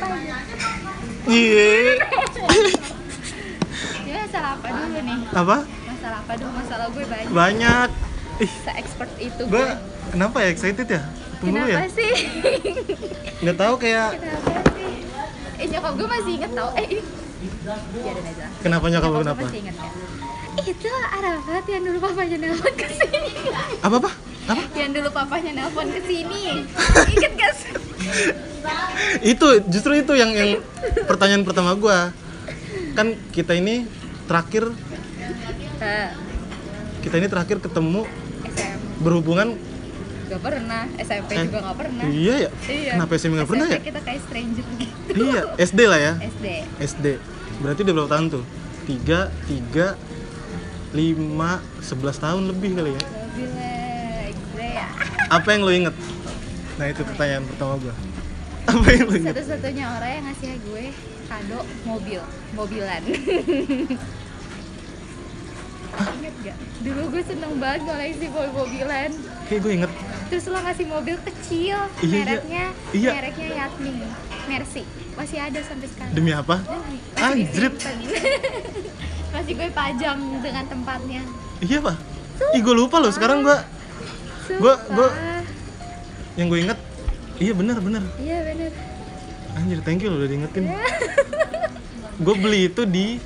apa aja Iya. Masalah apa dulu nih Apa? masalah apa dulu masalah gue banyak Banyak. Ih, se expert itu gue kenapa ya excited ya? Tunggu dulu kenapa ya. sih Nggak tahu kayak kenapa sih eh nyokap gue masih inget tau eh ini biarin aja kenapa nyokap gue kenapa? masih inget ya itu Arafat yang dulu papanya nelpon ke sini Apa apa? Apa? yang dulu papanya nelpon ke sini inget gak sih itu justru itu yang yang pertanyaan pertama gua. Kan kita ini terakhir Eh, kita ini terakhir ketemu SM berhubungan gak pernah SMP Eh, juga gak pernah. iya ya? Iya. kenapa SMP pernah SMP ya kita kayak stranger gitu. Iya SD lah ya? SD SD berarti udah berapa tahun tuh? Tiga tiga lima sebelas tahun lebih kali ya? Lebih lah gila ya. Apa yang lo inget nah itu pertanyaan pertama gua. Apa yang inget satu-satunya orang yang ngasih gue kado mobil. Mobilan. Ingat gak? Dulu gue seneng banget koleksi mobil-mobilan kayak gue inget. Terus lo ngasih mobil kecil Iya, iya. Mereknya Iya. Mereknya Yatmi Mercy. Masih ada sampai sekarang. Demi apa? Anjrit. disimpan. Masih gue pajang dengan tempatnya. Iya pak. Ih gue lupa loh. Sekarang Gua- gua- Sumpah. Yang gue inget iya bener bener Iya bener anjir thank you lo udah diingetin gue beli itu di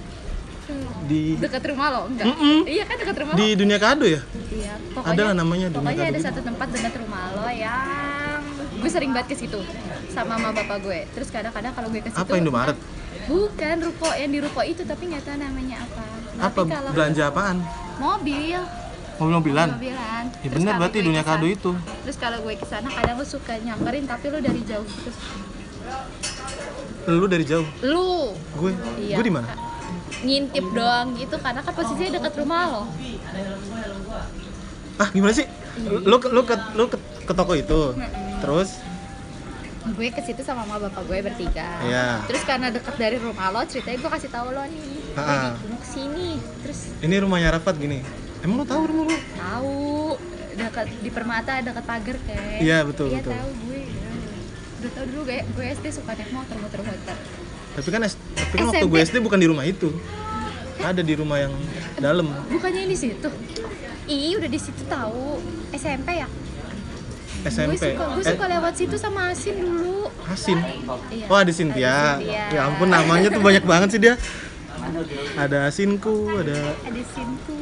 di Dekat rumah lo? Enggak? Mm-mm. Iya kan dekat rumah di lo? dunia kado ya Iya, Ada lah namanya Dunia Pokoknya Kado ada gitu. satu tempat dekat rumah lo yang gue sering banget ke situ sama mama bapak gue. Terus kadang-kadang kalau gue ke situ apa Indomaret Bukan ruko yang di ruko itu tapi nggak tahu namanya apa. apa belanja apaan mobil, mobil-mobilan mobilan. ya Terus bener berarti gue dunia kesana- kado itu Terus kalau gue ke sana kadang lo suka nyamperin tapi lo dari jauh gitu. lu dari jauh Lu gue Iya. gue di mana ngintip doang gitu karena kan posisinya dekat rumah lo. ah gimana sih lu ke lu ke lu ke, ke toko itu terus gue ke situ sama mama bapak gue bertiga. Iya. Terus karena dekat dari rumah lo, ceritanya gue kasih tahu lo nih. Gue di- ke sini. Terus ini rumahnya Rafat gini emang lu tahu rumah lu tahu dekat di permata dekat pagar kan. Iya, betul, Iya betul. tahu gue. Udah tau dulu gue, gue SD suka naik motor muter-muter. tapi kan tapi kan waktu gue SD bukan di rumah itu ada di rumah yang dalam Bukannya di situ? Ih, udah di situ tahu. SMP ya? Gue SMP suka, gue Eh, suka lewat situ sama Asin dulu. Hasin Iya. oh ada Cynthia Ada Cynthia. ya ampun namanya tuh banyak banget sih dia ada Asinku ada Ada Sinku.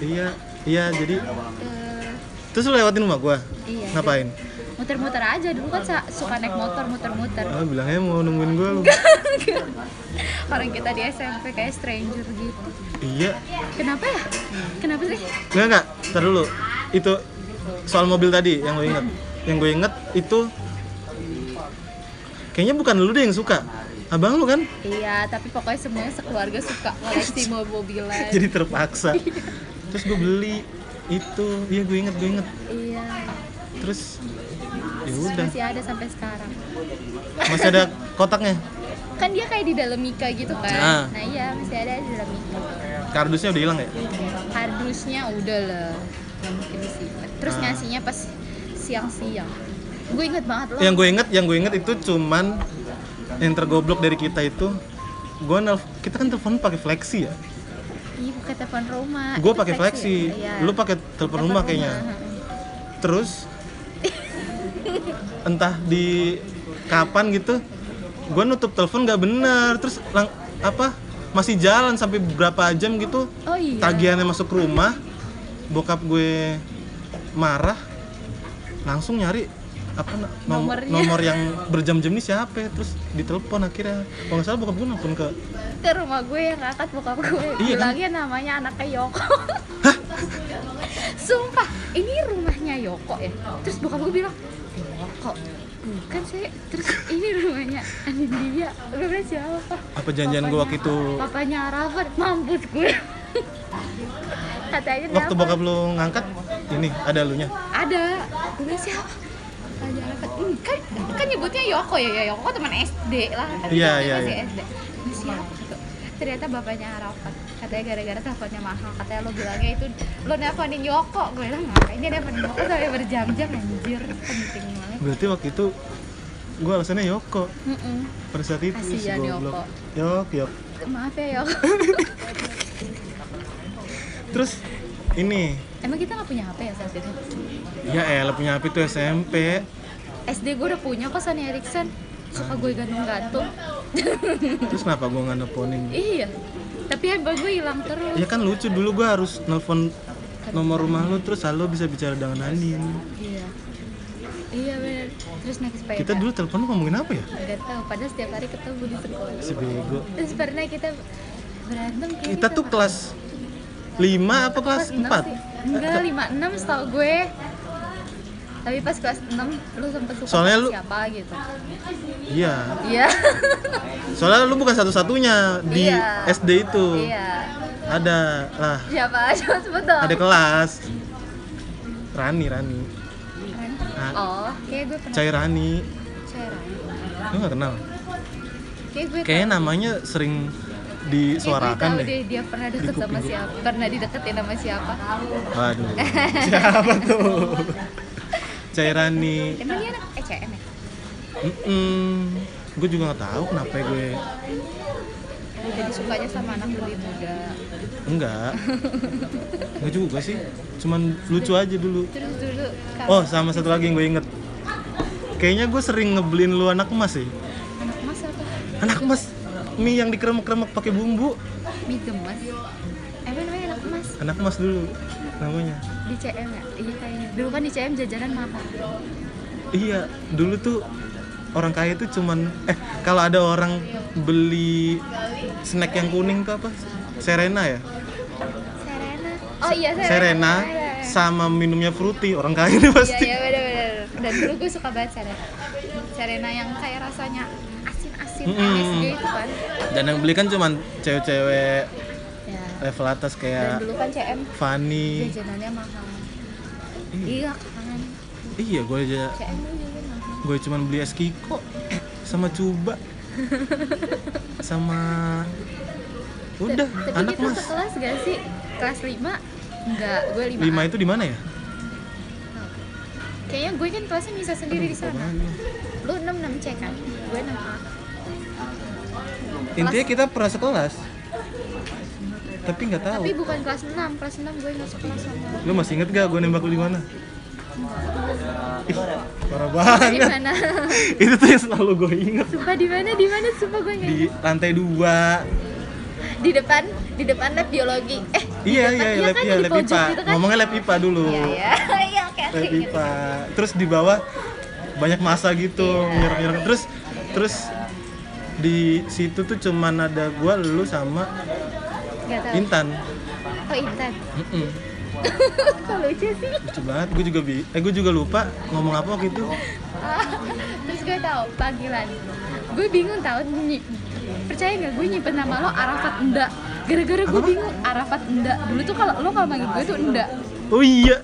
Iya iya jadi Eh, terus lu lewatin rumah gua iya. ngapain Muter-muter aja dulu kan suka naik motor muter-muter. ah bilangnya mau nemuin gua lu Orang kita di SMP kayak stranger gitu. iya Kenapa ya? Kenapa sih? Enggak enggak, ntar dulu. Itu soal mobil tadi yang gue inget. Yang gue inget itu kayaknya bukan lu deh yang suka. Abang lu kan? Iya, tapi pokoknya semuanya sekeluarga suka koleksi mobil-mobilan. Jadi terpaksa. Terus gue beli itu. Iya gue inget, gue inget. Iya. Terus ya udah. Masih ada sampai sekarang. Masih ada kotaknya. Kan dia kayak di dalam Mika gitu kan. Ah. Nah, iya, masih ada di dalam Mika. Kardusnya udah hilang ya? Kardusnya udah lah. Mungkin disimpan. Terus Ah. ngasihnya pas siang-siang. Gue inget banget loh. Yang gue inget, yang gue inget itu cuman yang tergoblok dari kita itu gue nelf kita kan telepon pakai flexi ya Iya, pakai telepon rumah. gue pakai flexi ya? Lu pakai telepon rumah kayaknya terus entah di kapan gitu gue nutup telepon nggak bener terus lang, apa masih jalan sampai berapa jam gitu Oh iya. tagihannya masuk ke rumah bokap gue marah langsung nyari apa nom- Nomornya. nomor yang berjam-jam ini siapa terus ditelepon akhirnya kalau nggak salah bokap gue nelfon ke ke rumah gue yang ngangkat bokap gue. Iya kan? bilangnya namanya anaknya Yoko. Sumpah ini rumahnya Yoko ya? Terus bokap gue bilang Yoko bukan sih. Terus ini rumahnya Anindya gue bilang siapa? Apa janjian gue waktu itu? Papanya Arafat mampus gue. Katanya waktu bokap lu ngangkat ini ada lu nya? Ada. Gue siapa? Papanya Arafat. "Hmm, kan kan nyebutnya Yoko ya? Ya Yoko teman SD lah. Kan Iya, iya, iya. SD Ini siapa ternyata bapaknya Arafat. Katanya gara-gara teleponnya mahal. Katanya lo bilangnya itu lo nelfonin Yoko. Gue bilang ngapain dia nelfonin Yoko? Sampai berjam-jam anjir. Penting banget. Berarti waktu itu gue alasannya Yoko. Mm-mm. pada saat itu goblok. Yok, yok. maaf ya Yok Terus ini. Emang kita nggak punya HP ya saat itu ya elah punya HP tuh SMP. SD gue udah punya kok Sony Ericsson suka gue gantung-gantung Terus kenapa gue nggak nelfonin? iya tapi handphone gue hilang terus Ya kan lucu dulu gue harus nelfon nomor rumah lu terus halo bisa bicara dengan Andin. iya iya bener terus naik sepeda Kita dulu telepon ngomongin apa ya? Gak tahu, padahal setiap hari ketemu di sekolah. Si bego. Terus pernah kita berantem Kita tuh kelas 5 apa kelas enam 4? sih. Enggak, 5 6 setahu gue. Tapi pas kelas 6 lu sempet suka Soalnya sama lu- siapa gitu. Iya. Iya. Soalnya lu bukan satu-satunya di Iya. SD itu. iya. Ada lah, Siapa? Coba sebut dong. ada kelas. Rani, Rani. Kan? Ah. Oh, kayak gue pernah Cai Rani. Cairan. Lu gak kenal? Kayak gue Kayaknya namanya sering disuarakan deh. deh dia pernah deket sama siapa pernah dideketin sama siapa Waduh. Siapa tuh? Cai Rani. emang dia anak ECM ya? Gue juga gak tahu kenapa gue jadi sukanya sama anak lebih muda enggak. Enggak juga sih. Cuman lucu aja dulu. terus dulu Oh, sama satu lagi yang gue inget. Kayaknya gue sering ngebeliin lu anak emas sih. anak mas apa Anak emas mie yang dikeremek-keremek pakai bumbu. mie gemas emang namanya anak emas Anak emas dulu namanya. Di CM ya? Iya kayaknya dulu kan di CM jajanan mahal. Iya, dulu tuh orang kaya tuh cuman eh kalau ada orang beli snack yang kuning tuh apa? Serena ya? Serena. Oh iya Serena. Serena Iya, sama minumnya fruity orang kaya iya pasti. iya bener bener dan dulu gue suka banget Serena. Serena yang kayak rasanya asin-asin Mm-mm. manis gitu kan. Dan yang beli kan cuman cewek-cewek level atas dan kayak dulu kan CM Fanny. jajanannya mahal. Iya, iya kan iya gue aja. CM mahal. Gue cuman beli es kiko sama cuba sama udah tapi anak kita mas. sekelas gak sih? Kelas 5 enggak gue 5 lima itu di mana ya? Kayaknya gue kan kelasnya bisa sendiri di sana. Lu? 6 6 C kan? Gue 6 A. Intinya kita pernah sekelas tapi nggak tahu. Tapi bukan kelas 6 kelas 6 gue masuk kelas sama lu masih inget gak gue nembak lu di mana? Ih, parah di banget mana? Itu tuh yang selalu gue inget. Sumpah di mana? Di mana? Sumpah gue nggak di lantai dua. Di depan di depan lab biologi. Eh di iya depan, iya lab kan, iya di lab IPA gitu kan? ngomongnya lab IPA dulu. Iya iya. Iya oke lab. IPA terus di bawah banyak masa gitu Iya. nyerang-nyerang. Terus terus di situ tuh cuman ada gua lu sama Nggak tahu. Intan. Oh Intan. Mm-mm. kok lucu sih? Lucu banget. Gue juga bi eh gue juga lupa ngomong apa waktu itu. Ah, terus gue tahu panggilan. Gue bingung tahu percaya nggak gue nyimpen nama lo Arafat Enda gara-gara gue bingung Arafat Enda dulu tuh kalau lo kalau manggil gue tuh Enda oh iya.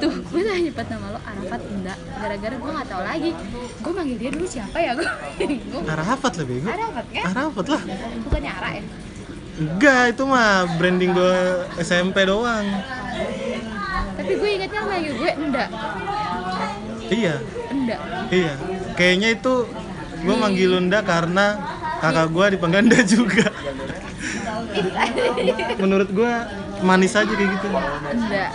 Tuh gue udah nyimpen nama lo Arafat Enda gara-gara gue nggak tahu lagi gue manggil dia dulu siapa ya? Gue bingung. Arafat lah bego. Arafat kan? Arafat lah. Bukannya Ara ya enggak itu mah branding gue SMP doang. Tapi gue ingetnya manggil gue Enda iya. Enda iya. Kayaknya itu gue manggil Unda karena kakak gue dipanggil Unda juga. Menurut gue manis aja kayak gitu. Enda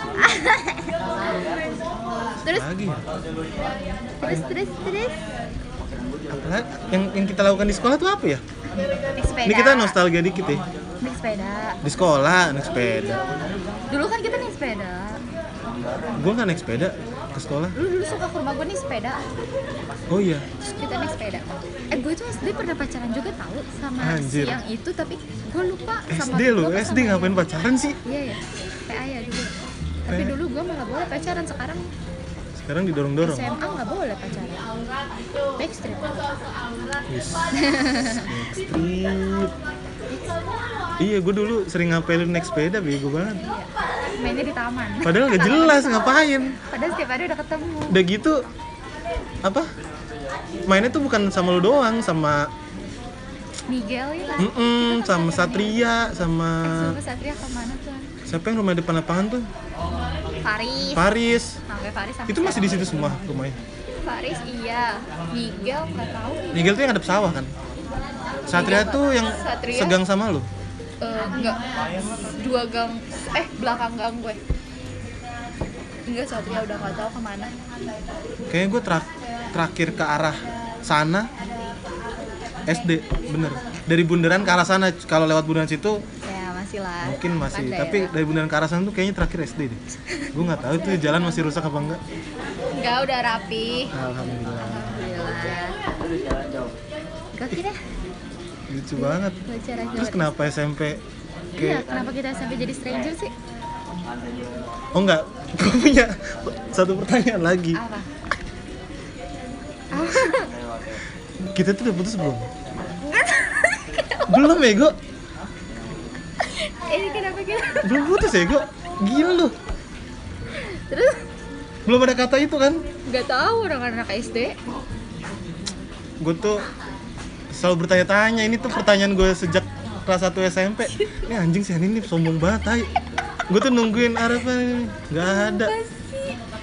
terus? Lagi ya? Terus terus terus? Apalagi yang yang kita lakukan di sekolah tuh apa ya? Ini kita nostalgia dikit ya naik sepeda. Di sekolah naik sepeda. Dulu kan kita naik sepeda. Gue nggak naik sepeda ke sekolah. Dulu dulu suka ke rumah gue nih sepeda. Oh iya. Terus kita naik sepeda. Eh gue tuh SD pernah pacaran juga tahu sama Anjir. si yang itu tapi gue lupa sama SD apa SD ngapain yang- pacaran sih? Iya ya kayak ayah dulu. Tapi dulu gue malah boleh pacaran sekarang sekarang didorong dorong SMA nggak boleh pacaran. Backstreet. Backstreet iya gue dulu sering ngapelin naik sepeda bego banget. Iya. mainnya di taman. Padahal nggak jelas ngapain? Padahal setiap hari udah ketemu. Udah gitu apa? Mainnya tuh bukan sama lu doang sama Miguel ya kan? Mm sama Satria sama eh Satria ke mana tuh? siapa yang rumah depan lapangan tuh? Faris. Paris Nah, Gue Faris sama Itu masih di situ semua rumahnya. Faris iya, Miguel nggak tahu. Miguel tuh yang ada sawah kan? Satria tuh yang Satria. segang sama lu. Eh, enggak dua gang eh belakang gang gue enggak Satria udah nggak tahu ke mana Kayaknya gue terakhir ke arah sana SD, bener. Dari bundaran ke arah sana, kalau lewat bundaran situ ya masih lah mungkin masih. Kan Tapi daerah. dari bundaran ke arah sana tuh kayaknya terakhir SD deh. Gue nggak tahu tuh jalan masih rusak apa enggak. enggak udah rapi Alhamdulillah. alhamdulillah gokil deh Lucu banget. Terus kenapa SMP iya kenapa kita sampai jadi stranger sih Oh enggak, gue punya satu pertanyaan lagi. apa Kita tuh udah putus belum? belum ya, Go? ini kenapa kita Belum putus ya, Go? Gila lu. terus Belum ada kata itu kan? nggak tahu orang anak SD Gue tuh selalu bertanya-tanya, ini tuh pertanyaan gue sejak kelas 1 SMP. Ini anjing sih ini sombong banget, tai. Gue tuh nungguin Arafah ini, nggak ada.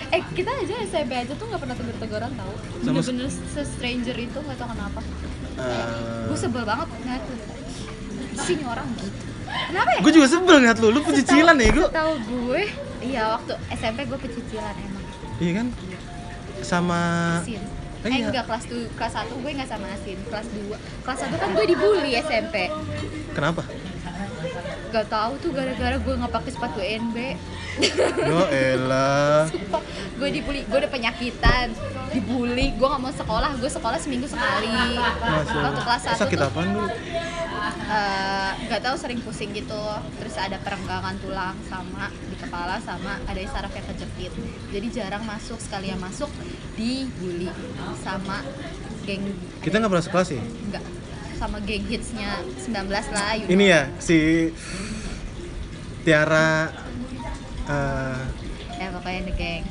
eh kita aja SMP aja tuh nggak pernah tegur-teguran tahu Sama- bener-bener se-stranger itu nggak tahu kenapa Eh, gue sebel banget ngeliat tuh sini orang gitu kenapa ya gue juga sebel ngeliat lu, lu pecicilan ya, Go? tahu gue iya waktu SMP gue pecicilan emang Iya kan? Sama Eh, iya. enggak kelas tuh kelas 1 gue nggak sama asin kelas 2 kelas 1 kan gue dibully SMP kenapa? Gak tahu tuh gara-gara gue nggak pakai sepatu NB Yo elah. Gue dibully, gue udah penyakitan, dibully, gue nggak mau sekolah, gue sekolah seminggu sekali. Masya Waktu kelas. 1 Sakit tuh apaan dulu? eh, nggak tahu sering pusing gitu, terus ada perenggangan tulang sama di kepala sama ada saraf yang kejepit. Jadi jarang masuk, sekali yang masuk dibully sama geng Kita nggak pernah sekelas ya? enggak sama geng hitsnya 19 lah. you Ini know. ya si Tiara eh, Ya pokoknya the geng.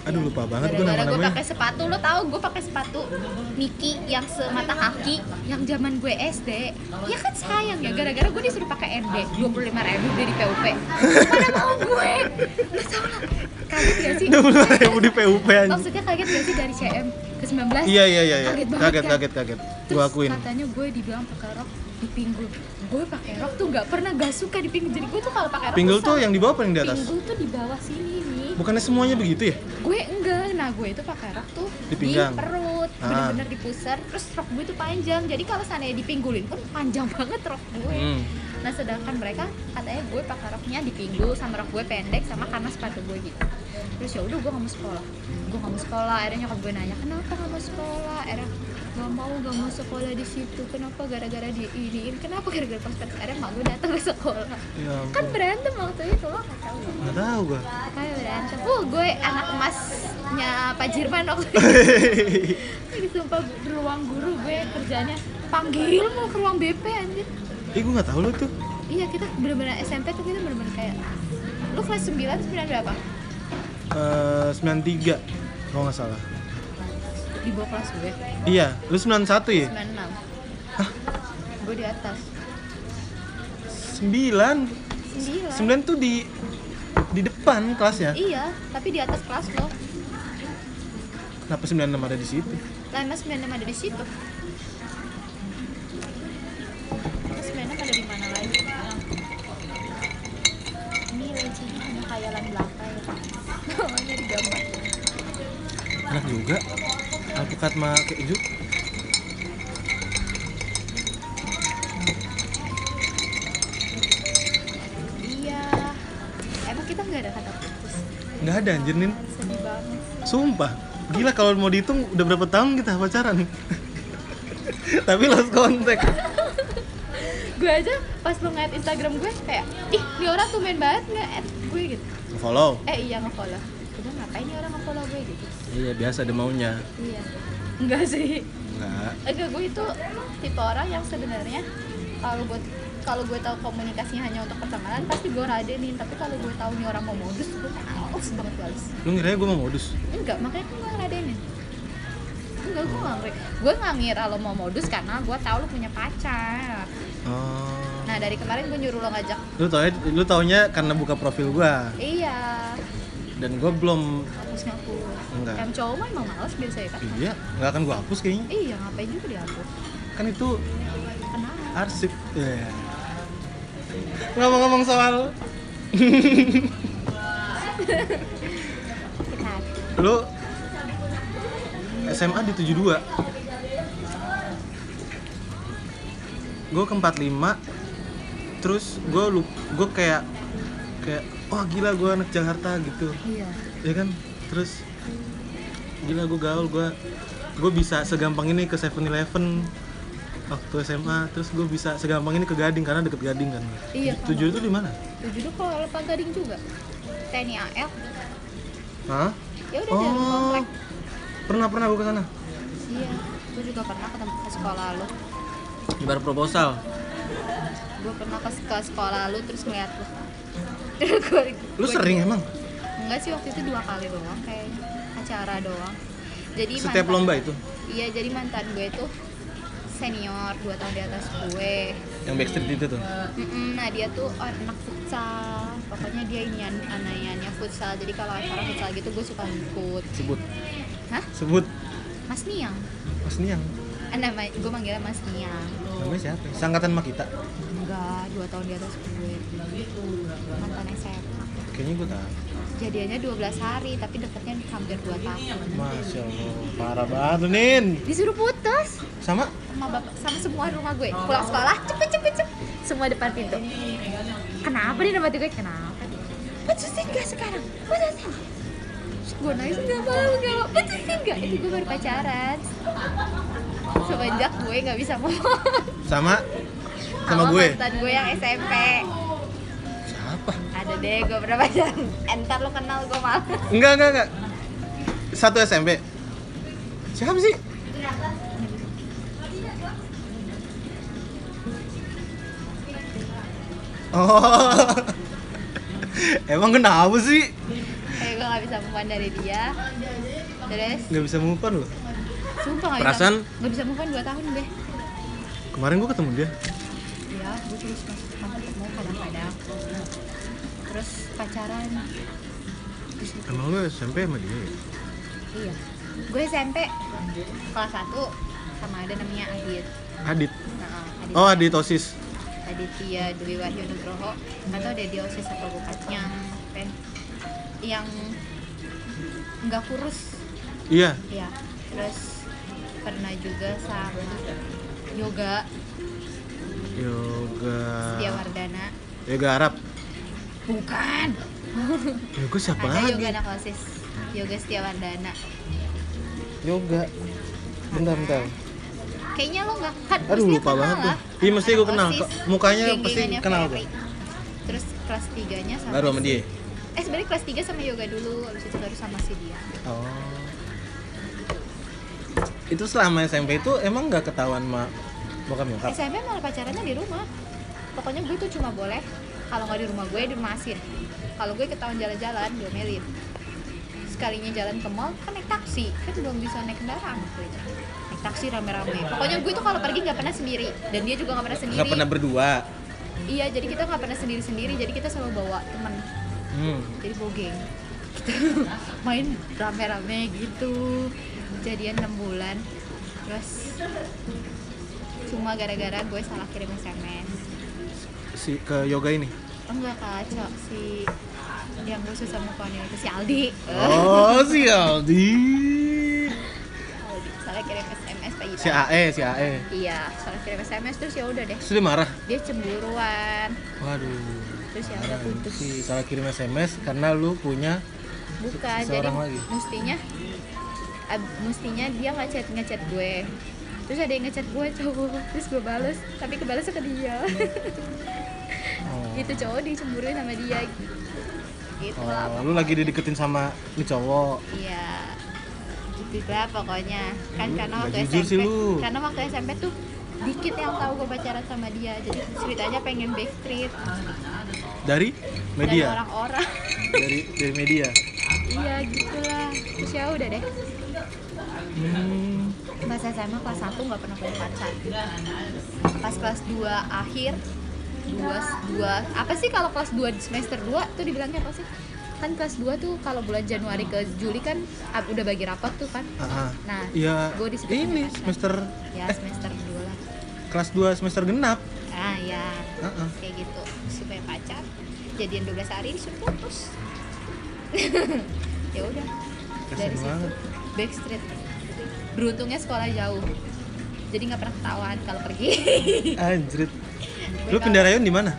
aduh lupa banget gue Gara-gara gue nama-namanya. pakai sepatu, lo tau gue pakai sepatu Miki yang semata kaki yang zaman gue SD. Ya kan sayang ya, gara-gara gue disuruh pakai NB 25 ribu dari PUP. Mana mau gue? Lo tau lah, kaget gak sih? Udah belum ribu di PUP anjing. Maksudnya kaget gak sih dari CM ke 19? Iya iya iya iya. Kaget banget Kaget kan? kaget kaget. Terus Gue akuin. katanya gue dibilang pakai rok di pinggul. Gue pakai rok tuh nggak pernah gak suka di pinggul. Jadi gue tuh kalau pakai rok Pinggul tuh yang di bawah apa yang di atas? Pinggul tuh di bawah sini nih. Bukannya semuanya begitu ya? gue enggak nah gue itu pakai rok tuh Di pinggang? perut Ah. bener-bener di pusar terus rok gue tuh panjang jadi kalau seandainya dipinggulin pun panjang banget rok gue Hmm. nah sedangkan mereka katanya gue pakai roknya di pinggul sama rok gue pendek sama karena sepatu gue gitu terus ya udah gue gak mau sekolah. Gue gak mau sekolah akhirnya nyokap gue nanya kenapa gak mau sekolah? Akhirnya gak mau gak mau sekolah di situ. Kenapa gara-gara di iniin kenapa gara-gara pas akhirnya mak gue datang ke sekolah. Ya kan berantem waktu itu lo gak tahu. Tahu gue. kayak berantem. Uh gue anak emasnya Pak Jirman waktu itu. Ini sumpah di ruang guru gue kerjanya panggil mau ke ruang BP anjir. Ih gue nggak tahu lo tuh. iya kita bener-bener SMP tuh kita bener-bener kayak lu kelas 9, 9 berapa? Eh 93 kalau nggak salah. di bawah kelas gue Iya, lu 91 ya? 96 gue di atas 9 9 9 tuh di di depan kelasnya. iya tapi di atas kelas lo Kenapa 96 ada di situ? lah emang 96 ada di situ Enak juga. Alpukat sama keju. Iya Emang kita nggak ada kata putus Nggak ada anjir Nin. Sedih banget Sumpah. Gila kalau mau dihitung udah berapa tahun kita pacaran? Tapi lost contact. Gue aja pas lo ngeliat Instagram gue kayak Ih ini orang tuh main banget nge-add gue gitu Follow. Eh iya nge-follow Gue ngapain nih orang nge-follow gue gitu Iya, biasa ada maunya. Iya Enggak sih Enggak. Enggak, gue itu tipe orang yang sebenarnya kalau gue kalau gue tahu komunikasinya hanya untuk pertemanan pasti gue radenin tapi kalau gue tahu nih orang mau modus gue males banget males Lu ngira gue mau modus? enggak makanya kan gue radenin enggak gue nggak ngira gue nggak ngira lo mau modus karena gue tahu lo punya pacar Oh. nah dari kemarin gue nyuruh lo ngajak Lu tau lu taunya karena buka profil gua. iya dan gue belum hapus ngapus Enggak. yang cowok mah emang males biasanya kan iya nggak akan gue hapus kayaknya. Iya ngapain juga dihapus. Kan itu kenapa? arsip. Ya ngomong-ngomong soal lu SMA di 72 gue ke 45 terus gue lu gue kayak kayak wah gila gue anak Jakarta gitu. Iya. Ya kan? Terus gila gue gaul gue gue bisa segampang ini ke 7-Eleven waktu SMA terus gue bisa segampang ini ke Gading karena deket Gading kan. Iya, tujuh itu di mana? tujuh tuh kalau Pak Gading juga. TNI AL Hah? ya udah Oh, komplek. Pernah pernah gue ke sana? Iya gue juga pernah ke sekolah lu. Ibar proposal? Gue pernah ke, ke sekolah lu terus ngeliat lu. Lu sering emang? Enggak sih waktu itu dua kali doang kayaknya acara doang. Jadi setiap mantan- lomba itu? Iya jadi mantan gue tuh senior dua tahun di atas gue. Yang backstreet itu tuh? Mm-mm, nah dia tuh anak futsal. Pokoknya dia ini anaknya futsal. Jadi kalau acara futsal gitu gue suka ngikut. Sebut. Hah? Sebut. Mas Niang. Mas Niang? Ah, nama gue manggilnya Mas Niang. Namanya siapa? Sangkatan sama kita? Enggak dua tahun di atas gue. Mantan SMA kayaknya gue tahu jadiannya 12 hari tapi deketnya hampir 2 tahun. Masya Allah, parah banget Nin. Disuruh putus. Sama? sama bapak sama semua rumah gue. Pulang sekolah cepet cepet cepet. Semua depan pintu. Kenapa nih nama gue kenapa? Putusin gak sekarang? Putusin. Gue nangis nggak mau nggak mau. Putusin gak itu gue baru pacaran. Semenjak gue nggak bisa ngomong. Sama? Sama gue? mantan gue yang SMP? Ada deh gue pernah pacaran. Entar lo kenal gue malah. Enggak, enggak, enggak. Satu SMP Siapa sih? Oh. Emang kenapa sih? kayak gue nggak bisa move on dari dia. Terus? Nggak bisa move on loh. Sumpah nggak Perasaan? bisa nggak bisa move on 2 tahun deh Kemarin gue ketemu dia. Iya, gue terus masuk terus pacaran. Terus Emang lu SMP sama dia ya? iya. Gue SMP kelas 1 sama ada namanya Adit. Adit? Nah, Adit. Oh Adit Osis. Aditya Dwi Wahyu Nugroho. Deh dia osis apa bukan yang pen yang nggak kurus. Iya. Ya terus pernah juga sama yoga. Yoga. Setia Wardana. Yoga Arab bukan. Yoga siapa ada lagi? yoga anak osis yoga Setia Wardana Yoga. Bentar, bentar. Kayaknya lo nggak kan Aduh lupa kenal banget tuh. Iya mesti gue kenal. OSIS, Kok Mukanya pasti kenal gue terus kelas 3 nya sama Baru sama dia? eh sebenarnya kelas 3 sama yoga dulu habis itu baru sama si dia. Oh. Itu selama SMP itu emang nggak ketahuan sama bokap nyokap? SMP malah pacarannya di rumah. Pokoknya gue tuh cuma boleh kalau nggak di rumah gue di rumah asin kalau gue ketahuan jalan-jalan diomelin. Sekalinya jalan ke mall kan naik taksi. Kan belum bisa naik kendaraan. Itu naik taksi rame-rame. Pokoknya gue tuh kalau pergi nggak pernah sendiri. Dan dia juga nggak pernah sendiri. Nggak pernah berdua? Iya jadi kita nggak pernah sendiri-sendiri. Jadi kita selalu bawa teman. Hmm. jadi bogeng kita main rame-rame gitu. Jadian 6 bulan. Terus cuma gara-gara gue salah kirim SMS Si ke yoga ini? Enggak kacau si yang khusus sama kawan itu si Aldi. Oh si Aldi. Aldi. Salah kirim SMS pagi Si AE, si AE iya salah kirim SMS terus ya udah deh. Dia marah? dia cemburuan. Waduh. Terus ya udah putus. Si salah kirim SMS karena lu punya bukan jadi lagi. mestinya ab- mestinya dia ngechat ngechat gue. Terus ada yang ngechat gue cowok terus gue bales tapi kebalasnya ke dia oh. itu cowok dicemburuin sama dia. Gitu lah Oh, lu lagi dideketin sama nih cowok. Iya. Gitu lah pokoknya. Kan karena Nggak waktu jujur SMP karena waktu SMP tuh dikit yang tahu gue pacaran sama dia. Jadi ceritanya pengen backstreet. Dari media? Orang-orang. Dari dari media? Iya gitulah terus ya udah deh. Hmm. pas SMA kelas 1 nggak pernah punya pacar. Pas kelas 2 akhir dua dua. Apa sih kalau kelas 2 semester 2 tuh dibilangnya apa sih? Kan kelas 2 tuh kalau bulan Januari ke Juli kan ah, udah bagi rapot tuh kan Ah, ah. nah Iya, Gua di situ ini kan. semester ya eh. semester 2 lah. Kelas 2 semester genap. ah ya Ah, ah. kayak gitu. Supaya pacar. Jadian 12 hari disuruh putus. Ya udah. Dari situ banget. backstreet. Beruntungnya sekolah jauh. Jadi nggak pernah ketahuan kalau pergi. Anjrit. Lu pindah rayon di mana?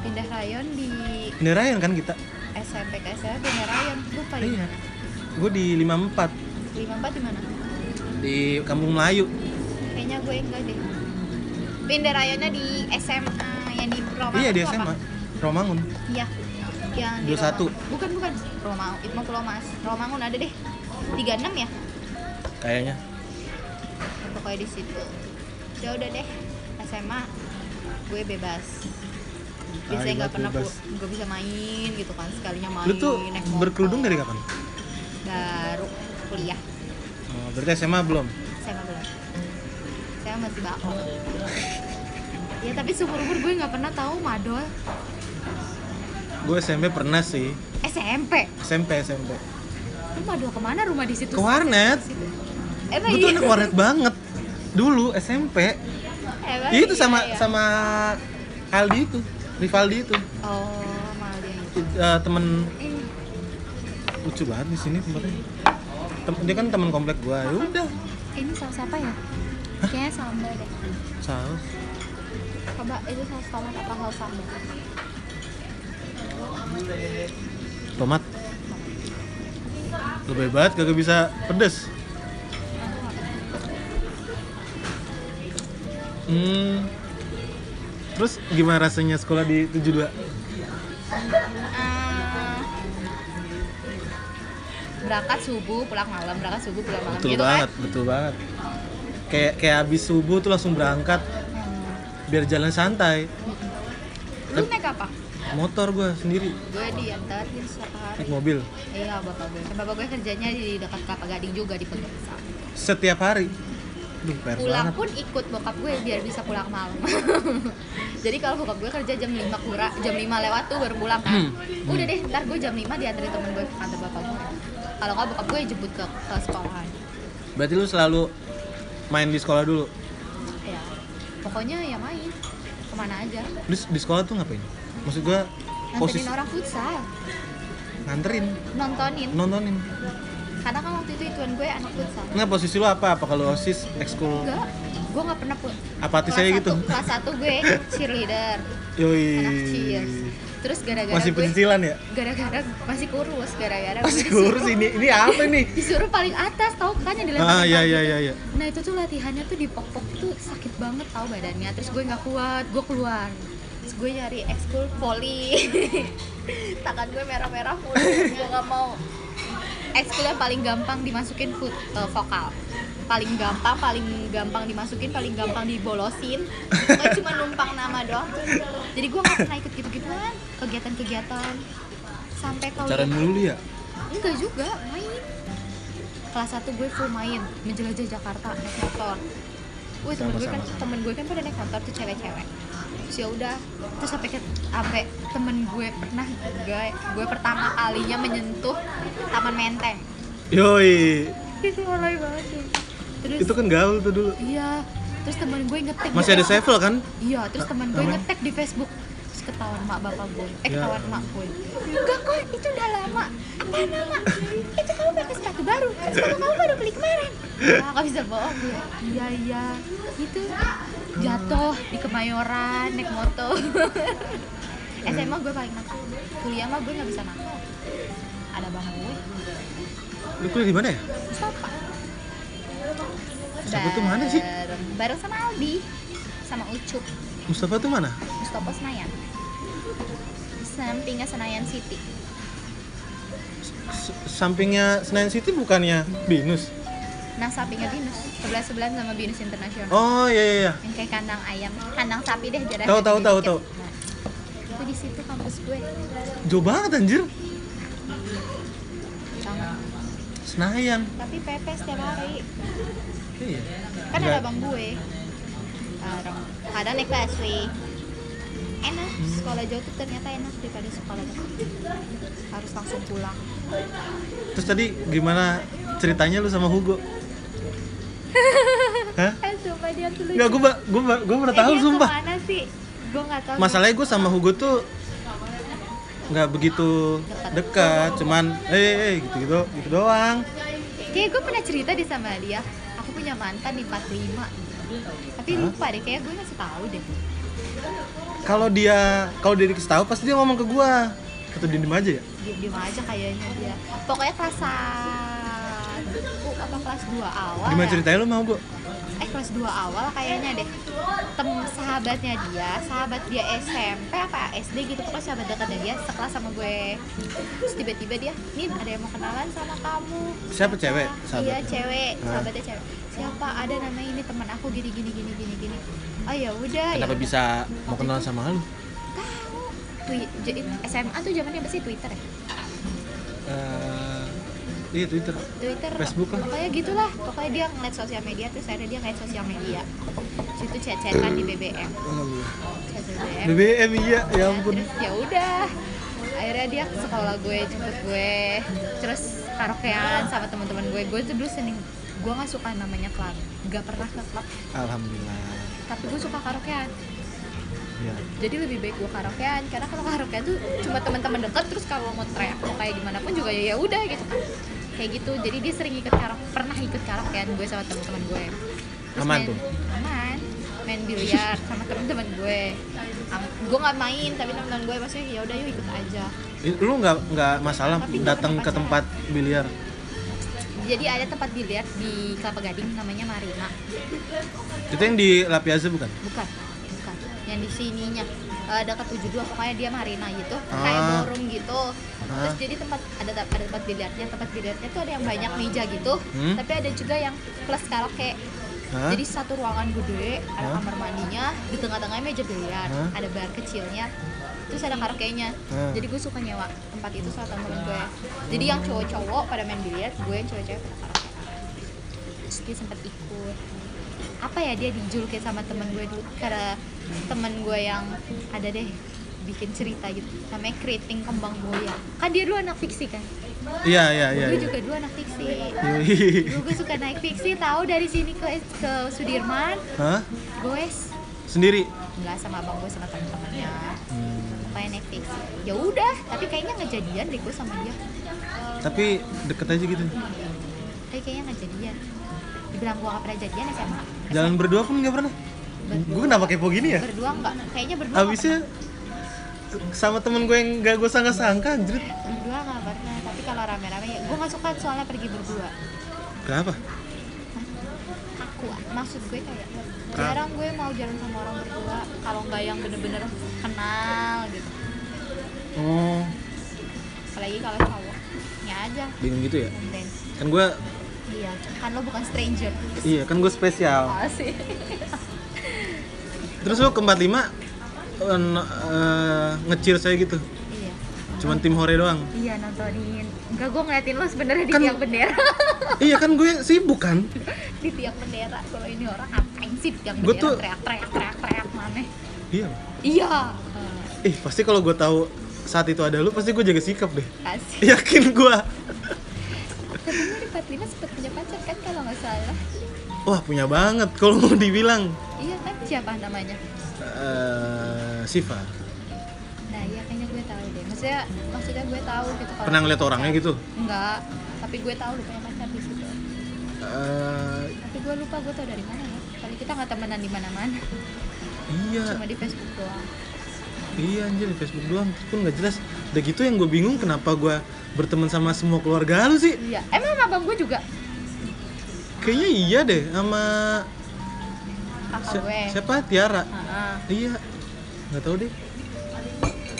pindah rayon di Pindah rayon kan kita? SMP ke SMA pindah rayon lupa di Iya. Gue di 54 54 di mana di Kampung Melayu. kayaknya gue enggak deh pindah rayonnya di SMA yang di Romangun iya di SMA. apa? Romangun. iya yang di 21. Romangun. bukan bukan Romangun itu mau Mas Romangun ada deh 36 ya Kayaknya. pokoknya di situ ya udah deh SMA gue bebas biasanya nggak pernah nggak bisa main gitu kan sekalinya main Lu tuh naik motor. berkerudung dari kapan? baru kuliah Oh, berarti SMA belum? saya belum saya masih bako ya tapi seumur umur gue nggak pernah tahu madol Gue SMP pernah sih. SMP SMP SMP. lu madol ke mana rumah di situ Ke warnet. emang Gue tuh iya anak warnet banget. Dulu SMP. Emang itu sama iya, iya. sama Aldi itu, Rivaldi itu. oh Eh, temen ini lucu banget di sini tempatnya. Tem- dia kan teman komplek gua. Ya udah. ini saus apa ya kayaknya sambal deh Saus. coba itu saus tomat apa saus sambal Tomat. Lebih banget kagak bisa pedes. Hmm. Terus gimana rasanya sekolah di 72? Ah, berangkat subuh pulang malam berangkat subuh pulang malam Betul gitu banget, kan betul banget. Kayak kayak habis subuh tuh langsung berangkat Hmm. biar jalan santai. lu naik apa Motor gua sendiri, gue diantarin setiap hari naik mobil iya bapak gue kan bapak gue kerjanya di dekat kelapa gading juga di Pegangsaan setiap hari. Duh, pulang banget. pun ikut bokap gue biar bisa pulang malam jadi kalau bokap gue kerja jam 5 kurang jam 5 lewat tuh baru pulang kan Hmm. udah deh ntar gue jam 5 diantarin temen gue ke kantor bapak gue kalau nggak bokap gue jemput ke, ke sekolahan Berarti lu selalu main di sekolah dulu. ya pokoknya ya main ke mana aja Lu di sekolah tuh ngapain? Maksud posisi nganterin orang futsal nganterin, nontonin nontonin. Karena kan waktu itu ituan gue anak futsal Nggak posisi lu apa? Apa kalau OSIS, ekskul? enggak gue nggak pernah pun Apatis kelas aja gitu. kelas satu gue cheerleader Yoi. anak cheers terus gara-gara Masih gue pencicilan ya? gara-gara masih kurus gara-gara Masih disuruh- kurus ini. Ini apa nih? disuruh paling atas tau kan yang dilempar Ah, iya iya iya iya. nah itu tuh latihannya tuh di pok-pok tuh sakit banget tau badannya terus gue nggak kuat gue keluar terus gue nyari ekskul volley tangan gue merah-merah mulu gue nggak mau ekskul yang paling gampang dimasukin foot, eh, vokal paling gampang paling gampang dimasukin paling gampang dibolosin gue cuma numpang nama doang jadi gue nggak pernah ikut gitu-gituan kegiatan-kegiatan sampai kalau Pacaran mulu ya? Enggak juga, main. Kelas 1 gue full main, menjelajah Jakarta naik motor. Wih, temen gue kan temen gue kan pada naik motor tuh cewek-cewek. Terus ya udah, terus sampai ke sampai temen gue pernah gue gue pertama kalinya menyentuh Taman Menteng. Yoi. Itu alay banget tuh. Terus Itu kan gaul tuh dulu. iya, terus temen gue ngetek Masih ada sevel kan? Iya, terus teman gue ngetek di Facebook ketahuan mak bapak gue, eh Ya. ketahuan mak gue. Enggak kok, itu udah lama. Mana mak? Itu kamu pakai sepatu baru, sepatu kamu baru beli kemarin. Ah, nggak bisa bohong gue. Iya iya, itu jatuh di Kemayoran naik motor. SMA gue paling nakal. Kuliah mah gue nggak bisa nakal. Ada bang gue, Lu kuliah di mana ya? Mustafa. Mustafa tuh mana sih? Bareng, sama Aldi, sama Ucup. Mustafa tuh mana? Mustopo Senayan sampingnya Senayan City S- sampingnya Senayan City bukannya Binus? nah sampingnya Binus sebelah sebelah sama Binus Internasional Oh iya iya iya. yang kayak kandang ayam kandang sapi deh jaraknya Tahu, tahu, tahu, tahu. Nah, itu di situ kampus gue Jauh banget anjir. sama Senayan. tapi PP setiap hari Iya. kan ada bang gue kadang naik busway enak sekolah jauh tuh ternyata enak daripada sekolah dekat harus langsung pulang terus tadi gimana ceritanya lu sama Hugo Hah? eh sumpah dia tuh lucu Enggak, gue gue gue pernah tahu eh, dia sumpah. ke mana sih gue nggak tahu Masalahnya gue sama Hugo tuh nggak begitu dekat, cuman eh eh, eh, gitu gitu gitu doang. kayak gue pernah cerita deh sama dia aku punya mantan di 45 tapi Hah? lupa deh kayak gue ngasih tahu deh Kalau dia kalau dia dikasih tahu pasti dia ngomong ke gue. Atau diem aja ya? diem diem aja kayaknya dia pokoknya kelas satu apa kelas 2 awal Gimana ya? ceritanya lu mau gue? eh kelas 2 awal kayaknya deh tem sahabatnya dia sahabat dia SMP apa SD gitu pokoknya sahabat dekatnya dia sekelas sama gue terus tiba-tiba dia nih ada yang mau kenalan sama kamu Siapa cewek? iya Sahabatnya? cewek Hah? sahabatnya cewek siapa ada namanya ini teman aku gini gini gini gini gini oh ya udah ya Kenapa udah. bisa mau kenalan sama lu? tahu. SMA tuh zamannya apa sih? Twitter ya? Eh, iya Twitter. Twitter. Facebook lah. pokoknya gitulah. Pokoknya dia ngeliat sosial media terus akhirnya dia ngeliat sosial media. Situ chat-chatan di BBM chat BBM BBM iya, ya Nah, ampun. ya udah. Akhirnya dia ke sekolah gue jemput gue. Terus karaokean sama teman-teman gue. Gue tuh dulu seneng gue nggak suka namanya klub nggak pernah ke klub Alhamdulillah. Tapi gue suka karaokean. Ya. jadi lebih baik gue karaokean karena kalau karaokean tuh cuma teman-teman dekat terus kalau mau teriak mau kayak gimana pun juga ya ya udah gitu. Kan kayak gitu. Jadi dia sering ikut karaoke pernah ikut karaokean gue sama teman-teman gue. Terus Aman main- tuh? aman. Main biliar sama teman-teman gue. Gue nggak main tapi teman-teman gue maksudnya ya udah yuk ikut aja. Lu nggak nggak masalah datang ke tempat biliar? Jadi ada tempat biliar di Kelapa Gading namanya Marina Itu yang di La Piazza bukan? bukan bukan yang di sininya eh, dekat 72 pokoknya dia Marina gitu Ah. kayak ballroom gitu Ah. terus jadi tempat ada ada tempat biliarnya tempat biliarnya tuh ada yang banyak meja gitu Hmm. tapi ada juga yang plus karaoke Hah? jadi satu ruangan gede ada Hah? kamar mandinya di tengah-tengahnya meja biliar ada bar kecilnya terus ada karaoke-nya. Hah. jadi gue suka nyewa tempat itu sama temen gue jadi yang cowok-cowok pada main biliar gue yang cewek-cewek pada karaoke. Terus dia sempat ikut. Apa ya dia dijulukin sama temen gue dulu. Karena temen gue yang ada deh bikin cerita gitu. Namanya keriting kembang goyang kan dia dulu anak fiksi kan? Iya iya iya. gue iya. juga dulu anak fiksi. Dulu gue suka naik fiksi tahu dari sini ke ke Sudirman? Hah? goes Sendiri? nggak sama abang gue sama temen-temennya Naik fiksi ya udah tapi kayaknya nggak jadian deh gue sama dia. Tapi deket aja gitu. tapi kayaknya nggak jadian. Dibilang gue nggak pernah jadian SMA Jalan berdua pun nggak pernah. Gue kenapa kepo gini ya? berdua nggak. Kayaknya berdua nggak Habisnya sama temen gue yang gak gue sangka-sangka anjir. berdua nggak pernah. Tapi kalau rame-rame ya gue nggak suka soalnya pergi berdua. Kenapa? aku maksud gue kayak jarang gue mau jalan sama orang berdua kalau nggak yang bener-bener kenal gitu. Oh, apalagi kalau cowok ya aja. Bingung gitu ya? dan Kan gue, iya kan lo bukan stranger. Iya kan gue spesial. asik Terus lu ke 45 uh, ngecir saya gitu. iya. Cuman tim hore doang. iya nontonin. Enggak gue ngeliatin lo sebenarnya di Kan- tiang bendera. Iya kan gue sibuk kan. di tiang bendera kalau ini orang ngapain sih di tiang Gua bendera tuh- teriak-teriak teriak-teriak mana Iya. iya Ih pasti kalau gue tahu saat itu ada lu pasti gue jaga sikap deh. asik Yakin gue. Sebenarnya di 45 sempat punya pacar kan kalau nggak salah. Wah punya banget kalau mau dibilang. Iya kan siapa namanya? eh Siva. Nah iya kayaknya gue tahu deh. Maksudnya maksudnya gue tahu gitu kalau Pernah ngeliat orangnya pacar. gitu? Enggak. Tapi gue tahu lu punya pacar di situ. Eh, Tapi gue lupa gue tahu dari mana ya. Kali kita nggak temenan di mana-mana. iya, Cuma di Facebook doang. iya anjir di Facebook doang Terus pun nggak jelas. Udah gitu yang gue bingung kenapa gue berteman sama semua keluarga lu sih? Iya. Emang sama abang gue juga. Kayaknya iya deh sama si- gue. siapa Tiara. Heeh. Iya, nggak tahu deh.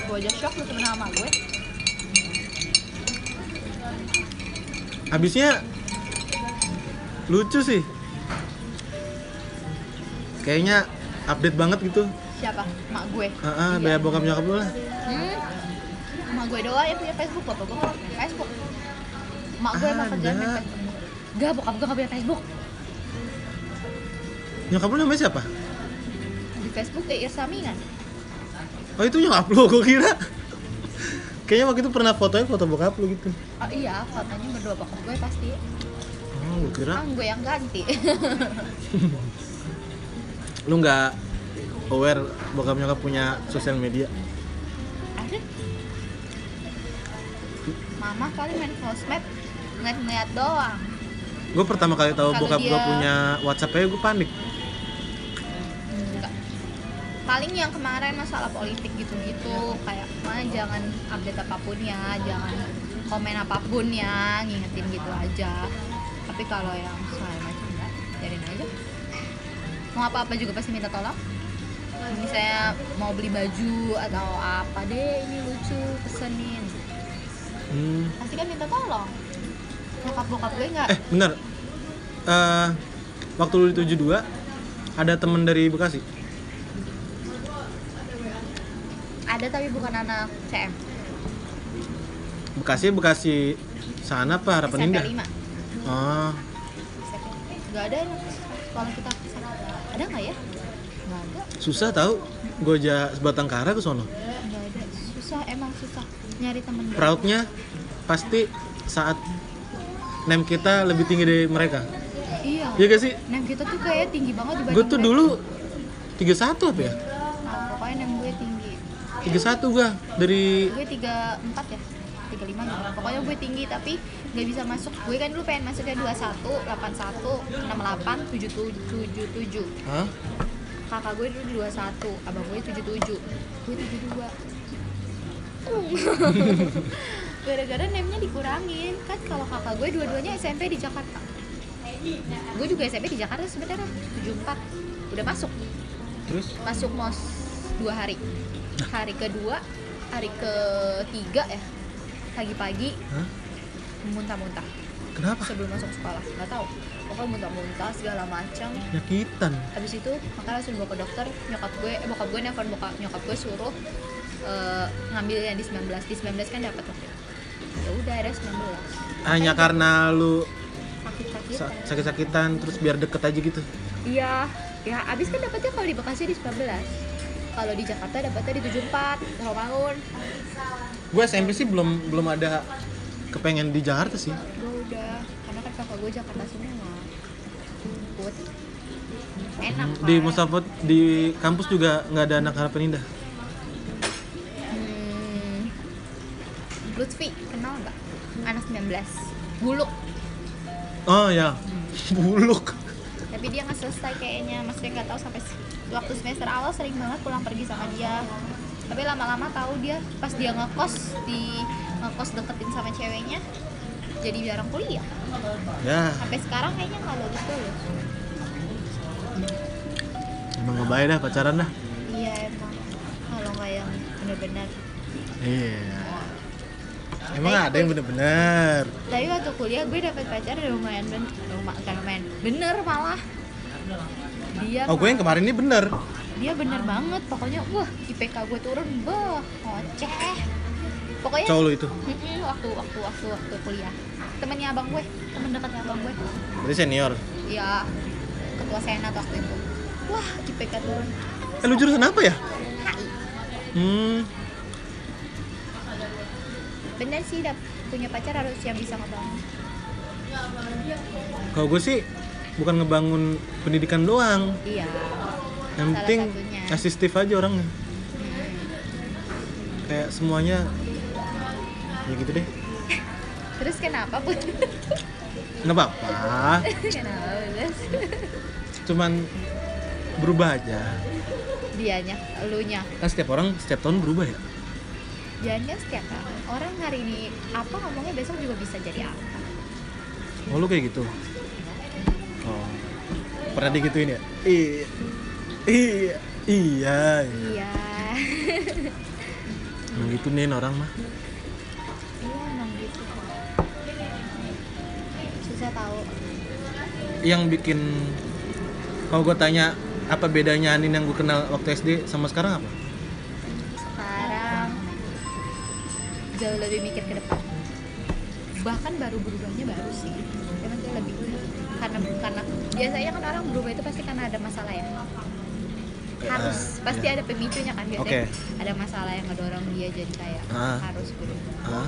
Gue aja shock lu temen sama gue. Habisnya lucu sih. Kayaknya update banget gitu. Siapa? Mak gue. Heeh, Iya. kayak bokap nyokap lu lah. Hmm. Mak gue doang yang punya Facebook, bapak gue nggak punya Facebook. Mak gue emang kerjaan main Facebook. Gak, bokap gue gak punya Facebook. Nyokap lu namanya siapa? Di Facebook kayak Irsami kan? Oh itu nyokap lu, gue kira Kayaknya waktu itu pernah fotonya foto bokap lu gitu oh iya fotonya berdua bokap gue pasti Oh gue kira kan gue yang ganti lu nggak aware bokap nyokap punya sosial media? Ada. Mama kali main sosmed ngeliat-ngeliat doang. Gue pertama kali tahu bokap gue dia- punya WhatsApp gue panik. Enggak. Paling yang kemarin masalah politik gitu-gitu kayak mah jangan update apa pun ya jangan komen apa pun ya ngingetin gitu aja. Tapi kalau yang mau apa-apa juga pasti minta tolong. Misalnya mau beli baju atau apa deh ini lucu pesenin. Hmm. pasti kan minta tolong. Bokap bokap gue nggak? Eh bener. Eh, Waktu lu di 72 Ada temen dari Bekasi? Ada tapi bukan anak CM Bekasi Bekasi sana apa? Harapan SMP Indah? 5 Oh nggak ada anak sekolah kita. Ada nggak ya nggak ada susah tahu gue aja sebatang kara ke sono nggak ada susah emang susah nyari temen. Proudnya pasti saat name kita lebih tinggi dari mereka iya Iya gak sih? nem kita tuh kayak tinggi banget dibanding Gue tuh mereka. dulu 31 apa ya? nah, pokoknya nem gue tinggi 31 gue dari gue 34 ya 35 gitu pokoknya gue tinggi tapi nggak bisa masuk. Gue kan dulu pengen masuknya 21 81 68 77 Hah? kakak gue dulu 21 abang gue 77 gue 72 gara-gara name-nya dikurangin. Kan kalau kakak gue dua-duanya SMP di Jakarta. Gue juga SMP di Jakarta sebenarnya. 74 udah masuk. Terus? masuk mos dua hari. Hari kedua hari ketiga ya. Pagi-pagi. Hah? Muntah-muntah. Kenapa? sebelum masuk sekolah. Nggak tahu. Pokoknya muntah-muntah segala macam. Nyakitan. Habis itu makanya langsung bawa ke dokter. Nyokap gue eh bokap gue nelfon bokap nyokap gue suruh eh, ngambil yang di 19 di 19 kan dapat waktu itu. Ya udah ada 19 Hanya karena lu sakit-sakit sa- sakit-sakitan terus biar deket aja gitu? Iya. Ya abis kan dapatnya kalau di Bekasi di 19 kalau di Jakarta dapatnya di 74 tahun. Gue SMP sih belum belum ada kepengen di Jakarta sih. Gue udah karena kan kakak gue Jakarta semua Put. enak Di Pak. Mustafot di kampus juga nggak ada anak harapan indah. Hmm, Lutfi kenal nggak? Anak 19 buluk. Oh ya. Buluk. Tapi dia nggak selesai kayaknya. Maksudnya nggak tahu sampai waktu semester awal sering banget pulang pergi sama dia tapi lama-lama tahu dia pas dia ngekos di ngekos deketin sama ceweknya jadi jarang kuliah. Ya. Sampai sekarang kayaknya nggak lulus lulus emang ngebayar dah pacaran dah. Iya emang. Kalau nggak yang bener-bener Iya. Emang ada yang bener-bener tapi waktu kuliah gue dapet pacar udah lumayan ben lumayan lumayan bener malah. Dia Oh gue yang kemarin ini bener dia bener banget. Pokoknya wah IPK gue turun wah ngoceh. Pokoknya Cowok itu? Waktu waktu waktu waktu kuliah. Temennya abang gue temen dekatnya abang gue. Berarti senior? Ya ketua senat waktu itu. Wah IPK turun. Eh lu jurusan apa ya? HI Hmm. Bener sih dap. Punya pacar harus yang bisa ngebangun. Kalau gue sih bukan ngebangun pendidikan doang. Iya Yang Salah penting satunya. asistif aja orangnya. Hmm. Kayak semuanya Ya gitu deh. Terus kenapa pun? Nggak apa-apa Cuman berubah aja. Dianya elunya. Kan setiap orang setiap tahun berubah ya? Dianya setiap tahun orang hari ini apa ngomongnya besok juga bisa jadi apa? Oh lu kayak gitu? Oh Pernah digituin ya? Iya Iya Iya. Iya. Emang gitu nih orang mah. Iya emang gitu susah tahu. Yang bikin Kalau gue tanya apa bedanya Anin yang gue kenal waktu SD sama sekarang apa? sekarang jauh lebih mikir ke depan. Bahkan baru berubahnya baru sih. Emang dia lebih karena karena biasanya kan orang berubah itu pasti karena ada masalah ya harus Ah, pasti iya. ada pemicunya kan biasanya Oke. ada masalah yang ngedorong dia jadi kayak Ah. harus berubah Hah?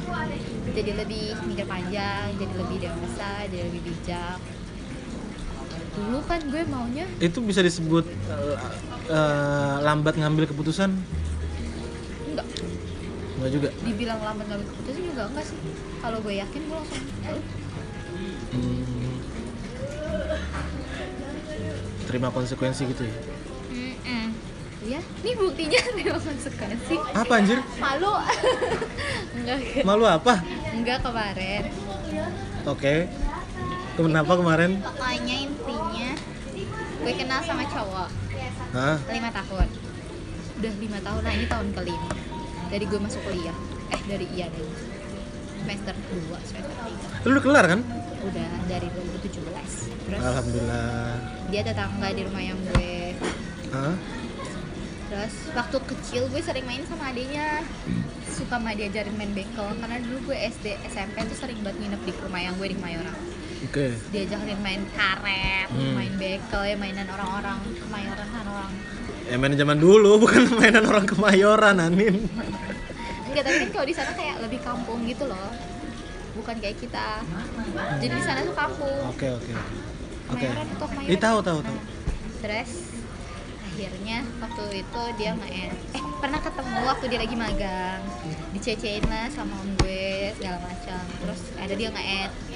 jadi lebih mikir panjang jadi lebih dewasa jadi lebih bijak dulu kan gue maunya itu bisa disebut eh, eh, lambat ngambil keputusan enggak enggak juga dibilang lambat ngambil keputusan juga enggak sih kalau gue yakin gue langsung. Hmm. terima konsekuensi gitu ya. Ya ini buktinya memang konsekuensi apa anjir? Malu. Enggak malu apa? Enggak kemarin. Oke. Kenapa kemarin? Pokoknya intinya gue kenal sama cowok. Hah? lima tahun. Udah lima tahun nah ini tahun kelima. Dari gue masuk kuliah. Eh dari iya dari semester 2 semester 3 lu udah kelar kan? Udah dari 2017 terus alhamdulillah. dia tetangga di rumah yang gue Hah? Terus waktu kecil gue sering main sama adiknya. Suka sama diajarin main bekel karena dulu gue SD SMP tuh sering banget nginep di rumah yang gue di Kemayoran. Oke. Diajarin main karet Hmm. main bekel ya mainan orang-orang Kemayoran kan orang. Ya main zaman dulu bukan mainan orang kemayoran anin. Enggak tapi kan kalau di sana kayak lebih kampung gitu loh. Bukan kayak kita. Jadi di sana tuh kampung. Oke oke. Oke. Oke Kemayoran atau Kemayoran. Ih, tahu tahu tahu. Terus akhirnya waktu itu dia nge eh pernah ketemu waktu dia lagi magang. Dicecein lah sama om gue segala macam. Terus ada dia nge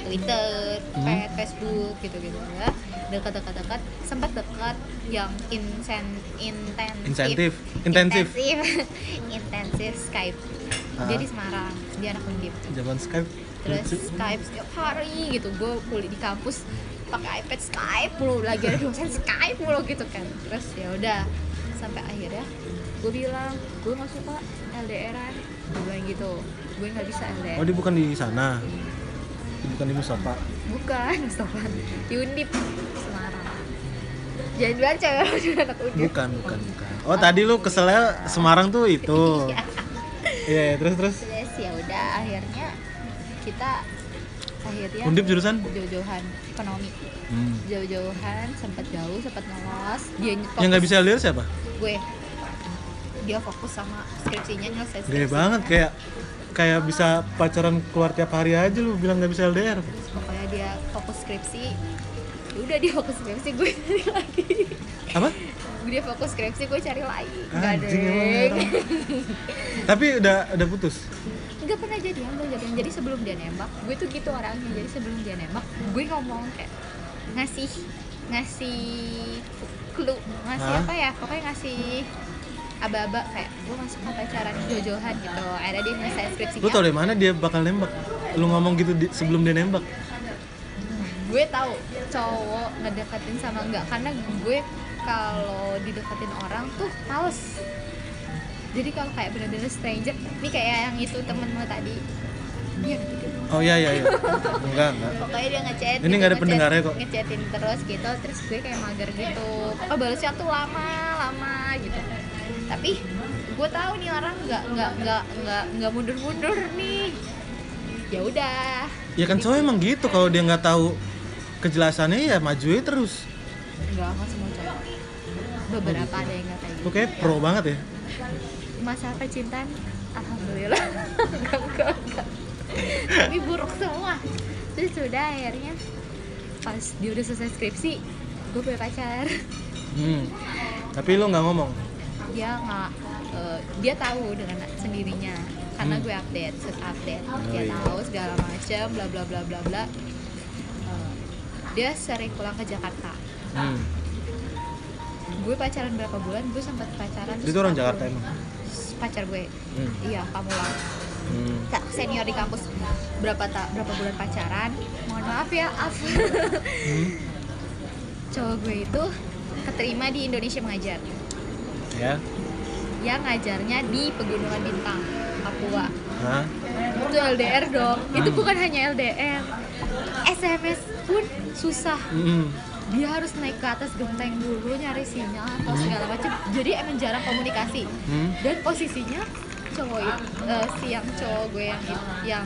Twitter, Hmm. Facebook gitu gitu ya. Dekat-dekat dekat sempat dekat yang insen intensif Insentif, intensif. intensif. Intensif Skype. Dia Ah. di Semarang dia anak undip. Zaman Skype. Terus lucu. Skype setiap hari gitu. Gue kuliah di kampus pakai iPad Skype mulu lagi ada dosen Skype mulu gitu kan. Terus ya udah sampai akhirnya gue bilang gue nggak suka LDRan gue bilang gitu gue nggak bisa LDR oh dia bukan di sana? Bukan di Mustafa? Bukan Mustafa. Di Undip Semarang. Jangan bilang cewek lo juga anak Undip. Bukan bukan bukan. Oh tadi lu keselnya Semarang tuh itu. Iya iya, terus terus? Terus ya udah akhirnya kita akhirnya undip jurusan? jauh-jauhan ekonomi. Hmm. jauh-jauhan sempat jauh sempat ngelos. Dia fokus, yang nggak bisa LDR siapa? Gue. Dia fokus sama skripsinya nyelesain gede skripsi. banget kayak kayak bisa pacaran keluar tiap hari aja lu bilang nggak bisa LDR Terus pokoknya dia fokus skripsi. Udah dia fokus skripsi gue cari lagi. Apa? Dia fokus skripsi gue cari lagi. Anjing, emang deng orang. tapi udah udah putus nggak pernah jadian nggak jadian jadi. Sebelum dia nembak gue tuh gitu orangnya. Jadi sebelum dia nembak gue ngomong kayak ngasih ngasih clue ngasih Hah? apa ya? Pokoknya ngasih aba-aba kayak gue masuk ke pacaran jauh-jauhan gitu. Ada dia nyelesain skripsinya. Lu tau dari mana dia bakal nembak? Lu ngomong gitu di- sebelum dia nembak? Gue tahu cowok ngedeketin sama enggak. Karena gue kalau dideketin orang tuh males jadi kalau kayak bener-bener stranger ini kayak yang itu temen lo tadi dia oh iya iya iya. Enggak enggak. Pokoknya dia ngechat Ini nggak ada ngechat- pendengarnya kok. ngechatin terus gitu terus gue kayak mager gitu. Pokoknya balasnya tuh lama lama gitu. Tapi gue tahu nih orang nggak nggak nggak nggak nggak mundur mundur nih. Ya udah. Ya kan cowok emang gitu kalau dia nggak tahu kejelasannya ya maju aja terus. Nggak nggak semua cowok. Beberapa ada yang nggak kayak gitu. Kayak pro banget ya masa percintaan alhamdulillah enggak enggak enggak tapi buruk semua terus sudah akhirnya pas dia udah selesai skripsi gue punya pacar hmm. tapi lu nggak ngomong dia nggak eh, dia tahu dengan sendirinya karena Hmm. gue update set update Oh, dia iya. tahu segala macam bla bla bla bla bla Eh, dia sering pulang ke Jakarta hmm. gue pacaran berapa bulan gue sempat pacaran itu orang. Jakarta emang pacar gue hmm. iya kamu lah Hmm. Senior di kampus berapa tak berapa bulan pacaran mohon maaf ya af Hmm. cowok gue itu keterima di Indonesia mengajar ya yang ngajarnya di pegunungan bintang Papua Hah? itu LDR dong itu Hmm. bukan hanya LDR SMS pun susah Hmm. Dia harus naik ke atas genteng dulu nyari sinyal atau segala macam jadi emang jarang komunikasi. Hmm. dan posisinya cowok itu eh, si yang cowok gue yang yang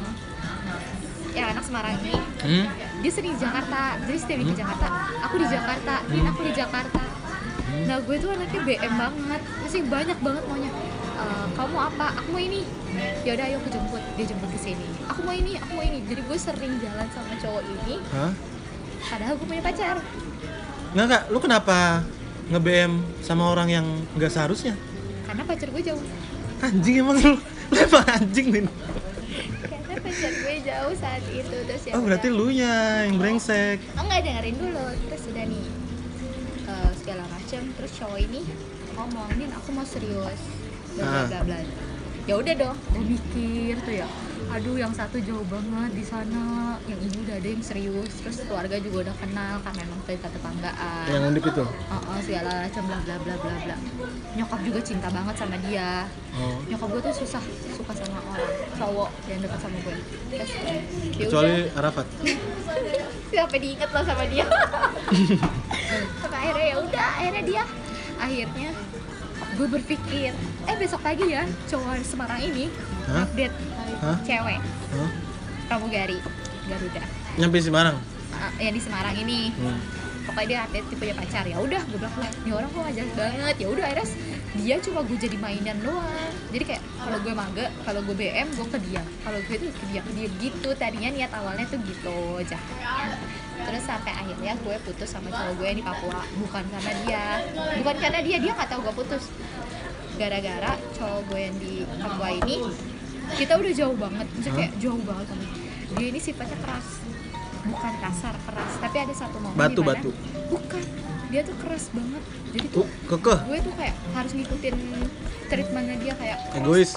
yang anak Semarang ini Hmm. dia sering di Jakarta. Jadi setiap di Jakarta aku di Jakarta Din aku di Jakarta. Nah gue tuh anaknya BM banget. Masih banyak banget maunya. "Eh, kamu apa? Aku mau ini. Ya udah ayo aku jemput. Dia jemput ke sini. Aku mau ini aku mau ini. Jadi gue sering jalan sama cowok ini. Hah? padahal gue punya pacar Nggak kak, lu kenapa nge-BM sama orang yang nggak seharusnya? karena pacar gue jauh Anjing emang lu, lu emang anjing nih. karena pacar gue jauh saat itu terus ya Oh berarti lu nya yang brengsek. oh nggak dengerin dulu terus udah nih eh, segala macam terus cowok ini ngomong nin aku mau serius bla bla Ah. bla bla ya udah dong gue mikir tuh ya aduh yang satu jauh banget di sana yang ini udah ada yang serius terus keluarga juga udah kenal karena emang kita tetanggaan Yang undip itu. Oh, oh, segala macam bla bla bla bla bla nyokap juga cinta banget sama dia Oh. nyokap gue tuh susah suka sama orang cowok yang dekat sama gue terus ya Kecuali udah. Arafat. sampai diinget loh sama dia sampai akhirnya ya udah akhirnya dia akhirnya gue berpikir eh besok pagi ya cowok Semarang ini Hah? update Hah? cewek Hah? pramugari Garuda Nyampe Semarang. Ah, yang di Semarang ini Hmm. Pokoknya dia dia punya pacar. Ya udah gue bilang ini orang kok jelas banget. Ya udah akhirnya dia cuma gue jadi mainan doang. Jadi kayak kalau gue mage kalau gue BM gue ke dia. Kalau gue tuh ke dia ke dia gitu. Tadinya niat awalnya tuh gitu aja. Terus sampai akhirnya gue putus sama cowok gue di Papua. Bukan karena dia. Bukan karena dia dia nggak tahu gue putus. Gara-gara cowok gue yang di Papua ini kita udah jauh banget. Maksudnya kayak jauh banget dia. dia ini sifatnya keras bukan kasar keras. Tapi ada satu momen Batu, dimana- batu. bukan dia tuh keras banget. Jadi tuh Uh, kekeh. gue tuh kayak harus ngikutin treatmentnya dia kayak keras. Egois.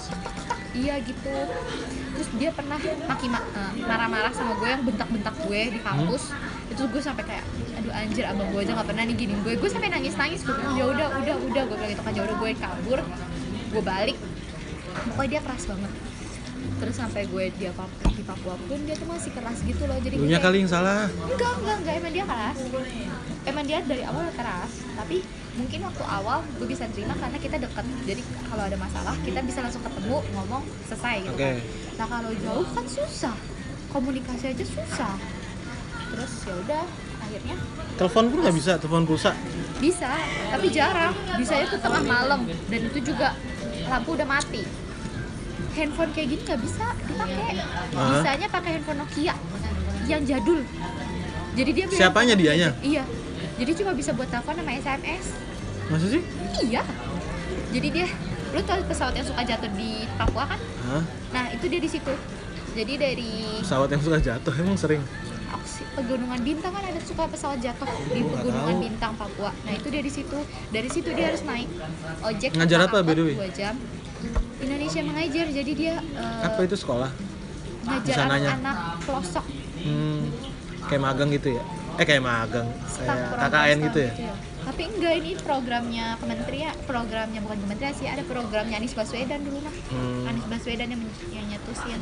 iya gitu. Terus dia pernah maki ma- eh, marah-marah sama gue yang bentak-bentak gue di kampus. Itu gue sampai kayak aduh anjir abang gue aja nggak pernah nih gini gue. Gue sampai nangis nangis gue bilang ya udah udah udah. Gue bilang gitu kan ya udah gue kabur. Gue balik. Pokoknya dia keras banget terus sampai gue di Papua, di Papua pun dia tuh masih keras gitu loh jadi Lu gue nya kayak- kali yang salah. enggak enggak enggak. Emang dia keras. Emang dia dari awal keras tapi mungkin waktu awal gue bisa terima karena kita dekat jadi kalau ada masalah kita bisa langsung ketemu ngomong selesai gitu Oke. kan. Nah kalau jauh kan susah. Komunikasi aja susah. Terus ya udah akhirnya Telepon pun nggak bisa, telepon pulsa. bisa tapi jarang. Bisanya tuh tengah malam. Dan itu juga lampu udah mati handphone kayak gini nggak bisa dipakai Ah. bisanya pakai handphone Nokia yang jadul jadi dia Siapanya dianya? iya jadi cuma bisa buat telepon sama SMS Masa sih? iya jadi dia lu tau pesawat yang suka jatuh di Papua kan Hah? nah itu dia di situ jadi dari Pesawat yang suka jatuh emang sering. Oksi, pegunungan bintang kan ada suka pesawat jatuh di pegunungan tahu. bintang Papua nah itu dia di situ dari situ dia harus naik ojek Ngajar apa, by the way? dua jam Indonesia mengajar jadi dia eh, Apa itu sekolah? ngajar anak-anak pelosok Hmm, kayak magang gitu ya? Eh kayak magang, kayak KKN gitu ya? tapi enggak ini programnya kementerian programnya bukan kementerian sih ada programnya Anies Baswedan dulu mah Hmm. Anies Baswedan yang, yang nyetusin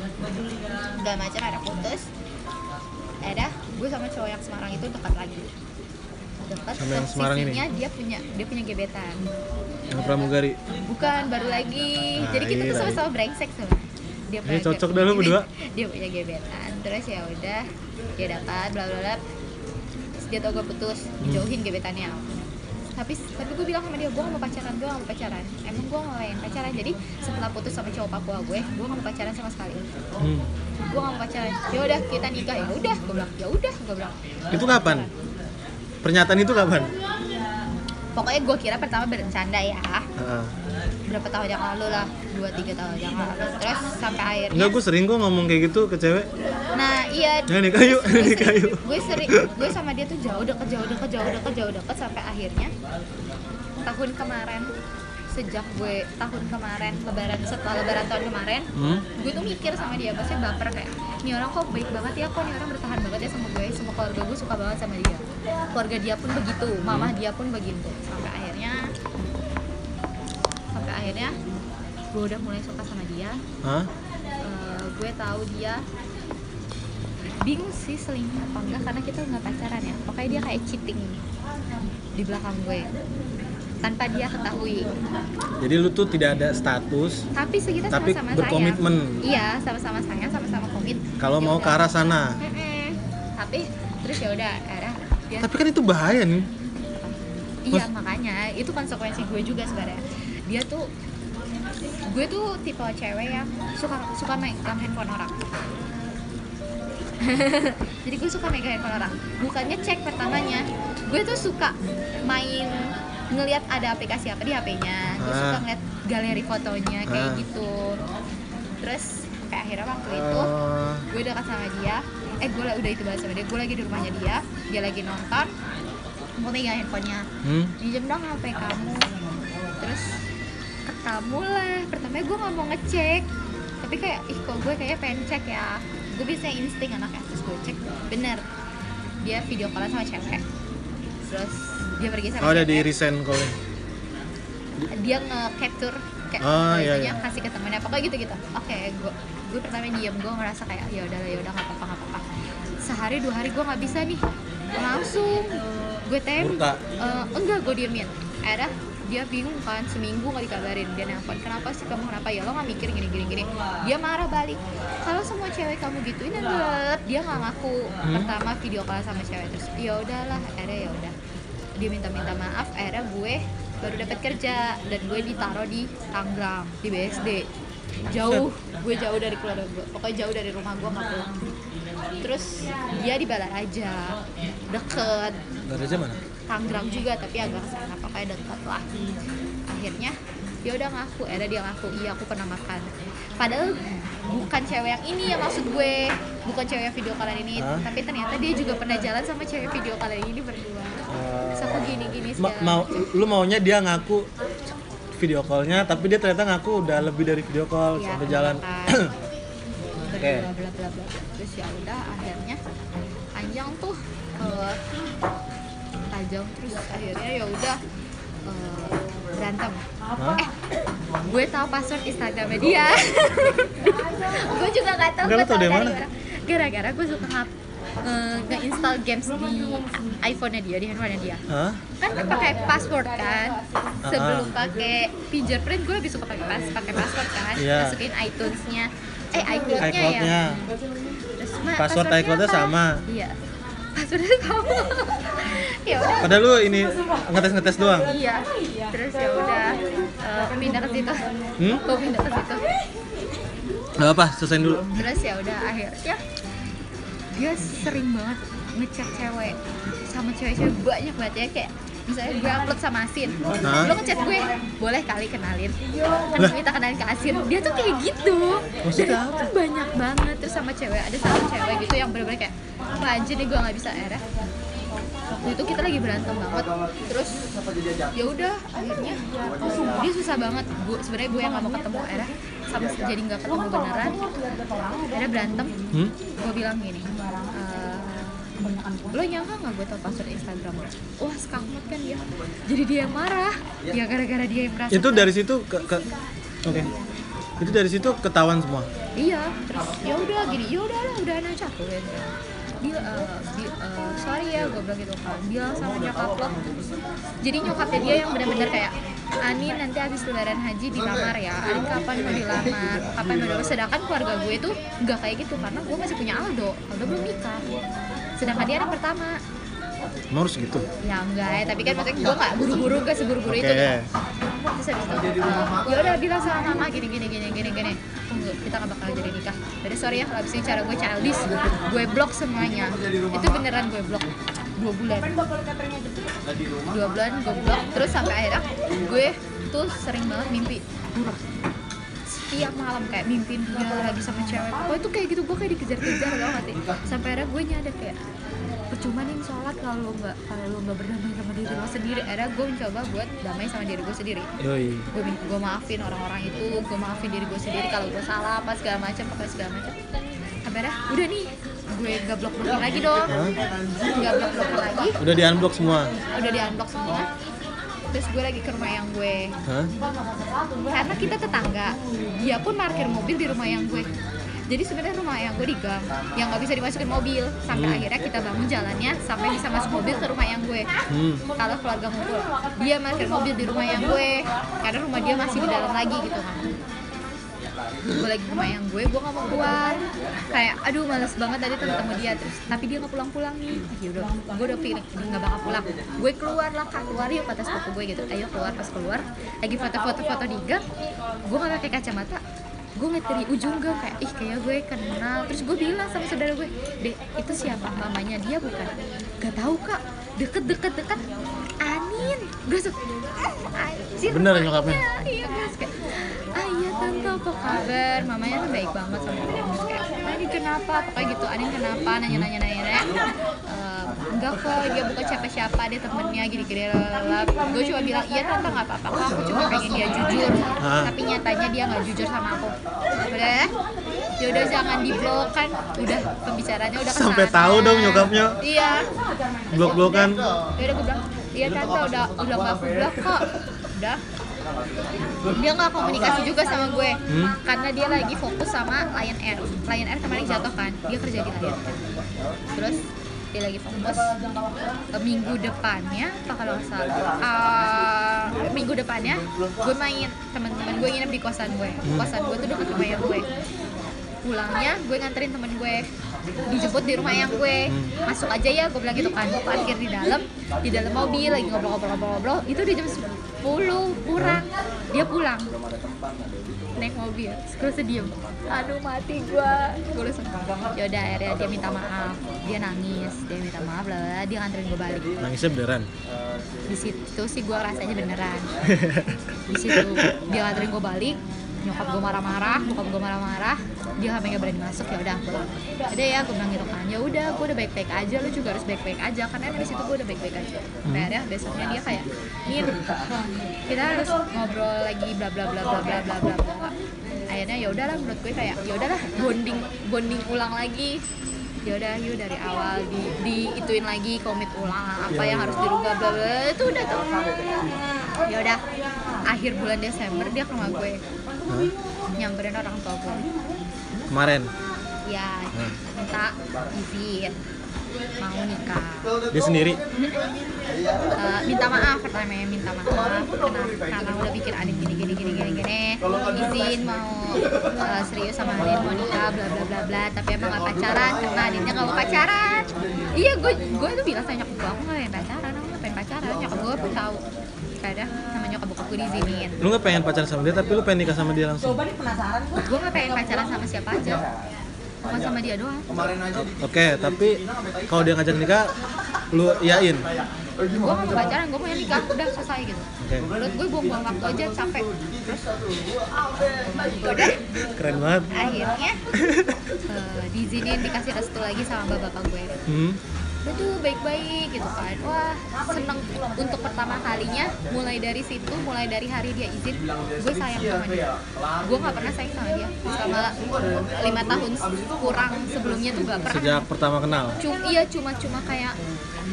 udah macam ada putus dah gue sama cowok yang Semarang itu dekat lagi dekat Sama yang Semarang ini? dia punya dia punya gebetan Yang pramugari. bukan baru lagi. Nah, jadi kita tuh iya, sama-sama brengsek tuh. Dia Ini cocok dah lu punya- berdua. dia punya gebetan. Terus ya udah dia dapat bla bla bla. Terus dia tau gue putus Hmm. dijauhin gebetannya. Tapi tapi gue bilang sama dia gue gak mau pacaran gue gak mau pacaran. Emang gue gak lain pacaran. Jadi setelah putus sama cowok Papua gue gue gak mau pacaran sama sekali. Hmm. gue gak mau pacaran. Ya udah kita nikah. Ya udah gue bilang. Ya udah gue bilang. Itu kapan? Pernyataan itu kapan? Pokoknya gue kira pertama bercanda ya Heeh. berapa tahun yang lalu lah dua tiga tahun yang lalu terus sampai akhirnya Enggak, gue sering kok ngomong kayak gitu ke cewek. nah iya Ya nih kayu, ini kayu. gue sering gue sama dia tuh jauh deket jauh deket jauh deket jauh deket sampai akhirnya tahun kemarin sejak gue tahun kemarin lebaran setelah lebaran tahun kemarin Hmm? gue tuh mikir sama dia maksudnya baper kayak ini orang kok baik banget ya kok ini orang bertahan banget ya sama gue sama keluarga gue suka banget sama dia keluarga dia pun begitu mama dia pun begitu sampai akhirnya sampai akhirnya gue udah mulai suka sama dia Hah? Eh, gue tahu dia bingung sih selingkuh apa enggak karena kita nggak pacaran ya pokoknya dia kayak cheating di belakang gue tanpa dia ketahui Jadi lu tuh tidak ada status tapi sekitar Tapi sama-sama berkomitmen. sayang iya sama-sama sayang sama-sama komit kalau mau udah. ke arah sana. Tapi terus ya udah dia Tapi kan itu bahaya nih. iya makanya. Itu konsekuensi gue juga sebenarnya. Dia tuh gue tuh tipe cewek yang suka suka megang handphone orang. Jadi gue suka megang handphone orang. Bukannya cek pertamanya. Gue tuh suka main ngelihat ada aplikasi apa di HP-nya gue Ah. suka ngeliat galeri fotonya kayak Ah. gitu. Terus sampai akhirnya waktu itu Oh, gue dekat sama dia eh gue udah itu bahas sama dia gue lagi di rumahnya dia. Dia lagi nonton. Gue megang handphonenya. Hmm? minjem dong HP kamu. Terus ketemu lah. Pertamanya gue nggak mau ngecek. Tapi kayak ih kok gue kayak pengen cek ya. Gue biasanya insting anaknya. Terus gue cek. Bener. Dia video callan sama cewek. Terus dia pergi sama Oh, ada di resend call dia nge-capture kayak Oh, iya, iya. kasih ke temennya. Pokoknya gitu gitu. Oke gue gue pertama diem. Gue ngerasa kayak ya udah ya udah nggak apa-apa nggak apa-apa. Sehari dua hari gue nggak bisa nih. Langsung gue tem. Eh, enggak gue diemin. Akhirnya dia bingung kan seminggu nggak dikabarin. Dia nelfon kenapa sih kamu kenapa ya? Lo nggak mikir gini gini gini. Dia marah balik. Kalau semua cewek kamu gituin dan blablabla. dia nggak ngaku Hmm. pertama video call sama cewek terus. Ya udahlah akhirnya ya udah. Dia minta minta maaf akhirnya gue baru dapat kerja dan gue ditaruh di Tangerang di BSD jauh gue jauh dari keluarga gue. Pokoknya jauh dari rumah gue nggak pulang. Terus dia di Balaraja deket. Dari aja mana? Tangerang juga tapi agak ke sana pokoknya dekat lah. Akhirnya dia udah ngaku ada dia ngaku iya aku pernah makan. Padahal bukan cewek yang ini ya maksud gue. Bukan cewek yang video kalian ini. Hah? tapi ternyata dia juga pernah jalan sama cewek video kalian ini berdua. Terus aku gini gini Ma- mau lu maunya dia ngaku video callnya tapi dia ternyata ngaku udah lebih dari video call Iya, sampai jalan. Oke. berdua bla bla bla. Terus ya udah akhirnya panjang tuh eh, tajam. Terus akhirnya ya udah eh, berantem Hah? eh gue tahu password Instagramnya dia gue juga tahu Enggak, gue tahu dari mana? gara-gara gue suka nge- nge- nge-install games di iPhone-nya dia di handphone-nya dia Hah? kan pakai password kan sebelum Ah. pakai fingerprint gue lebih suka pakai pas pakai password kan Iya. masukin iTunes-nya eh iCloud-nya ya iCloud-nya. Terus, "Ma, Password passwordnya iCloud-nya apa?" sama. iya passwordnya sama ya udah Padahal lu ini ngetes-ngetes doang. iya terus ya udah eh, pindah ke situ Hmm? gue pindah ke situ Gak apa, selesaiin dulu. terus ya udah akhirnya dia sering banget ngechat cewek sama cewek-cewek banyak banget ya kayak misalnya gue upload sama Asin. Hah? lo ngechat gue boleh kali kenalin? Terus minta kenalin ke Asin. Dia tuh kayak gitu. Maksudnya Dan itu banyak banget. Terus sama cewek ada satu cewek gitu yang bener-bener kayak apa aja nih gue nggak bisa akhirnya waktu itu kita lagi berantem banget. Terus ya udah akhirnya dia susah banget gue sebenarnya gue yang nggak mau ketemu akhirnya sama jadi nggak ketemu beneran. Akhirnya berantem. Hmm? gue bilang gini "Eh, lo nyangka nggak gue tau password Instagram lo? wah skamot kan dia. Jadi dia yang marah. Ya gara-gara dia yang merasa Itu dari situ ke, ke Oke. Itu dari situ ketahuan semua. iya terus ya udah gini ya udah lah udah aja. Aku ya dia eh, di- eh, sorry ya gue bilang gitu. Kan bilang sama nyokap lo. Jadi nyokapnya dia yang benar-benar kayak Ani nanti habis lebaran haji dilamar ya. Ani kapan mau dilamar? Kapan mau dilamar? Sedangkan keluarga gue itu nggak kayak gitu karena gue masih punya Aldo. Aldo belum nikah sedangkan dia anak pertama. Emang harus gitu. ya enggak ya tapi kan maksudnya gue nggak buru-buru gak seburu-buru itu. Oke. gitu terus habis itu eh, ya udah bilang sama mama gini gini gini gini gini tunggu kita nggak bakal jadi nikah. Jadi sorry ya kalau abis ini cara gue childish gue blok semuanya. Itu beneran gue blok dua bulan. Dua bulan gue blok terus sampai akhirnya gue tuh sering banget mimpi buruk setiap malam kayak mimpin dia lagi sama cewek. Pokoknya itu kayak gitu gue kayak dikejar-kejar gak sih? Sampai akhirnya gue nyadar kayak percuma nih sholat kalau lo nggak kalau lo nggak berdamai sama diri lo sendiri. Akhirnya gue mencoba buat damai sama diri gue sendiri. Gue gue maafin orang-orang itu gue maafin diri gue sendiri kalau gue salah apa segala macam apa segala macam sampai akhirnya udah nih gue gak blok blokin lagi dong. Gak blok blokin lagi. Udah di unblock semua. udah di unblock semua terus gue lagi ke rumah yang gue Hah? karena kita tetangga dia pun parkir mobil di rumah yang gue jadi sebenarnya rumah yang gue di gang yang nggak bisa dimasukin mobil sampai Hmm. akhirnya kita bangun jalannya sampai bisa masuk mobil ke rumah yang gue Hmm. kalau keluarga ngumpul dia parkir mobil di rumah yang gue karena rumah dia masih di dalam lagi gitu kan gue lagi ke rumah yang gue gue gak mau keluar. Kayak aduh males banget tadi ketemu dia. Terus tapi dia nggak pulang-pulang nih. Ya udah gue udah pilih nggak bakal pulang. Gue keluar lah kak keluar yuk kata sepupu gue gitu. Ayo keluar pas keluar lagi foto-foto foto di gang gue nggak pakai kacamata. Gue ngeliat dari ujung gang kayak ih kayak gue kenal. Terus gue bilang sama saudara gue deh itu siapa? Mamanya dia bukan. Gak tahu kak. Deket deket deket. Anin. Gue suka anjir Bener nyokapnya? iya gue ah iya tante apa kabar mamanya tuh baik banget sama gue Terus kayak Anin kenapa? Pokoknya gitu Anin kenapa? Nanya nanya nanya nanya Eh, enggak kok dia bukan siapa siapa dia temennya gini gini lalala gue cuma bilang iya tante nggak apa apa kok aku cuma pengen dia jujur. Tapi nyatanya dia nggak jujur sama aku. Udah ya udah jangan di blok kan. Udah pembicaranya udah Sampai tahu dong nyokapnya. iya. Blok-blokan. ya udah gue bilang iya tante udah udah nggak aku blok kok. Udah dia nggak komunikasi juga sama gue Hmm? karena dia lagi fokus sama Lion Air. Lion Air kemarin jatuh kan dia kerja di Lion Air. Terus dia lagi fokus Eh, minggu depannya apa kalau nggak salah eh, minggu depannya gue main teman-teman gue nginep di kosan gue. Kosan gue tuh deket rumah yang gue. Pulangnya gue nganterin temen gue dijemput di rumah yang gue masuk aja ya gue bilang gitu kan gue parkir di dalam di dalam mobil lagi ngobrol-ngobrol-ngobrol. Itu udah jam 10 kurang. Dia pulang. Naik mobil terus gue sedih aduh mati gue gue langsung yaudah akhirnya dia minta maaf. Dia nangis dia minta maaf lah dia nganterin gue balik. Nangisnya beneran. di situ sih gue rasanya beneran. Di situ dia nganterin gue balik nyokap gue marah-marah bokap gue marah-marah dia sampai nggak berani masuk ya udah aku udah ya aku bilang gitu kan ya udah gue udah baik-baik aja lu juga harus baik-baik aja karena dari situ gue udah baik-baik aja. Hmm. Ya, besoknya dia kayak min kita harus ngobrol lagi bla bla bla bla bla bla bla. Akhirnya ya udahlah menurut gue kayak ya udahlah bonding bonding ulang lagi ya udah yuk dari awal di diituin lagi komit ulang apa yang harus dirubah bla bla itu udah tuh ya udah akhir bulan Desember dia ke rumah gue. Hah? nyamperin orang tua gue. Kemarin. ya minta izin mau nikah. Dia sendiri. Eh, minta maaf pertama ya minta maaf. Kenapa? Karena udah bikin Adin gini gini gini gini gini. Izin mau eh, serius sama Adin mau nikah bla bla bla bla. Tapi emang gak pacaran karena Adinnya gak mau pacaran. Iya gue gue tuh bilang sama nyokap gue aku gak pengen pacaran aku gak pengen pacaran. Nyokap gue pun tahu. Kadang sama nyokap bokap gue diizinin. Lu nggak pengen pacaran sama dia tapi lu pengen nikah sama dia langsung. gue gak pengen pacaran sama siapa aja bukan sama dia doang Oke, tapi kalau dia ngajak nikah, lu yain. gue gak mau pacaran gue mau nikah udah selesai gitu Oke. menurut gue buang-buang waktu aja capek terus udah Keren banget. akhirnya eh, diizinin dikasih restu lagi sama bapak gue Hmm. Dia tuh baik-baik gitu kan. Wah seneng untuk pertama kalinya mulai dari situ mulai dari hari dia izin gue sayang sama dia. Gue nggak pernah sayang sama dia selama lima tahun kurang. Sebelumnya tuh gak pernah. Sejak pertama kenal. cuma iya cuma cuma kayak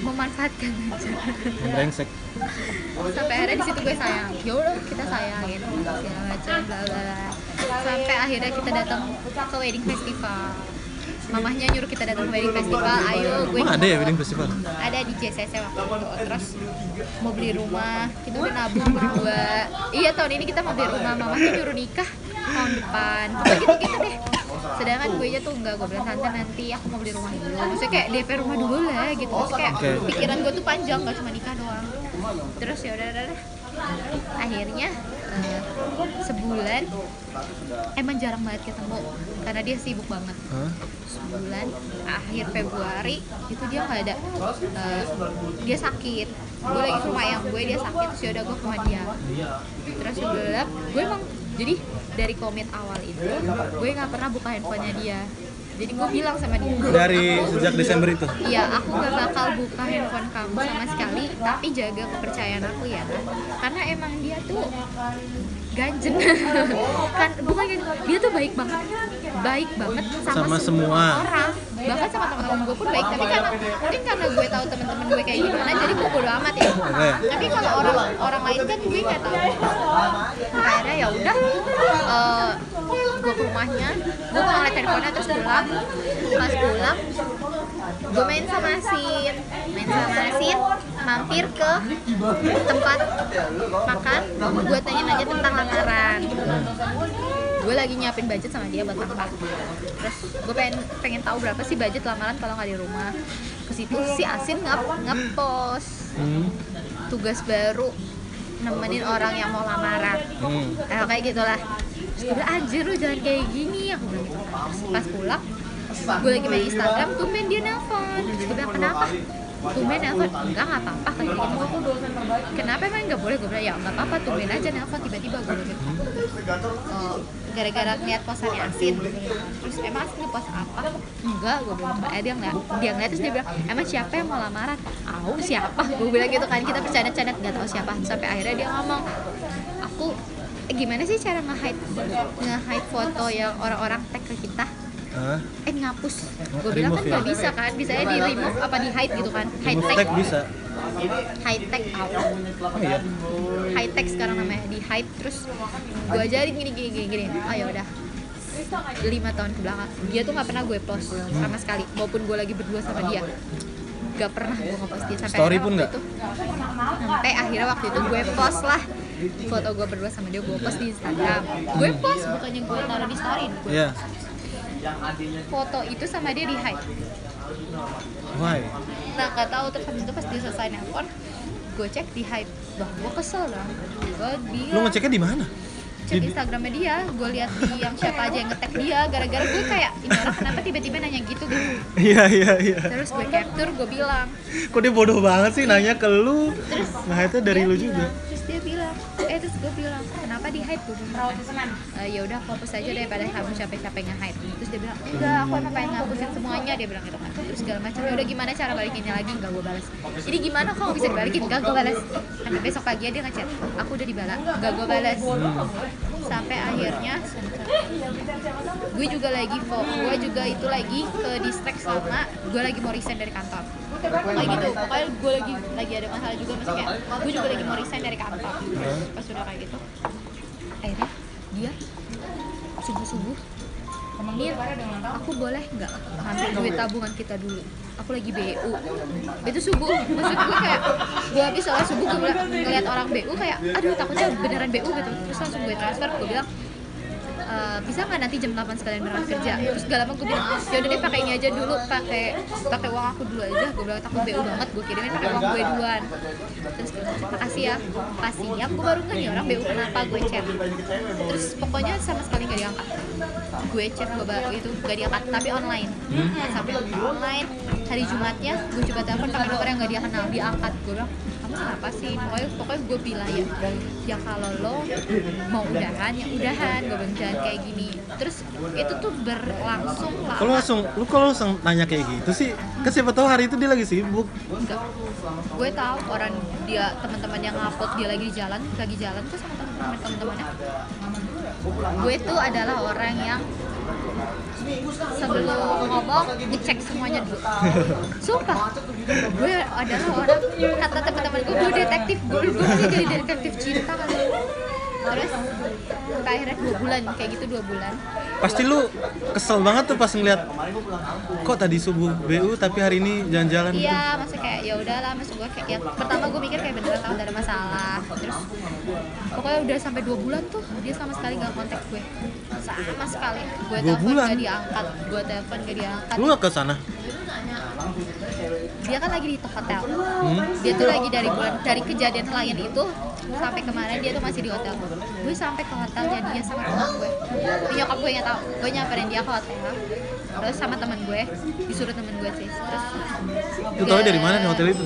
memanfaatkan aja. Brengsek. sampai akhirnya di situ gue sayang. Ya udah kita sayang gitu segala macam bla bla bla. Sampai akhirnya kita datang ke wedding festival mamahnya nyuruh kita datang ke wedding festival. Ayo gue Emang ada ya wedding festival? ada di JCC waktu itu. Terus mau beli rumah kita udah nabung berdua iya tahun ini kita mau beli rumah. Mamahnya nyuruh nikah tahun depan. Pokoknya gitu gitu deh. Sedangkan gue nya tuh enggak gue bilang tante nanti aku mau beli rumah dulu. Maksudnya kayak DP rumah dulu lah gitu. Maksudnya kayak Oke. pikiran gue tuh panjang gak cuma nikah doang. Terus ya udah udah udah. Akhirnya eh, sebulan emang jarang banget ketemu karena dia sibuk banget. Hah? sebulan akhir Februari itu dia nggak ada eh, dia sakit. Gue lagi ke rumah yang gue dia sakit terus yaudah gue ke rumah dia. Terus udah gue emang jadi dari komit awal itu gue nggak pernah buka handphonenya dia jadi gue bilang sama dia Dari "Aku- sejak Desember itu. Iya, aku gak bakal buka handphone kamu sama sekali, tapi jaga kepercayaan aku ya. Karena emang dia tuh ganjen. kan bukan dia tuh baik banget. Baik banget sama, Sama semua. orang. Bahkan sama teman-teman gue pun baik, tapi karena mungkin karena gue tahu teman-teman gue kayak gimana, jadi gue bodo amat ya. Oke. Tapi kalau orang orang lain kan gue nggak tahu. Akhirnya ya udah, eh, gue ke rumahnya, gue mau ngeliat handphonenya terus pulang. Pas pulang, gue main sama Sin main sama Sin mampir ke tempat makan. Gue tanyain aja tentang lamaran. Gue lagi nyiapin budget sama dia buat makan terus gue pengen pengen tahu berapa sih budget lamaran kalau nggak di rumah. Ke situ si Asin ngap ngepost Hmm. tugas baru nemenin orang yang mau lamaran. Hmm. eh, kayak gitulah. Terus gue bilang anjir lu jangan kayak gini. Aku bilang gitu pas pulang gue lagi main Instagram tumben dia nelfon terus gue bilang kenapa? Tumben nelfon enggak nggak apa-apa kayak gitu kenapa emang nggak boleh? Gue bilang ya nggak apa-apa tumben aja nelfon tiba-tiba gue bilang oh, gara-gara ngeliat posannya Asin terus emang Asin ngepost apa? Enggak gue bilang eh dia ngeliat dia ngeliat terus dia bilang emang siapa yang mau lamaran? Aku siapa. Gue bilang gitu kan kita bercanda-canda nggak tahu siapa. Sampai akhirnya dia ngomong aku eh, gimana sih cara nge-hide nge-hide foto yang orang-orang tag ke kita Hah? eh ngapus. Gue bilang kan remove ya? nggak bisa kan? Bisa di remove apa di hide gitu kan? Hide Remove tag tag bisa. hide tag apa Oh iya. high tech sekarang namanya di hide terus gue ajarin gini gini gini gini. Oh ya udah. Lima tahun ke belakang. Dia tuh nggak pernah gue post sama sekali maupun gue lagi berdua sama dia. Gak pernah gue ngepost dia sampai Story pun nggak? itu. Sampai akhirnya waktu itu gue post lah. Foto gue berdua sama dia gue post di Instagram. Gue post bukannya gue taruh di story. Gue Iya. Foto itu sama dia di hide Why? nah gak tahu terus habis itu pas dia selesai nelfon gue cek di hide bah gue kesel dong gue Lu bilang ngeceknya di mana? cek Di- Instagramnya dia, gue lihat di yang siapa aja yang nge-tag dia, gara-gara gue kayak ini orang kenapa tiba-tiba nanya gitu gitu. Iya iya iya. Terus gue capture, gue bilang, Kok dia bodoh banget sih nanya ke lu? terus Nah itu dari dia lu bilang- juga. Terus dia bilang, eh terus gue bilang, kenapa di hide? Gue bilang, "Eh, ya udah fokus aja daripada kamu capek-capek nge-hide. Terus dia bilang, enggak, aku emang pengen ngapusin semuanya. Dia bilang gitu kan. Terus segala macam. Ya udah gimana cara balikinnya lagi? Enggak gue balas. Jadi gimana kok bisa dibalikin? Enggak gue balas. Sampai besok pagi dia ngechat, aku udah dibalas. Enggak gue balas. Sampai akhirnya gue juga lagi gue juga itu lagi ke distract sama gue lagi mau resign dari kantor kayak gitu pokoknya gue lagi lagi ada masalah juga maksudnya kayak gue juga lagi mau resign dari kantor pas udah kayak gitu akhirnya dia subuh subuh Mir, aku boleh nggak ngambil duit tabungan kita dulu? Aku lagi BU. Itu subuh, maksud gue kayak gue habis sholat subuh gue ngeliat orang BU kayak, aduh takutnya beneran BU gitu. Terus langsung gue transfer, gue bilang "E, bisa nggak nanti jam 8 sekalian berangkat kerja? Terus gak lama gue bilang, ya udah deh pakai ini aja dulu, pakai pakai uang aku dulu aja. Gue bilang takut BU banget, gue kirimin pakai uang gue duluan. Terus makasih ya. Pas siang gue baru nggak nih orang BU kenapa gue chat. Terus pokoknya sama sekali gak diangkat gue chat gue ba- itu gak diangkat tapi online sampai online hari Jumatnya gue coba telepon pakai nomor yang gak dia kenal diangkat gue bilang kenapa sih? Pokoknya pokoknya gue bilang ya ya kalau lo mau udahan ya udahan. Gue bilang jangan kayak gini. Terus itu tuh berlangsung lah Kalau langsung, lu kalau langsung nanya kayak gitu sih, kan siapa tahu hari itu dia lagi sibuk. enggak. Gue tahu orang dia teman-teman yang ngupload dia lagi di jalan lagi jalan tuh sama teman-teman teman-temannya gue tuh adalah orang yang sebelum ngomong ngecek semuanya dulu. Sumpah gue adalah orang kata teman-teman gue gue detektif gue gue jadi detektif cinta. kali terus sampai akhirnya dua bulan kayak gitu dua bulan Pasti lu kesel banget tuh pas ngeliat kok tadi subuh BU tapi hari ini jalan-jalan gitu. Iya, maksudnya kayak ya udahlah, maksud gue kayak ya, pertama gue mikir kayak beneran tahu ada masalah. Terus pokoknya udah sampai dua bulan tuh dia sama sekali gak kontak gue, sama sekali. Gue telepon gak diangkat, gue telepon gak diangkat. Lu gak ke sana? Dia kan lagi di hotel. Hmm? Dia tuh lagi dari bulan dari kejadian klien itu sampai kemarin dia tuh masih di hotel. Gue sampai ke hotelnya dia sama teman gue. Ini nyokap gue yang tahu. Gue nyamperin dia ke hotel. Terus sama teman gue, disuruh teman gue sih. Terus Lu tau dari mana di hotel itu?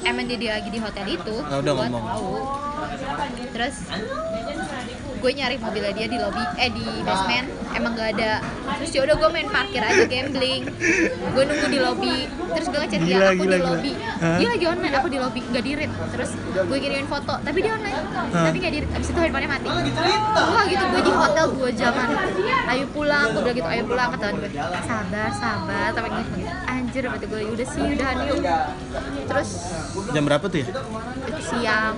emang dia, dia lagi di hotel itu Ah, udah ngomong. tahu terus gue nyari mobilnya dia di lobby eh di basement. Emang gak ada. Terus ya udah gue main parkir aja gambling. Gue nunggu di lobby. Terus gue ngechat dia Gila, aku gila, di gila. lobby. Hah? dia lagi online aku di lobby nggak di read. Terus gue kirimin foto tapi dia online. Tapi nggak di read. Abis itu handphonenya mati. Wah gitu. Gue di hotel dua jaman. Ayo pulang gue bilang gitu ayo pulang kata gue sabar sabar tapi gitu anjir berarti gue udah sih udahan yuk terus Jam berapa tuh ya? itu siang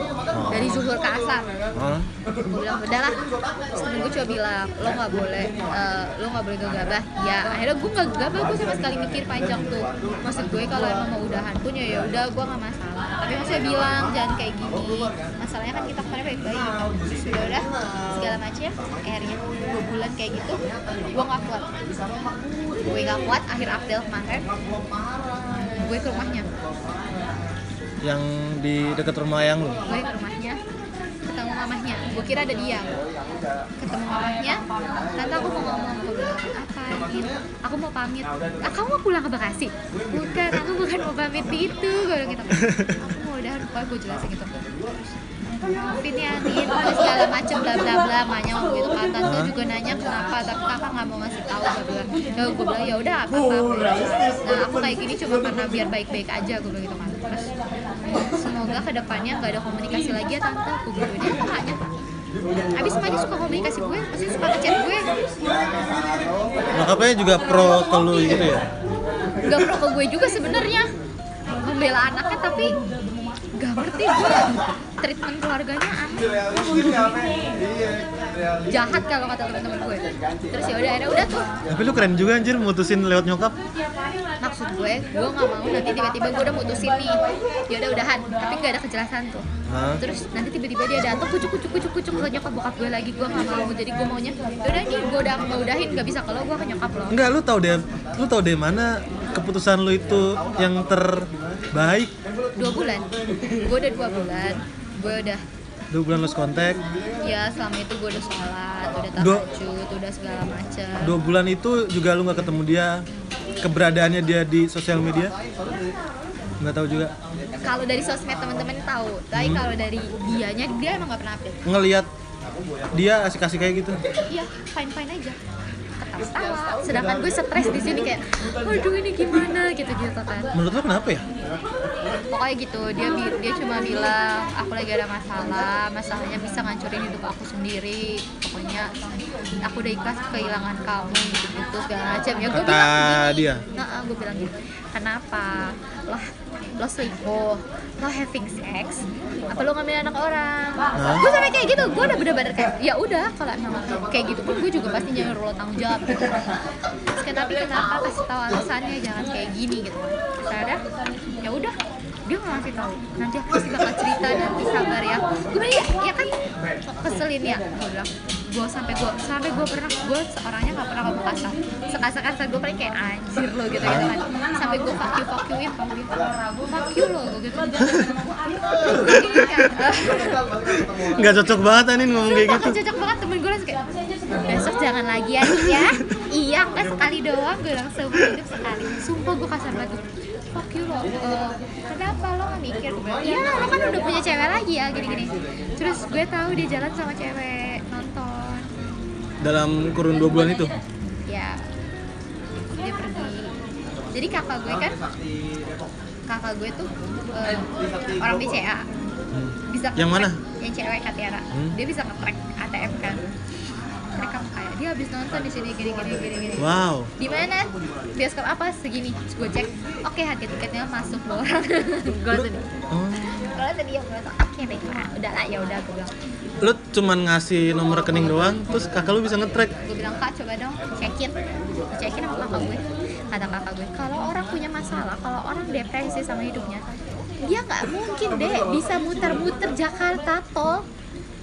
dari zuhur ke asar. Oh. gue bilang udahlah Terus temen gue coba bilang lo nggak boleh eh, lo nggak boleh gegabah. Ya akhirnya gue nggak gegabah gue sama sekali mikir panjang tuh. Maksud gue kalau emang mau udahan pun ya udah gue nggak masalah. Tapi maksudnya bilang jangan kayak gini. Masalahnya kan kita kemarin baik-baik. Sudah udah segala macam akhirnya dua bulan kayak gitu gue nggak kuat. Gue nggak kuat akhir April kemarin gue ke rumahnya. Yang di dekat rumah yang lu? Gue ke rumahnya. Ketemu mamahnya. Gue kira ada dia. Ketemu mamahnya. Tante aku mau ngomong. Bilang apa Nin? aku mau pamit. Ah, kamu mau pulang ke Bekasi? Bukan aku bukan mau pamit. Itu gue gitu. Aku mau udah pokoknya gue jelasin gitu maafin ya terus segala macem bla bla bla makanya ngomong gitu kan tante juga nanya kenapa tapi kakak nggak mau ngasih tahu? Gue bilang ya gue bilang ya udah apa apa nah aku kayak gini cuma karena biar baik baik aja gue bilang gitu kan. Terus semoga ke depannya nggak ada komunikasi lagi ya tante aku gitu dia kakaknya abis semuanya suka komunikasi gue pasti suka ngechat gue. Nyokapnya juga pro ke lu gitu ya? Gak pro ke gue juga sebenarnya. Membela anaknya tapi gak ngerti gue treatment keluarganya aneh jahat kalau kata teman-teman gue. Terus ya udah akhirnya udah tuh. Tapi lu keren juga anjir mutusin lewat nyokap. Maksud gue gue nggak mau nanti tiba-tiba gue udah mutusin nih. Ya udah udahan. Tapi nggak ada kejelasan tuh. Hah? terus nanti tiba-tiba dia datang kucuk kucuk kucuk kucuk ke nyokap bokap gue lagi. Gue nggak mau jadi gue maunya udah nih gue udah mau udahin nggak bisa kalau gue ke nyokap lo. Enggak lu tau deh lu tau deh mana? Keputusan lu itu yang terbaik? Dua bulan. Gue udah dua bulan. Gue udah dua bulan lost kontak ya selama itu gue udah sholat udah tahajud udah segala macam dua bulan itu juga lu nggak ketemu dia? Keberadaannya dia di sosial media? Nggak tahu juga. Kalau dari sosmed teman-teman tahu tapi Hmm. kalau dari dianya dia emang gak pernah update. Ngelihat dia asik-asik kayak gitu? Iya fine fine aja ketawa sedangkan gue stres di sini kayak aduh ini gimana? Gitu gitu kan menurut lu kenapa ya? Pokoknya gitu dia dia cuma bilang aku lagi ada masalah masalahnya bisa ngancurin hidup aku sendiri. Pokoknya aku udah ikhlas kehilangan kamu gitu gitu segala macam. Ya gue bilang gini dia? nah, gue bilang gitu kenapa? Lo lo selingkuh lo having sex apa lo ngambil anak orang? Hah? gue sampai kayak gitu gue udah bener-bener kayak ya udah kalau emang kayak gitu pun gue juga pasti nyuruh lo tanggung jawab. Gitu Terus tapi kenapa? Kasih tahu alasannya jangan kayak gini gitu. Ada ya udah dia nggak ngasih tahu. Nanti aku pasti bakal cerita nanti sabar ya. Gue bilang ya, ya kan? Keselin ya. Gue bilang gue sampai gue sampai gue pernah gue seorangnya nggak pernah ngomong kasar. Sekasar kasar gue paling kayak anjir lo gitu gitu kan. Sampai gue fuck you fuck youin kamu gitu fuck you lo gue gitu nggak cocok. Banget Anin ngomong kayak gitu. cocok banget temen gue langsung kayak besok jangan lagi ya Nik, ya. Iya kan sekali doang gue langsung hidup sekali. Sumpah gue kasar banget fuck you lo Eh, kenapa lo gak mikir? Iya lo kan udah punya cewek lagi ya gini-gini. Terus gue tahu dia jalan sama cewek nonton. Dalam kurun dua bulan itu? Ya dia pergi. Jadi kakak gue kan kakak gue tuh eh, orang BCA bisa Yang mana? yang cewek Katiara. Hmm. dia bisa nge-track ATM kan dia habis nonton di sini gini gini gini gini. Wow. Di mana? Bioskop apa? Segini. Terus gue cek. Oke harga tiketnya masuk dua orang. Gue sedih. Oh. kalau tadi yang gue oke baiklah udah lah ya udah gue bilang. Lu cuman ngasih nomor rekening doang terus kakak lu bisa nge-track? Gue bilang kak coba dong cekin. Cekin sama kakak gue kata kakak gue. Kalau orang punya masalah kalau orang depresi sama hidupnya dia nggak mungkin deh bisa muter-muter Jakarta tol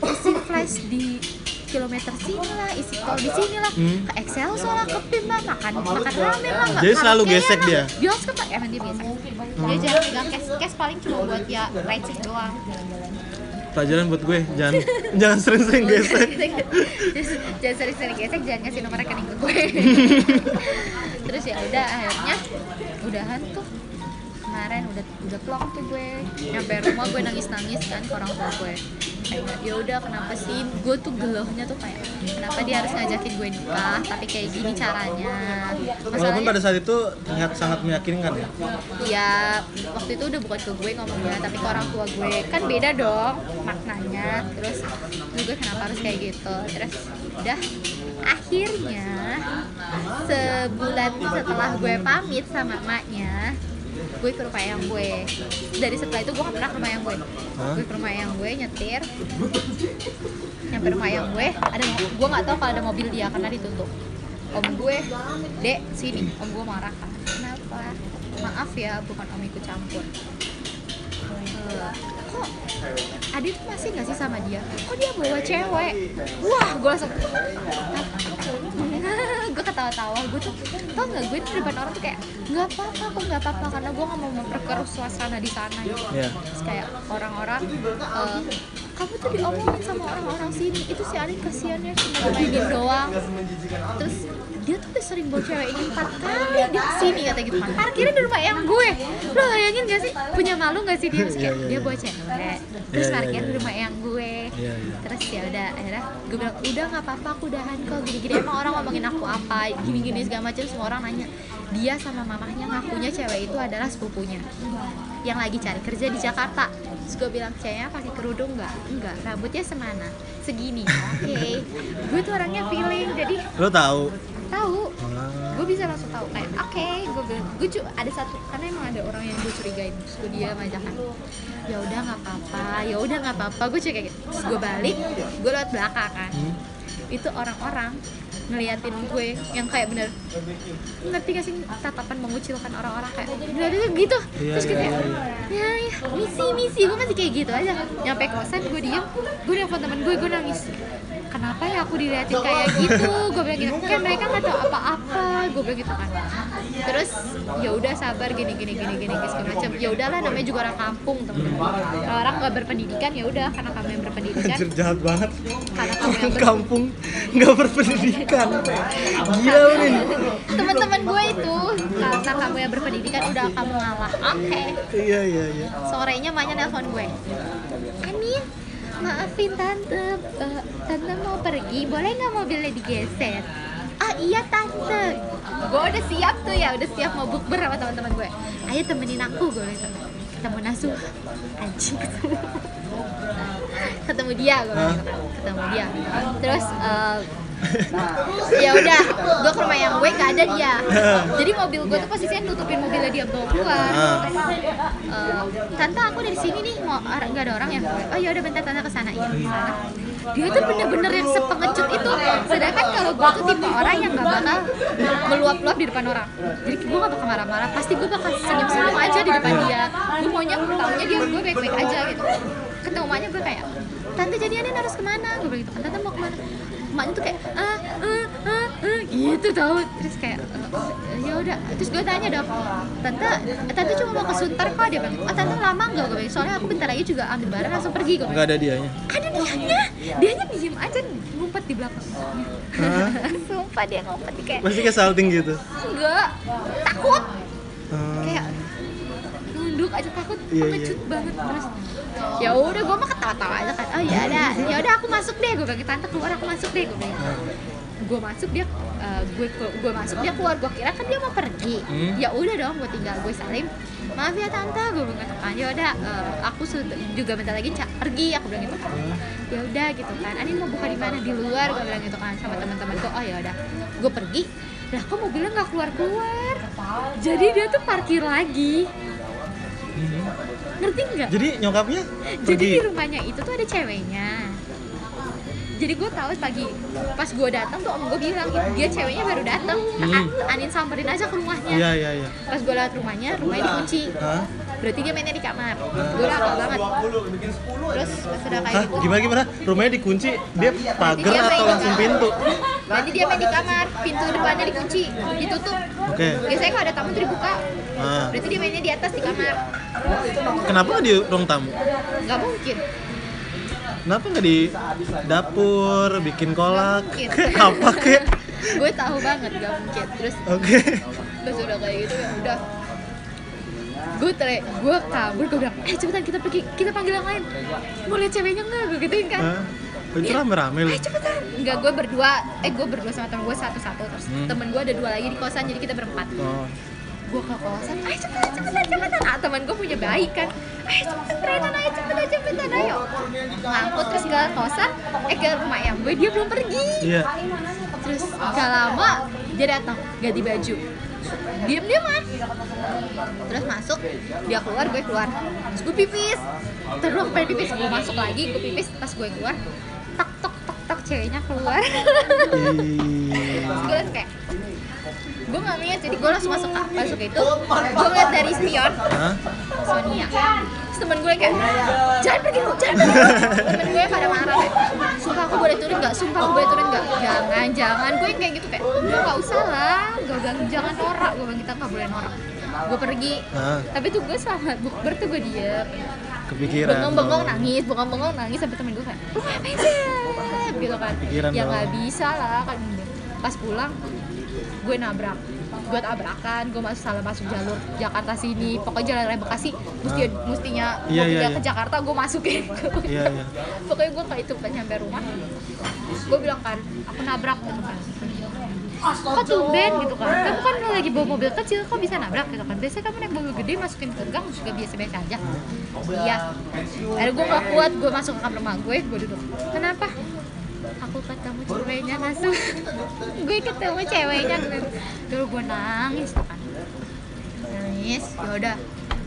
isi flash di kilometer sini lah isi tol di sini lah Hmm. ke Excelsior lah ke PIM lah makan makan ramen lah Jadi selalu gesek lah. dia? bioskop lah emang dia biasa. Dia jarang pegang cash cash paling cuma buat ya receh doang. Pelajaran buat gue jangan jangan sering-sering gesek. jangan sering-sering gesek jangan ngasih nomor rekening ke gue. Terus ya udah akhirnya udahan tuh kemarin udah udah plong tuh gue. Nyampe rumah gue nangis nangis kan ke orang tua gue. Kayak ya udah kenapa sih? Gue tuh gelohnya tuh kayak kenapa dia harus ngajakin gue nikah tapi kayak gini caranya? Walaupun pada saat itu terlihat sangat meyakinkan ya? Ya waktu itu udah bukan ke gue ngomongnya tapi ke orang tua gue. Kan beda dong maknanya terus terus gue kenapa harus kayak gitu? Terus udah akhirnya sebulan setelah gue pamit sama emaknya gue ke rumah yang gue. Dari setelah itu gue gak pernah ke rumah yang gue. Hah? gue ke rumah yang gue nyetir. Nyampe rumah yang gue ada gue nggak tahu kalau ada mobil dia karena ditutup. Om gue dek sini. Om gue marah kan kenapa? Maaf ya bukan om ikut campur Eh, Adit masih nggak sih sama dia? Kok dia bawa cewek? Wah gue langsung gue ketawa-tawa. Gue tuh tau nggak gue di depan orang tuh kayak nggak apa-apa aku nggak apa-apa karena gue nggak mau memperkeruh suasana di sana gitu. Iya. terus kayak orang-orang eh, kamu tuh diomongin sama orang-orang sini. Itu si Adit kasihannya cuma mainin doang. Terus dia tuh udah sering bawa cewek ini empat kali dia ke sini kata gitu. Parkirnya di rumah yang gue. Lo bayangin gak sih? Punya malu gak sih dia? Terus kayak Iya, dia iya. bawa cewek. Terus Iya, iya, parkir di rumah yang gue. Terus ya udah akhirnya gue bilang udah nggak apa-apa aku udahan kok. Gini-gini emang orang ngomongin aku apa gini-gini segala macam semua orang nanya. Dia sama mamahnya ngakunya cewek itu adalah sepupunya. Yang lagi cari kerja di Jakarta terus gue bilang ceweknya pakai kerudung nggak? Enggak rambutnya semana? Segini. Oke. Gue tuh orangnya feeling jadi Lo tahu? tahu. Ah. gue bisa langsung tahu. Kayak oke. Gue bilang gue cu ada satu karena emang ada orang yang gue curigain terus gue diam aja kan. Ya udah nggak apa-apa. Ya udah nggak apa-apa. Gue curiga gitu. Terus gue balik gue lewat belakang kan. Hmm? itu orang-orang ngeliatin gue yang kayak bener. Ngerti gak sih tatapan mengucilkan orang-orang kayak gitu. Iya, terus kayak iya, ya ya misi misi. Gue masih kayak gitu aja. Nyampe kosan gue diem. Gue nelfon temen gue gue nangis kenapa ya aku diliatin kayak gitu? Gue bilang gitu. Kan mereka nggak tahu apa-apa. Gue bilang gitu kan. Terus ya udah sabar gini gini gini gini gini, segala macam. Ya udahlah namanya juga orang kampung temen-temen Kalau orang nggak berpendidikan ya udah karena kamu yang berpendidikan. Anjir jahat banget. karena kamu yang ber- kampung nggak berpendidikan. Gila nih. teman-teman gue itu karena kamu yang berpendidikan udah kamu ngalah. Oke. Iya iya iya. sorenya maknya nelpon gue. Amin maafin tante. Eh, tante mau pergi. Boleh nggak mobilnya digeser? Ah iya tante. Gue udah siap tuh ya. Udah siap mau bukber sama teman-teman gue. Ayo temenin aku gue bilang ketemu Nasuh anjing ketemu. Ketemu dia gue bilang ketemu dia. Terus eh, ya udah gue ke rumah yang gue gak ada dia. Jadi mobil gue tuh posisinya nutupin mobilnya dia bawa keluar. Eh, tante aku dari sini nih mau nggak ada orang ya? Oh ya udah bentar tante ke sana ke sana dia tuh bener-bener yang sepengecut itu. Sedangkan kalau gue tuh tipe orang yang gak bakal meluap-luap di depan orang. Jadi gue gak bakal marah-marah. Pasti gue bakal senyum-senyum aja di depan dia. Gue maunya taunya dia gue baik-baik aja gitu. Ketemu gue kayak tante jadi Anin harus ke mana? Gue bilang gitu kan tante mau ke mana emaknya tuh kayak ah ah ah ah gitu tau. Terus kayak "Eh, ya udah. Terus gue tanya dong tante tante cuma mau ke Sunter kok dia bilang ah tante lama nggak gue soalnya aku bentar lagi juga ambil barang langsung pergi gue Nggak ada dianya. ada dianya dianya diem aja ngumpet di belakang. Sumpah dia ngumpet di kayak Pasti kayak salting gitu. enggak takut. Ah. kayak nunduk aja takut Iya, pengecut banget terus ya udah gue mah ketawa-tawa aja kan. Oh ya udah. Ya udah aku masuk deh. Gue bilang tante keluar aku masuk deh gue bilang gue masuk dia eh, gue gue masuk dia keluar. Gue kira kan dia mau pergi. Hmm. ya udah dong gue tinggal gue salim. Maaf ya tante. Gue bilang gitu kan ya udah eh, aku juga bentar lagi pergi. Aku bilang gitu. Kan ya udah gitu kan. Anin mau buka di mana? Di luar. Gue bilang gitu kan sama teman-teman gue oh ya udah. Gue pergi. Lah kok mobilnya nggak keluar keluar jadi dia tuh parkir lagi ngerti nggak Jadi nyokapnya jadi pergi. di rumahnya itu tuh ada ceweknya jadi gue tahu pagi pas gue datang tuh om gue bilang dia ceweknya baru datang Hmm. Anin samperin aja ke rumahnya Iya iya iya. pas gue liat rumahnya rumahnya dikunci Hah? berarti dia mainnya di kamar gue udah hafal banget terus pas udah kayak gitu Gimana gimana? Rumahnya dikunci, dia pagar atau langsung pintu? berarti dia main di kamar pintu depannya dikunci ditutup Oke. biasanya kalau ada tamu tuh dibuka Ah. berarti dia mainnya di atas di kamar Kenapa di ruang tamu? nggak mungkin Kenapa nggak di dapur, bikin kolak, apa kek? gue tahu banget gak mungkin terus Oke. pas udah kayak gitu ya udah gue tere gue kabur gue bilang eh cepetan kita pergi kita panggil yang lain mau lihat ceweknya nggak gue gituin kan Hah? Itu rame-rame lu. eh cepetan nggak gue berdua eh gue berdua sama temen gue satu satu terus Hmm. temen gue ada dua lagi di kosan jadi kita berempat Oh. Gue ke kosan. Eh cepetan cepetan cepetan. Ah temen gue punya bayi kan. Eh cepetan Renan ayo cepetan cepetan. Ayo. Ngangkut terus ke kosan. Eh ke rumah yang gue dia belum pergi. Iya. terus gak lama dia datang ganti baju. Diem dieman terus masuk dia keluar gue keluar. Terus gue pipis. Terus gue pengen pipis gue masuk lagi gue pipis pas gue keluar tak tok tok tok ceweknya keluar. Terus gue kayak gue gak ngeliat jadi gue langsung masuk masuk itu. Gue ngeliat dari spion. Hah? Sonia. Terus temen gue kayak jangan pergi lu jangan pergi. Lu." temen gue pada marah kayak sumpah aku boleh turun nggak? Sumpah aku boleh turun nggak? Jangan jangan. Gue kayak gitu kayak udah nggak usah lah. Gue bilang jangan norak. Gue bilang kita nggak boleh norak. Gue pergi. Tapi tuh gue selama bukber tuh gue diem. Kepikiran bengong-bengong nangis bengong-bengong nangis sampai temen gue kayak lu ngapain sih? Gitu kan ya nggak bisa lah kan. Pas pulang gue nabrak. Gue tabrakan gue masuk salah masuk jalur Jakarta sini. Pokoknya jalan raya Bekasi mesti mestinya iya, pindah iya. ke Jakarta gue masukin. Iya iya. Pokoknya gue kayak itu pas nyampe rumah. Gue bilang kan aku nabrak. Gitu kan kok tumben? Gitu kan. Kamu kan lagi bawa mobil kecil kok bisa nabrak? Gitu kan. Biasanya kamu naik mobil gede masukin ke gang juga biasa-biasa aja. Iya. Akhirnya gue gak kuat gue masuk ke kamar rumah gue gue duduk. Kenapa aku ketemu ceweknya masuk gue ketemu ceweknya? Dulu gue nangis kan. Nangis yaudah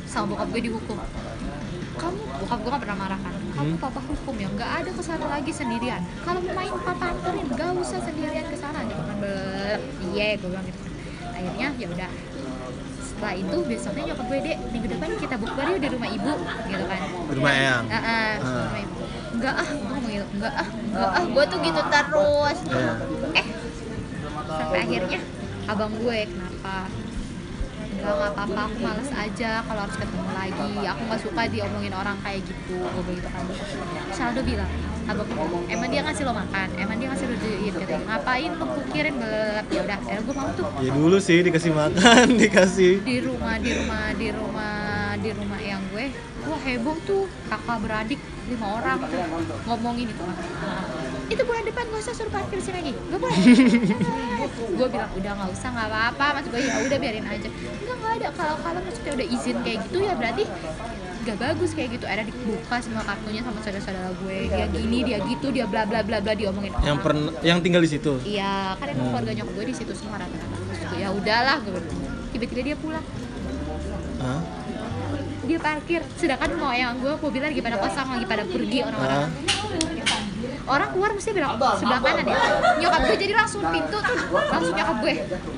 sama bokap gue dihukum. Kamu bokap gue gak pernah marah kan? Kamu Hmm. papa hukum ya? Nggak ada ke sana lagi sendirian. Kalau mau main papa anterin gak usah sendirian ke sana. Gitu kan iya gue bilang gitu. Kan akhirnya ya udah. Setelah itu besoknya nyokap gue dek minggu depan kita bukber yuk di rumah ibu. Gitu kan. Di rumah Eyang? Ah, ah, di Ah. rumah ibu. Enggak ah gue gitu enggak ah ah gue tuh gitu terus. Iya. eh sampai akhirnya abang gue kenapa? Enggak nggak apa-apa aku males aja kalau harus ketemu lagi. Aku nggak suka diomongin orang kayak gitu gue begitu kan. Saldo bilang abang emang dia ngasih lo makan? Emang dia ngasih lo duit? Katanya ngapain lo pikirin ya udah akhirnya gue mau tuh ya dulu sih dikasih makan dikasih. Di rumah di rumah di rumah di rumah yang gue wah heboh tuh kakak beradik lima orang tuh ngomongin itu kan itu bulan depan gak usah suruh parkir sini lagi. Gak boleh. Gue bilang udah nggak usah nggak apa-apa. Mas gue ya udah biarin aja. Enggak nggak ada. Kalau kalau maksudnya udah izin kayak gitu ya berarti gak bagus kayak gitu. Ada dibuka semua kartunya sama saudara-saudara gue. Dia gini dia gitu dia bla bla bla bla diomongin. Yang pernah yang tinggal di situ? Iya, kan emang Hmm. keluarga nyokap gue di situ semua rata-rata. Ya udahlah, gue tiba-tiba dia pulang, Hah? Dia parkir. Sedangkan mau yang gue mobilnya lagi pada kosong, lagi pada pergi orang-orang. Orang keluar mesti belok sebelah kanan ya. Nyokap gue jadi langsung pintu tuh langsung nyokap gue.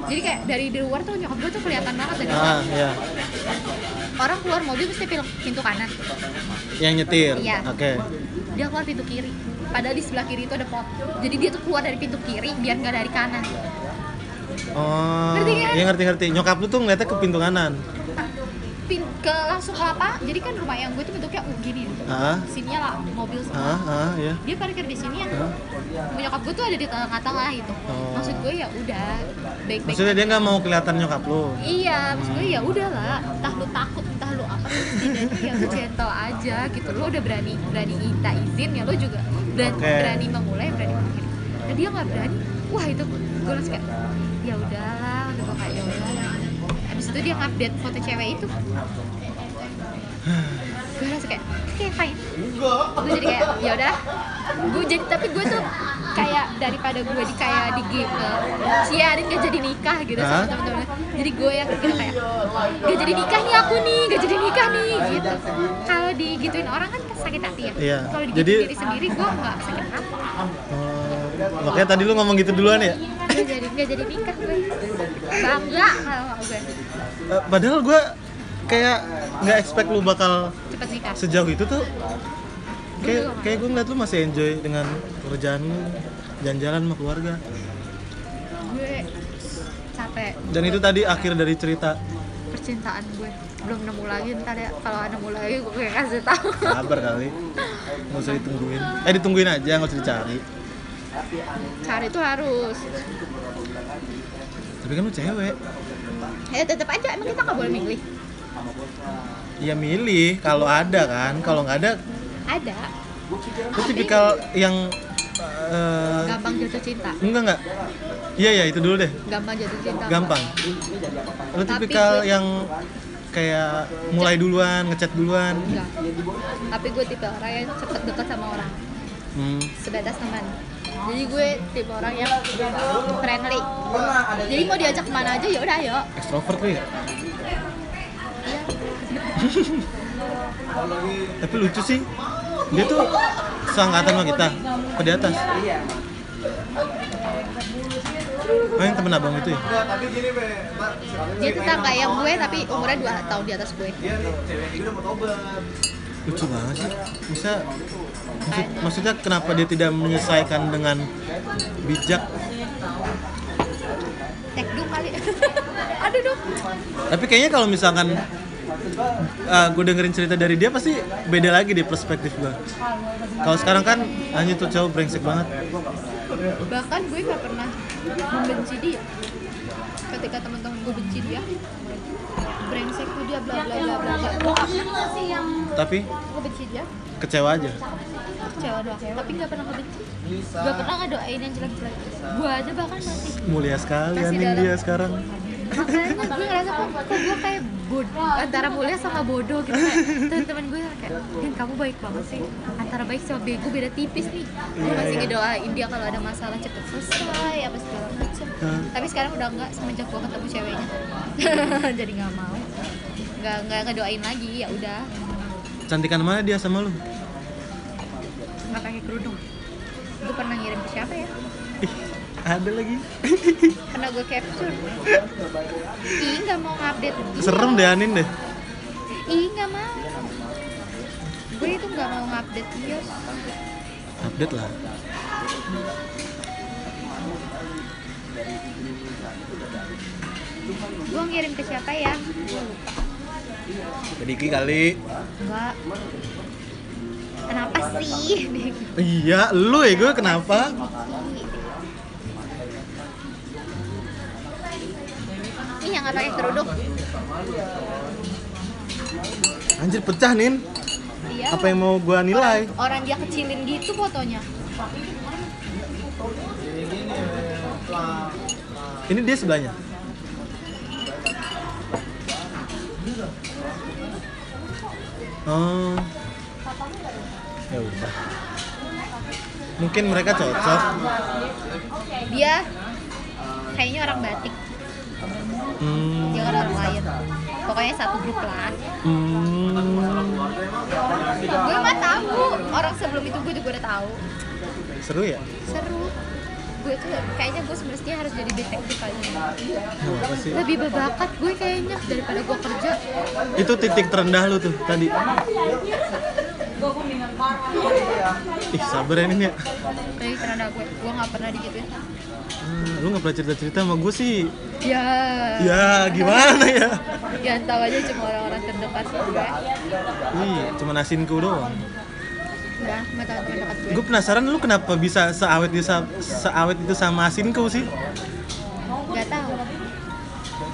Jadi kayak dari di luar tuh nyokap gue tuh kelihatan banget dari luar. ah ya Orang keluar mobil mesti pintu, pintu kanan. yang nyetir Iya. oke Dia keluar pintu kiri. Padahal di sebelah kiri itu ada pot. Jadi dia tuh keluar dari pintu kiri biar nggak dari kanan. oh Ngerti kan? ya ngerti ngerti nyokap lu tuh ngeliatnya ke pintu kanan Pin, ke langsung ke apa? Jadi kan rumah yang gue tuh bentuknya U gini. Sininya lah mobil semua. ah ah ya dia parkir di sini ya. Hah? nyokap gue tuh ada di tengah-tengah itu Oh. maksud gue ya udah baik-baik. Maksudnya dia nggak mau kelihatan nyokap lu? Iya maksud gue ya udahlah entah lu takut entah lu apa setidaknya ya lu gentle aja gitu. Lo udah berani berani minta izin ya lo juga berani, Oke. berani memulai berani mengakhiri nah dia nggak berani. Wah itu gue langsung kayak ya udahlah gitu kayak ya udah habis itu dia ngupdate foto cewek itu. Gue langsung kayak oke fine. Gue jadi kayak ya udah. Gue jadi tapi gue tuh kayak daripada gue di kayak di game siarin gak jadi nikah gitu Hah? sama temen-temen. Jadi gue yang pikir kayak gak jadi nikah nih aku nih gak jadi nikah nih gitu. Kalau digituin orang kan sakit hati ya. Iya. kalau digituin Jadi- diri sendiri gue nggak sakit hati. Oh, makanya tadi lu ngomong gitu duluan ya? Gak jadi gak jadi nikah gue. Bangga kalau gue. Eh, padahal gue kayak nggak expect lu bakal cepet nikah. sejauh itu tuh. Kayak kayak gue ngeliat lu masih enjoy dengan pekerjaan lu jalan-jalan sama keluarga. Gue capek. Dan itu tadi akhir dari cerita. Percintaan gue. Belum nemu lagi ntar ya. Kalau nemu lagi gue kasih tahu. Sabar kali. Nggak usah ditungguin. Eh ditungguin aja nggak usah dicari cari itu harus. Tapi kan lu cewek. Ya tetap aja emang kita nggak boleh milih. Ya milih kalau ada kan. Kalau nggak ada ada. lu tipikal yang eh, gampang jatuh cinta. Enggak enggak. Iya ya itu dulu deh. Gampang jatuh cinta gampang. Lu tipikal gue- yang kayak mulai duluan ngechat duluan. Enggak. Tapi gue tipe orang yang cepet deket sama orang. Hmm. sebatas teman jadi gue tipe orang yang friendly. Jadi mau diajak ke mana aja ya udah ayo. Ekstrovert lu ya? Iya. tapi lucu sih. Dia tuh seangkatan sama kita apa di atas. Oh yang temen abang itu ya? dia tetangga yang gue tapi umurnya dua tahun di atas gue. Lucu banget sih. Bisa maksud- maksudnya kenapa dia tidak menyelesaikan dengan bijak? kali aduh dong Tapi kayaknya kalau misalkan gue dengerin cerita dari dia pasti beda lagi deh perspektif gue. Kalau sekarang kan hanya tuh cowok brengsek banget. bahkan gue gak pernah membenci dia ketika teman-teman gue benci dia brengsek tuh dia bla bla bla bla Tapi gue benci dia kecewa aja. Kecewa doang. Tapi gak pernah ngebenci gak pernah ngedoain yang jelek-jelek. Gue aja bahkan masih Mulia sekali Kasih anjing dalam. dia sekarang. makanya gue ngerasa kok, kok gue kayak bodoh antara mulia sama bodoh gitu. Kayak teman-teman gue kayak Dan kamu baik banget sih. Antara baik sama bego beda tipis nih. Gue Iya, masih iya. ngedoain dia kalau ada masalah cepet selesai apa segala macem. Hah? tapi sekarang udah enggak semenjak gue ketemu ceweknya. Jadi nggak mau. Nggak nggak ngedoain lagi ya udah. Cantikan mana dia sama lu? Nggak pakai kerudung. Gue pernah ngirim ke siapa ya? Ih, ada lagi. pernah gue capture. Ih nggak mau update. Serem deh Anin deh. ih nggak mau. Gue itu nggak mau ngupdate dia Update lah. gue ngirim ke siapa ya? Diki kali. enggak kenapa sih Iya, lu ya gue kenapa? ih yang nggak pakai kerudung Anjir pecah Nin. dia Apa yang mau gua nilai? orang dia kecilin gitu fotonya Ini dia sebelahnya. Oh. Ya udah. Mungkin mereka cocok. dia kayaknya orang batik Hmm. dia kan orang lain pokoknya satu grup lah Hmm. gue mah tahu orang sebelum itu gue juga udah tahu Seru ya? seru gue tuh kayaknya gue semestinya harus jadi detektif sih? lebih berbakat gue kayaknya daripada gue kerja Itu titik terendah lu tuh tadi. Ih, sabar ya Nin ya. kayak tenaga gue gue nggak pernah digituin Hmm, lu gak pernah cerita-cerita sama gue sih. ya Ya, gimana ya? yang tahu aja cuma orang-orang terdekat gue Iya, cuma asinku doang. udah sama teman-teman dekat gue Gue penasaran lu kenapa bisa seawet itu seawet itu sama asinku sih? nggak tahu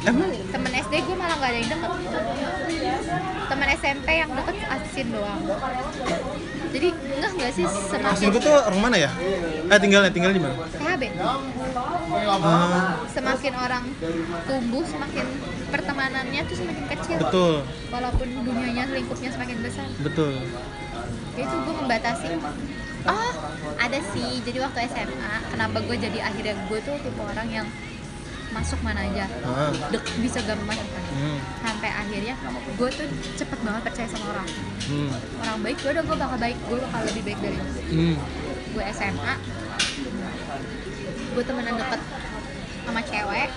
Emang? Temen SD gue malah nggak ada yang deket temen SMP yang deket asin doang. Jadi enggak nggak sih semakin asinku tuh orang mana ya? Eh tinggalnya tinggal di mana? THB Ah, semakin orang tumbuh semakin pertemanannya tuh semakin kecil. Betul, walaupun dunianya lingkupnya semakin besar. Betul. Ya itu gue membatasi. Oh ada sih. Jadi waktu SMA kenapa gue jadi akhirnya gue tuh tipe orang yang masuk mana aja. Ah, dek bisa gampang. Masuk kan hmm, sampai akhirnya gue tuh cepet banget percaya sama orang. Hmm, orang baik gue udah gue bakal baik gue bakal lebih baik dari itu hmm. gue SMA gue temenan deket sama cewek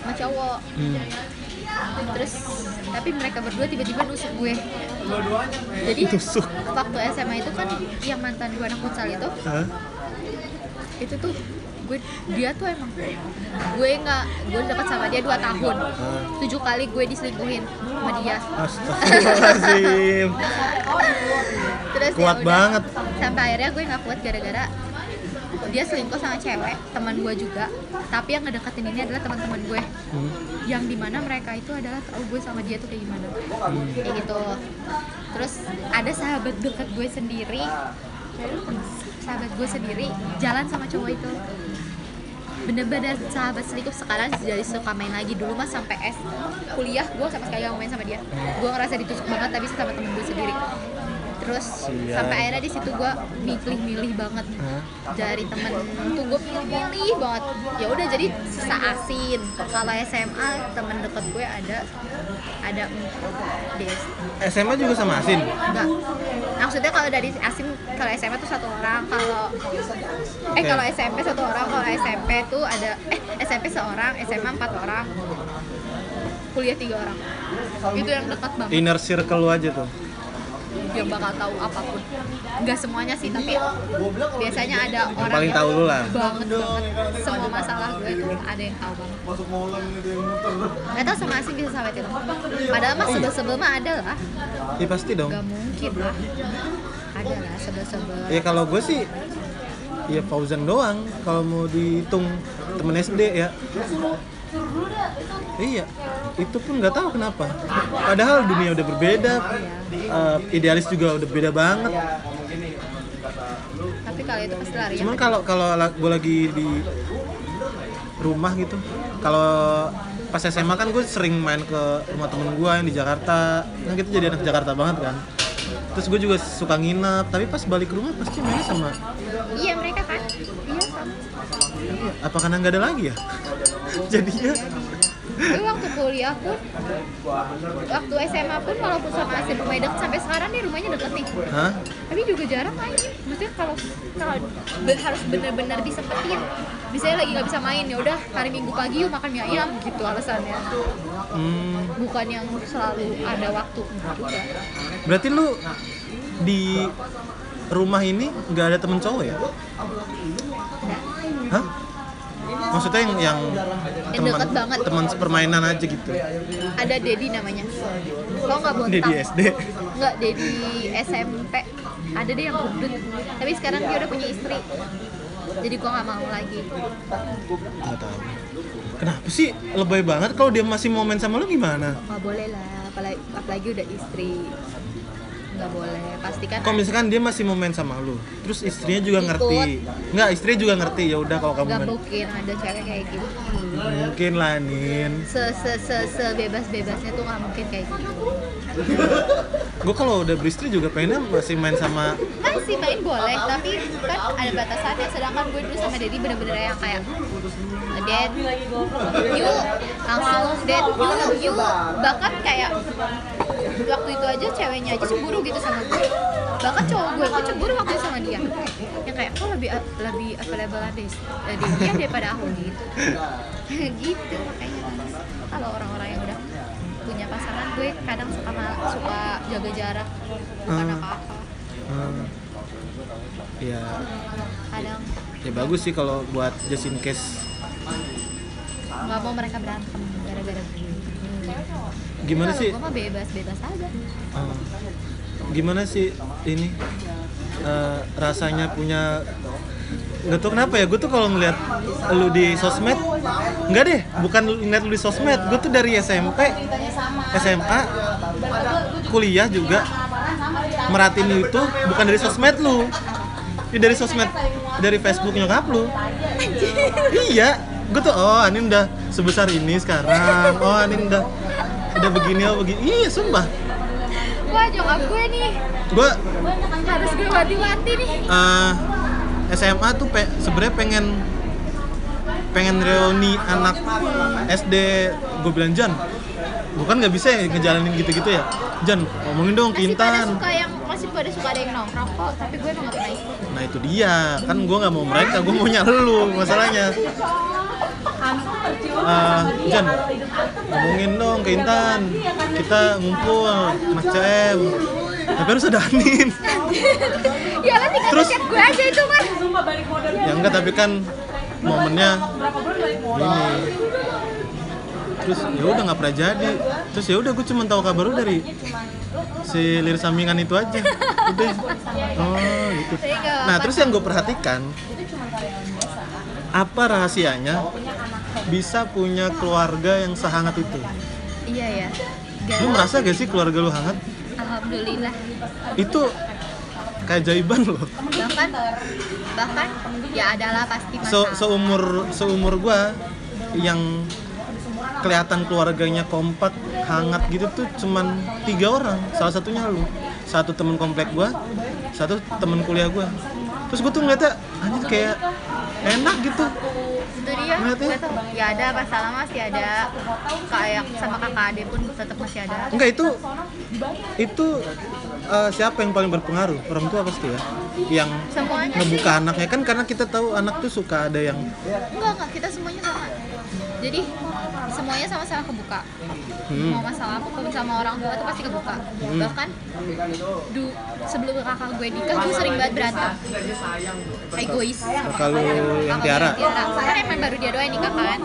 sama cowok. Hmm. terus tapi mereka berdua tiba-tiba nusuk gue. Jadi Tusuk. waktu SMA itu kan yang mantan gue anak futsal itu Hah? itu tuh gue dia tuh emang gue nggak gue deket sama dia dua tahun Ah. tujuh kali gue diselingkuhin sama dia Astagfirullahaladzim. terus Kuat ya udah, banget. sampai akhirnya gue nggak kuat gara-gara dia selingkuh sama cewek teman gue juga tapi yang ngedeketin ini adalah teman-teman gue Hmm, yang di mana mereka itu adalah tahu gue sama dia tuh kayak gimana hmm. kayak gitu terus ada sahabat dekat gue sendiri sahabat gue sendiri jalan sama cowok itu. Bener-bener sahabat selingkuh sekarang jadi suka main lagi. Dulu mah sampai S kuliah gue sama sekali gak main sama dia. Gue ngerasa ditusuk banget tapi sama temen gue sendiri. Terus Sial. sampai akhirnya di situ gue milih-milih banget Hah? dari temen. Tuh gue pilih-pilih banget. Ya udah jadi sisa asin kalau SMA temen deket gue ada ada empat des. SMA juga sama Asin? enggak. Maksudnya kalau dari asim kalau SMA tuh satu orang kalau eh Oke. kalau SMP satu orang kalau SMP tuh ada eh SMP seorang SMA empat orang. Kuliah tiga orang. Itu yang dekat banget. Inner circle lu aja tuh yang bakal tahu apa pun. Nggak semuanya sih tapi biasanya ada yang orang paling tahu lu lah. banget banget. Semua masalah gue itu ada yang tahu. Banget nggak tahu sama asing bisa sampai itu padahal mah sebel-sebel mah ada lah. Iya pasti dong. Nggak mungkin lah. Ada lah sebel-sebel. Ya kalau gue sih ya Fauzan doang. Kalau mau dihitung temen SD ya iya itu pun nggak tahu kenapa. Padahal dunia udah berbeda eh, idealis juga udah beda banget. Tapi kalau itu pasti lari cuman kalau kalau gue lagi di rumah gitu kalau pas SMA kan gue sering main ke rumah temen gue yang di Jakarta. Kan kita jadi anak Jakarta banget kan. Terus gue juga suka nginep tapi pas balik ke rumah pasti mainnya sama iya mereka kan? Iya sama. Apa karena nggak ada lagi ya jadinya? Gue waktu kuliah pun waktu SMA pun walaupun sama Asin rumahnya deket sampai sekarang nih rumahnya deket nih. Hah? Tapi juga jarang main. Maksudnya kalau kalau be- harus benar-benar disempetin misalnya lagi nggak bisa main ya udah hari minggu pagi yuk makan mie ayam gitu alasannya. Hmm, bukan yang selalu ada waktu juga. Berarti lu di rumah ini nggak ada temen cowok ya? Hah maksudnya yang yang Yang deket banget. teman sepermainan aja gitu. Ada Dedi namanya. Kau nggak bontang dia di SD nggak Dedi SMP ada deh yang gendut. Tapi sekarang dia udah punya istri. Jadi gua nggak mau lagi. Nggak tahu. Kenapa sih? Lebay banget kalau dia masih mau main sama lu gimana? Nggak boleh lah. Apalagi, apalagi udah istri nggak boleh. Pastikan kalau misalkan dia masih mau main sama lu terus istrinya juga Ikut. ngerti. Nggak istrinya juga ngerti ya udah kalau kamu nggak main. mungkin ada cewek kayak gitu. Mungkin lah nin. Se se se sebebas bebasnya tuh nggak mungkin kayak gitu. Gue kalau udah beristri juga pengennya masih main sama kan sih main boleh tapi kan ada batasannya. Sedangkan gue dulu sama Dedi bener-bener yang kayak Dad, you langsung Dad, you, you bahkan kayak waktu itu aja ceweknya aja cemburu gitu sama gue. Bahkan cowok gue pun cemburu waktu itu sama dia. Yang kayak kok lebih lebih available deh eh, dia daripada aku? Gitu. Gitu makanya. Kan kalau orang-orang yang udah punya pasangan gue kadang suka suka jaga jarak. Bukan Hmm. apa-apa. Hmm. ya kadang. Ya bagus sih kalau buat just in case nggak mau mereka berantem gara-gara gue. Gimana sih? gue mah bebas-bebas aja. Uh, gimana sih ini? Uh, rasanya punya nggak tahu kenapa ya gue tuh kalau ngeliat lu di sosmed nggak deh bukan ngeliat lu di sosmed gue tuh dari SMP SMA kuliah juga merhatiin itu bukan dari sosmed lu. Ini dari sosmed dari Facebook nyokap lu. Iya gue tuh oh ini udah sebesar ini sekarang. Oh ini udah udah begini oh begini. Iya sumpah. Wah nyokap gue nih. Gue harus gue wanti-wanti nih. Eh, SMA tuh pe sebenarnya pengen pengen reuni anak SD gue bilang Jan bukan nggak bisa ya ngejalanin gitu-gitu ya. Jan ngomongin dong masih pada Kintan suka yang masih pada suka ada yang nongkrong kok tapi gue emang gak pernah ikut nah itu dia. Kan gue nggak mau mereka gue maunya lu masalahnya Jan ngomongin dong ke Intan. Kita ngumpul anak CM tapi harus ada Anin. Ya tinggal Terus- gue aja itu mah ya enggak tapi kan momennya ini. Terus ya udah nggak pernah jadi. Terus ya udah gue cuma tahu kabar lu dari si lir sampingan itu aja. Udah. Oh gitu. Nah terus yang gue perhatikan apa rahasianya bisa punya keluarga yang sehangat itu? Iya ya. Lu Gak- merasa gak sih keluarga lu hangat? Alhamdulillah. Itu keajaiban loh. Bahkan bahkan ya adalah pasti Se seumur seumur gua yang kelihatan keluarganya kompak hangat gitu tuh cuman tiga orang. Salah satunya lu. Satu temen komplek gua satu temen kuliah gua terus gua tuh ngeliatnya anjir kayak enak gitu. Itu dia. Gue tuh ya ada masalah masih ada. Kayak sama kakak ade pun tetap masih ada. Enggak itu itu eh, siapa yang paling berpengaruh? Orang tua pasti ya. Yang semuanya sih. ngebuka anaknya. Kan karena kita tahu anak tuh suka ada yang enggak enggak kita semuanya sama jadi semuanya sama-sama kebuka. Hmm, mau masalah apa pun sama orang tua tuh pasti kebuka. Bahkan du, sebelum kakak gue nikah gue sering banget berantem. Egois. Sama Kalau yang Tiara? gue kan emang baru dia doang nikah kan.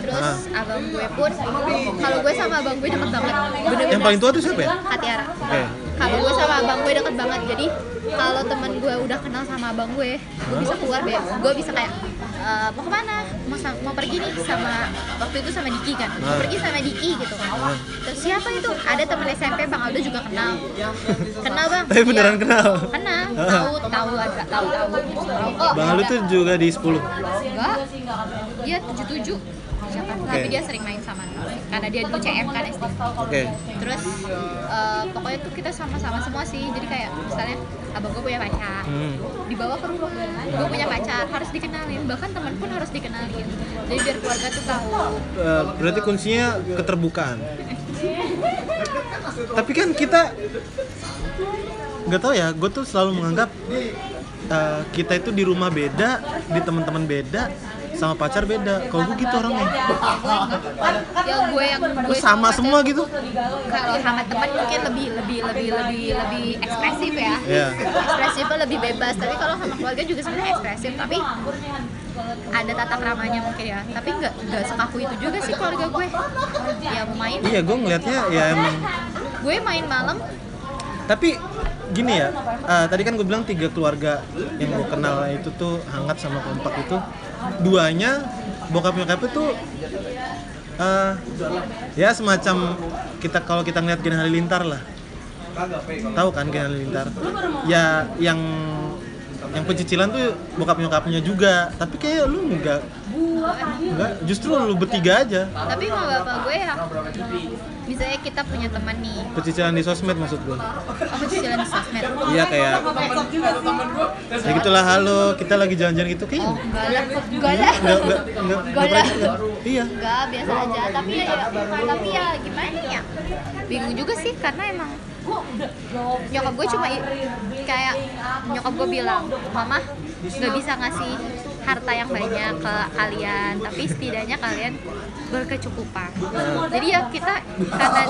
Terus Ah. abang gue pun kalau gue sama abang gue deket banget. Bener-bener yang paling tua tuh siapa ya? Kak Tiara. Oke. Kalau gue sama abang gue deket banget. Jadi kalau teman gue udah kenal sama abang gue gue bisa keluar gue bisa kayak Eh, mau ke mana? Mau mau pergi nih sama waktu itu sama Diki kan? Mau pergi sama Diki gitu. Kan terus siapa itu? Ada teman SMP Bang Aldo juga kenal. Kenal Bang? Tapi beneran ya. kenal? Kenal. Ah. Tahu tahu lah tahu tahu. Bang Aldo tuh juga di 10 enggak. Tujuh 77 Okay. tapi dia sering main sama Nol karena dia dulu CM kan SD okay. terus uh, pokoknya tuh kita sama-sama semua sih. Jadi kayak misalnya abang gue punya pacar hmm. dibawa ke rumah gue punya pacar harus dikenalin. Bahkan teman pun harus dikenalin. Jadi biar keluarga tuh tahu. Uh, berarti kuncinya keterbukaan. Tapi kan kita nggak tahu ya gue tuh selalu menganggap uh, kita itu di rumah beda di teman-teman beda sama pacar beda. Kalau gue gitu orangnya. Ya gue yang gue sama semua gitu. Kalau sama teman mungkin lebih lebih lebih lebih lebih ekspresif ya. Iya. ekspresifnya lebih bebas. Tapi kalau sama keluarga juga sebenarnya ekspresif. Tapi ada tata keramanya mungkin ya. Tapi nggak nggak sekaku itu juga sih keluarga gue. Ya main. Iya gue ngelihatnya ya emang. Gue main malam. Tapi gini ya eh, tadi kan gue bilang tiga keluarga yang gue kenal itu tuh hangat sama kompak itu duanya bokap nyokap itu eh, ya semacam kita kalau kita ngeliat Gen Halilintar lah. Tahu kan Gen Halilintar? Ya yang yang pencicilan tuh bokap nyokapnya juga. Tapi kayak lu enggak enggak. Justru lu bertiga aja. Tapi mau bapak gue ya misalnya kita punya teman nih. Pencicilan di sosmed maksud gue aku cicilan di sosmed. Iya kayak ya gitulah halo. Kita lagi jalan-jalan gitu oh kayaknya enggak lah enggak. Lah enggak enggak enggak iya. Enggak biasa aja. Tapi ya, tapi ya gimana ya? Bingung juga sih karena emang nyokap gue cuma kayak nyokap gue bilang mama nggak bisa ngasih harta yang banyak ke kalian tapi setidaknya kalian berkecukupan. Jadi ya kita karena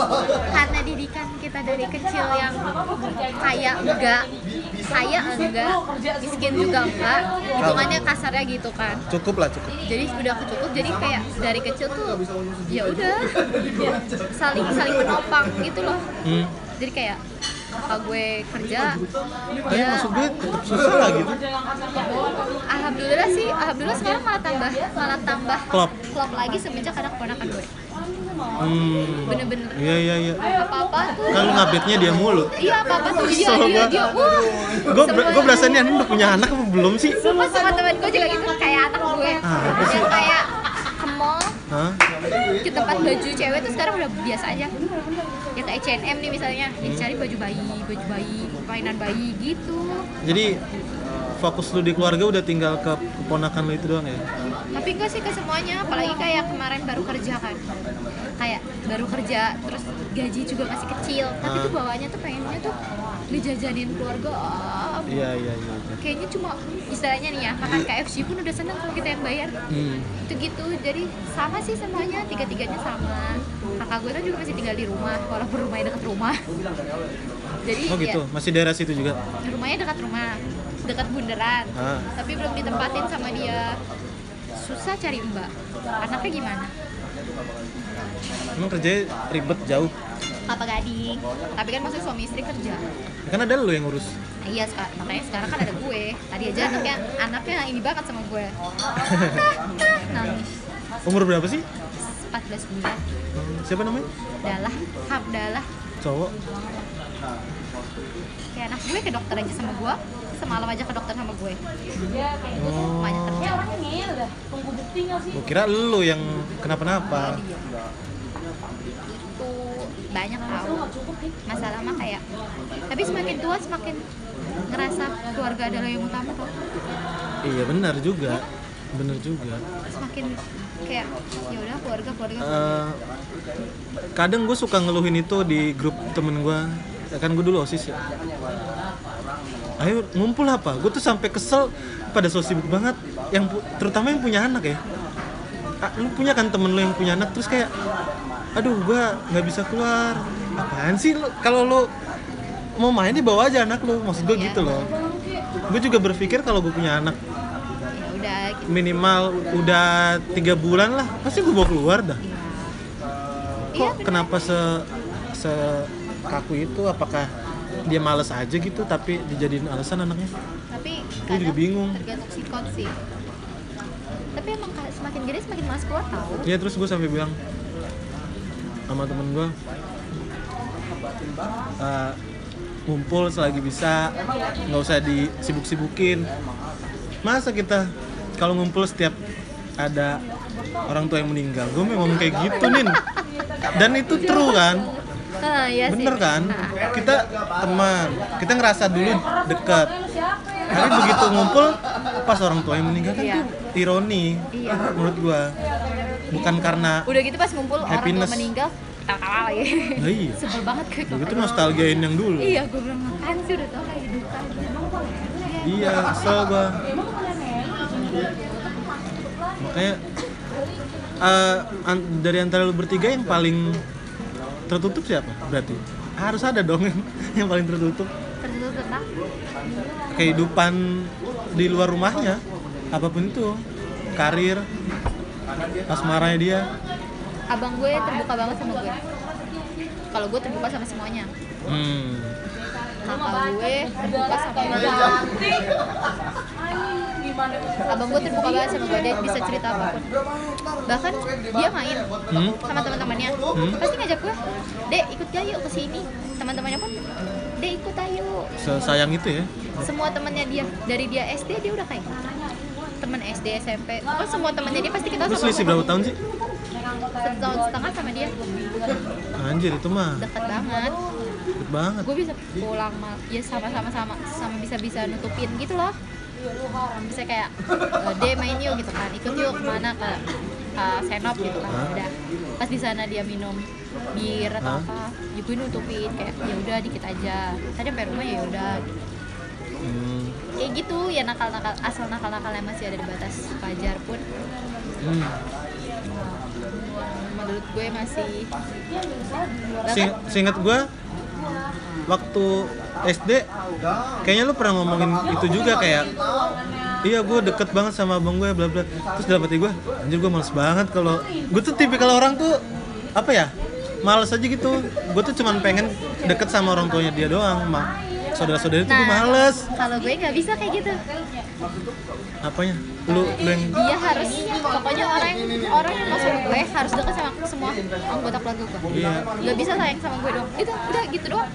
karena didikan kita dari kecil yang kaya enggak kaya enggak miskin juga enggak hitungannya kasarnya gitu kan. Cukup lah cukup. Jadi udah kecukup jadi kayak dari kecil tuh ya udah saling saling menopang gitu loh. Hmm. jadi kayak kakak gue kerja tapi ya. maksud gue tetap susah lah gitu. Alhamdulillah sih alhamdulillah sekarang malah tambah malah tambah Klop. klop lagi semenjak ada keponakan gue. Hmm. bener-bener. Iya iya iya. Apa apa tuh. Kan ngupdate-nya dia mulu. Iya apa apa tuh dia Kesel dia dia wah. Gue gue berasa nih udah punya anak apa belum sih? Sumpah sama temen gue juga gitu. Kayak anak gue. Ah, yang kayak ke mall Hah? ke tempat baju cewek tuh sekarang udah biasa aja H&M nih misalnya. Ya cari baju bayi baju bayi mainan bayi gitu. Jadi fokus lu di keluarga udah tinggal ke keponakan lu itu doang ya? Tapi enggak sih ke semuanya apalagi kayak kemarin baru kerja kan. Kayak baru kerja terus gaji juga masih kecil. Tapi Ah. tuh bawaannya tuh pengennya tuh dijajanin keluarga ah, iya iya iya iya. kayaknya cuma istilahnya nih ya makan KFC pun udah seneng kalau kita yang bayar. Hmm. itu gitu. Jadi sama sih semuanya tiga tiganya sama kakak gue kan juga masih tinggal di rumah walaupun rumahnya dekat rumah. Jadi oh gitu? ya masih daerah situ juga? rumahnya dekat rumah dekat bundaran. Ah. tapi belum ditempatin sama dia. Susah cari mbak. Anaknya gimana? Emang kerjanya ribet jauh? Apa gading. Tapi kan maksudnya suami istri kerja. Kan ada lu yang ngurus. Iya sekarang makanya sekarang kan ada gue. Tadi aja anaknya anaknya ini banget sama gue. Nangis. Umur berapa sih 14 bulan. Hmm, siapa namanya? Dalah Hamdalah cowok. Kayak anak gue ke dokter aja sama gue semalam aja ke dokter sama gue. Oh banyak kerja. Gue kira lu yang kenapa-napa. Itu banyak tahu masalah mah kayak tapi semakin tua semakin ngerasa keluarga adalah yang utama tuh iya benar juga. Benar juga. Semakin kayak ya udah keluarga keluarga. Eh, kadang gue suka ngeluhin itu di grup temen gue kan gue dulu osis ya. Ayo ngumpul apa? Gue tuh sampai kesel pada so sibuk banget. Yang terutama yang punya anak ya. Ah, lu punya kan temen lu yang punya anak terus kayak aduh gue nggak bisa keluar. Apaan sih lu? Kalau lu mau main di bawa aja anak lu. Maksud gue Iya. gitu loh. gue juga berpikir kalau gue punya anak ya minimal udah tiga bulan lah. Pasti gue bawa keluar dah. Iya kok kenapa se se kaku itu? Apakah dia males aja gitu tapi dijadiin alasan anaknya? Tapi Gua juga bingung. tergantung sikot sih. Tapi emang semakin gede semakin malas keluar tahu ya terus gue sampai bilang sama temen gue "Eh, ngumpul selagi bisa nggak usah disibuk-sibukin. Masa kita kalau ngumpul setiap ada orang tua yang meninggal gue memang kayak gitu nin. Dan itu true kan? Ah, iya bener sih. kan? Nah, kita teman kita ngerasa dulu dekat tapi begitu ngumpul pas orang tua yang meninggal kan Iya. tuh ironi Iya. menurut gua. Bukan karena udah gitu pas ngumpul orang tua Happiness. meninggal lagi. Nah, iya. sebel banget gue begitu nostalgiain yang dulu. Iya gue bilang apaan sih udah tau kayak duka iya kesel gua makanya eh, an- dari antara lu bertiga yang paling tertutup siapa berarti? Harus ada dong yang, yang paling tertutup. Tertutup tentang? Kehidupan di luar rumahnya apa pun itu. Karir asmaranya dia. Abang gue terbuka banget sama gue. Kalau gue terbuka sama semuanya. Hmm. Kakak gue terbuka sama gue abang gue terbuka banget sama gue dia bisa cerita apa pun. Bahkan dia main Hmm? sama teman-temannya. Hmm? pasti ngajak gue dek ikut gak yuk ke sini. Teman-temannya pun dek ikut ayo. Sesayang itu ya? Semua temannya dia dari dia SD dia udah kayak teman SD SMP oh semua temannya dia pasti kita sama selisih berapa tahun sih? Satu tahun setengah sama dia. Anjir itu mah. Deket banget banget. Gue bisa pulang mal ya sama-sama sama sama bisa bisa nutupin gitu loh. Bisa kayak e, de main yuk gitu kan. Ikut yuk ke mana ke ke senop gitu kan. Hah? udah. Pas di sana dia minum bir atau Hah? apa ya gue nutupin. Kayak ya udah dikit aja. Tadi sampai rumah ya udah. Hmm. kayak gitu. Ya nakal nakal asal nakal nakalnya masih ada di batas wajar pun. Hmm. menurut gue masih bahkan Sing- seingat gua waktu SD kayaknya lu pernah ngomongin itu juga kayak iya gue deket banget sama abang gue bla bla. Terus dalam hati gue anjir gue males banget kalau gue tuh tipikal orang tuh apa ya males aja gitu. Gue tuh cuman pengen deket sama orang tuanya dia doang mah saudara saudara tuh gue Nah. males. kalau gue nggak bisa kayak gitu apanya? Lu lu yang dia harus. Pokoknya orang orang yang masuk gue harus deket sama semua anggota keluarga gue. Iya. Nggak bisa sayang sama gue dong itu udah gitu doang.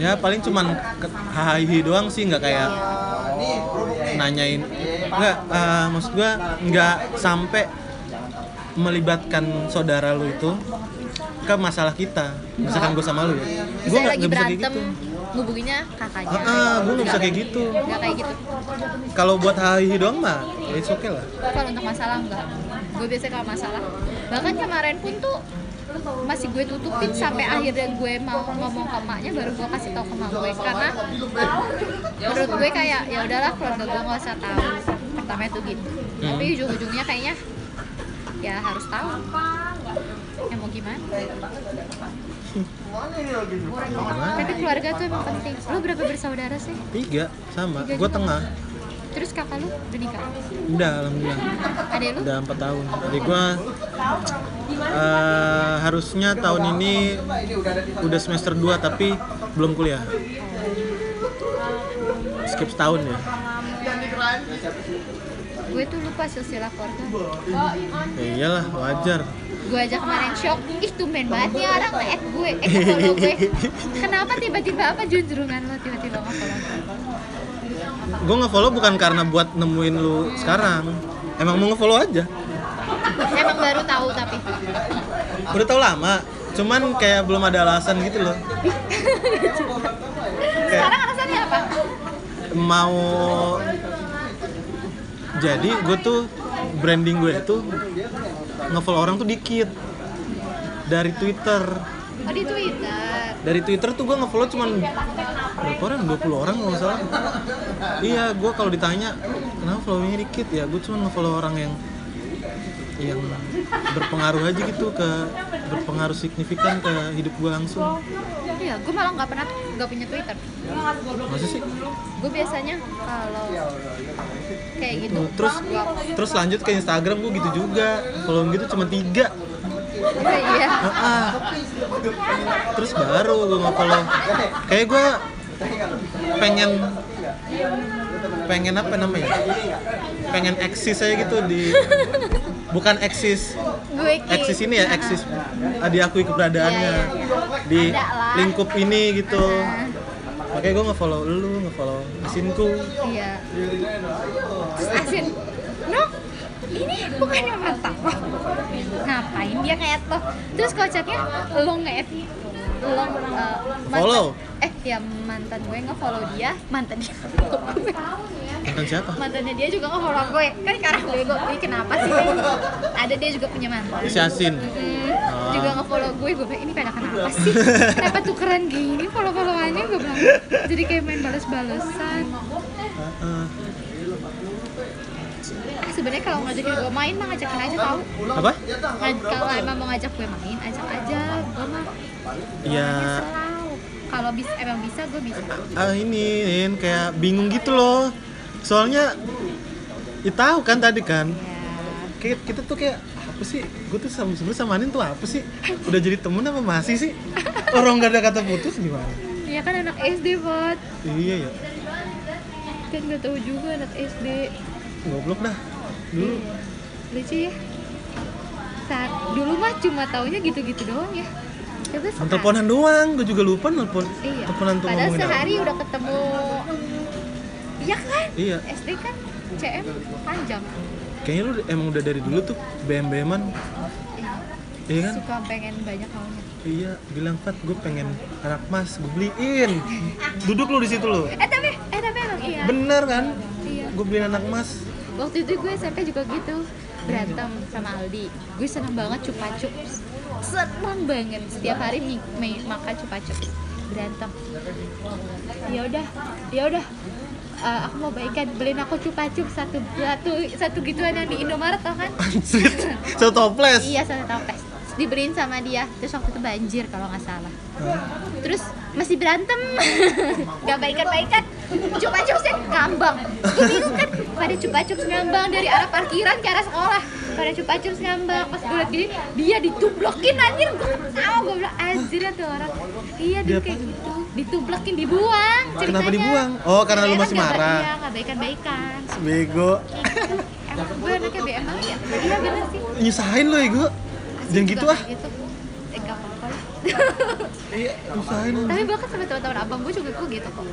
Ya paling cuman hahihi doang sih nggak kayak nanyain. Nggak eh, maksud gua nggak sampai melibatkan saudara lu itu ke masalah kita. Misalkan gue sama lu ya. Gue nggak bisa kayak gitu ngubunginya kakaknya. Ah, ah, gue nggak bisa kayak gitu. Nggak kayak gitu. Kalau buat hahihi doang mah ya it's okay lah. Kalau untuk masalah enggak gue biasanya kalau masalah. Bahkan kemarin pun tuh masih gue tutupin sampai akhirnya gue mau ngomong ke emaknya baru gue kasih tau ke emak gue karena menurut gue kayak ya udahlah keluarga gue nggak usah tahu. Pertama itu gitu. Tapi Hmm. ujung-ujungnya kayaknya ya harus tahu. Ya mau gimana tapi keluarga tuh emang penting. Lo berapa bersaudara sih? Tiga sama. Tiga gue juga. tengah. Terus kakak lu udah nikah? Udah alhamdulillah. Adek lu? Udah empat tahun. Jadi gue eh, harusnya tahun ini udah semester 2 tapi belum kuliah. Skip setahun ya. Gue tuh lupa silsilah keluarga. Ya iyalah wajar gue aja kemarin shock. Ih tumben banget nih orang nge-add gue eh follow gue. Kenapa tiba-tiba apa junjrungan lo tiba-tiba nge-follow? Gue nge-follow bukan karena buat nemuin lu sekarang. Emang mau nge-follow aja. Emang baru tahu tapi. Udah tau lama cuman kayak belum ada alasan gitu loh. Sekarang alasannya apa? Mau jadi gue tuh branding gue itu nge-follow orang tuh dikit. Dari Twitter. Oh di twitter. Dari Twitter tuh gue ngefollow cuman berapa orang? 20 orang kalau nggak salah. Iya gue kalau ditanya kenapa followingnya dikit? Ya gue cuma ngefollow orang yang yang berpengaruh aja gitu ke berpengaruh signifikan ke hidup gue langsung. Iya gue malah nggak pernah nggak punya twitter. Masa sih? Gue biasanya kalau kayak gitu. Tuh, terus gua terus lanjut ke Instagram gue gitu juga. Follow gitu cuma tiga. Iya. Ah, ah. terus baru gue nge-follow. Kayak gue pengen pengen apa namanya? Pengen eksis aja gitu di bukan eksis. Eksis ini ya eksis. Diakui keberadaannya. Iya, iya, di Ada lah. lingkup ini gitu. Ah. makanya gue nge-follow lu nge-follow mesinku iya. Terus asin no ini bukannya mantap. Ngapain dia nge-add lo terus kocaknya lo nge-add lo uh, Follow? Eh ya mantan gue nge-follow dia mantan dia. Gue mantan siapa? Mantannya dia juga nge-follow gue kan karena bego ini kenapa sih? Ada dia juga punya mantan. Si Asin. Hmm, Ah. juga nge-follow gue, gue bilang ini pada kenapa sih? Kenapa tukeran gini follow-followannya? Gue bilang Jadi kayak main bales-balesan. Ah, ah. Eh, Sebenarnya kalau ngajakin gue main mah ngajakin aja tau. Apa? Ngaj- Kalau emang mau ngajak gue main, ajak aja Gue mah. Ya selalu Kalau bisa, emang bisa, gue bisa. Ah ini Nin, kayak bingung gitu loh. Soalnya ya tahu kan tadi kan? Ya, kayak kita tuh kayak apa sih? Gue tuh sama sebenarnya sama Anin tuh apa sih? Udah jadi temen apa masih sih? Orang gak ada kata putus gimana? Iya kan anak SD, Bot. Iya ya Kan gak tahu juga anak SD goblok dah. Dulu. Lucu ya. Saat, Dulu mah cuma taunya gitu-gitu doang ya Sekarang teleponan doang gue juga lupa nelpon Iya. teleponan tuh Padahal ngomongin apa. sehari udah ketemu. Iya kan? iya SD kan CM panjang. kayaknya lu emang udah dari dulu tuh bem beman Iya. iya kan Suka pengen banyak maunya. iya bilang Fat gue pengen anak mas gue beliin duduk lu di situ lu Eh tapi eh tapi emang iya. bener kan Iya. gue beliin anak mas Waktu itu gue SMP juga gitu berantem sama Aldi. Gue seneng banget cupa cups. Seneng banget setiap hari makan cupa cups. Berantem. Ya udah, ya udah. Eh, aku mau baikan beliin aku cupa cups satu satu satu gituan yang di Indomaret tau kan? Satu toples Iya satu toples. Dibeliin sama dia. Terus waktu itu banjir kalau nggak salah. Terus masih berantem. Gak baikan-baikan. Coba cupsnya ngambang. Gue bingung kan. Pada coba cups ngambang dari arah parkiran ke arah sekolah. Pada coba cups ngambang. Pas gue liat gini, dia ditublokin anjir. Gue ketawa. Gue bilang anjir ya tuh orang. Iya Dia dulu kayak gitu. Ditublokin, dibuang. Kenapa ceritanya. dibuang? Oh, karena lu Karena masih nggak- marah. Iya, gak baikan-baikan. bego Emang gue anaknya BM banget ya? Iya bener sih. nyusahin lo ya gue jangan gitu Juga ah gitu. Eh gak apa-apa iya Tapi bahkan sama teman-teman abang gue juga gue gitu kok.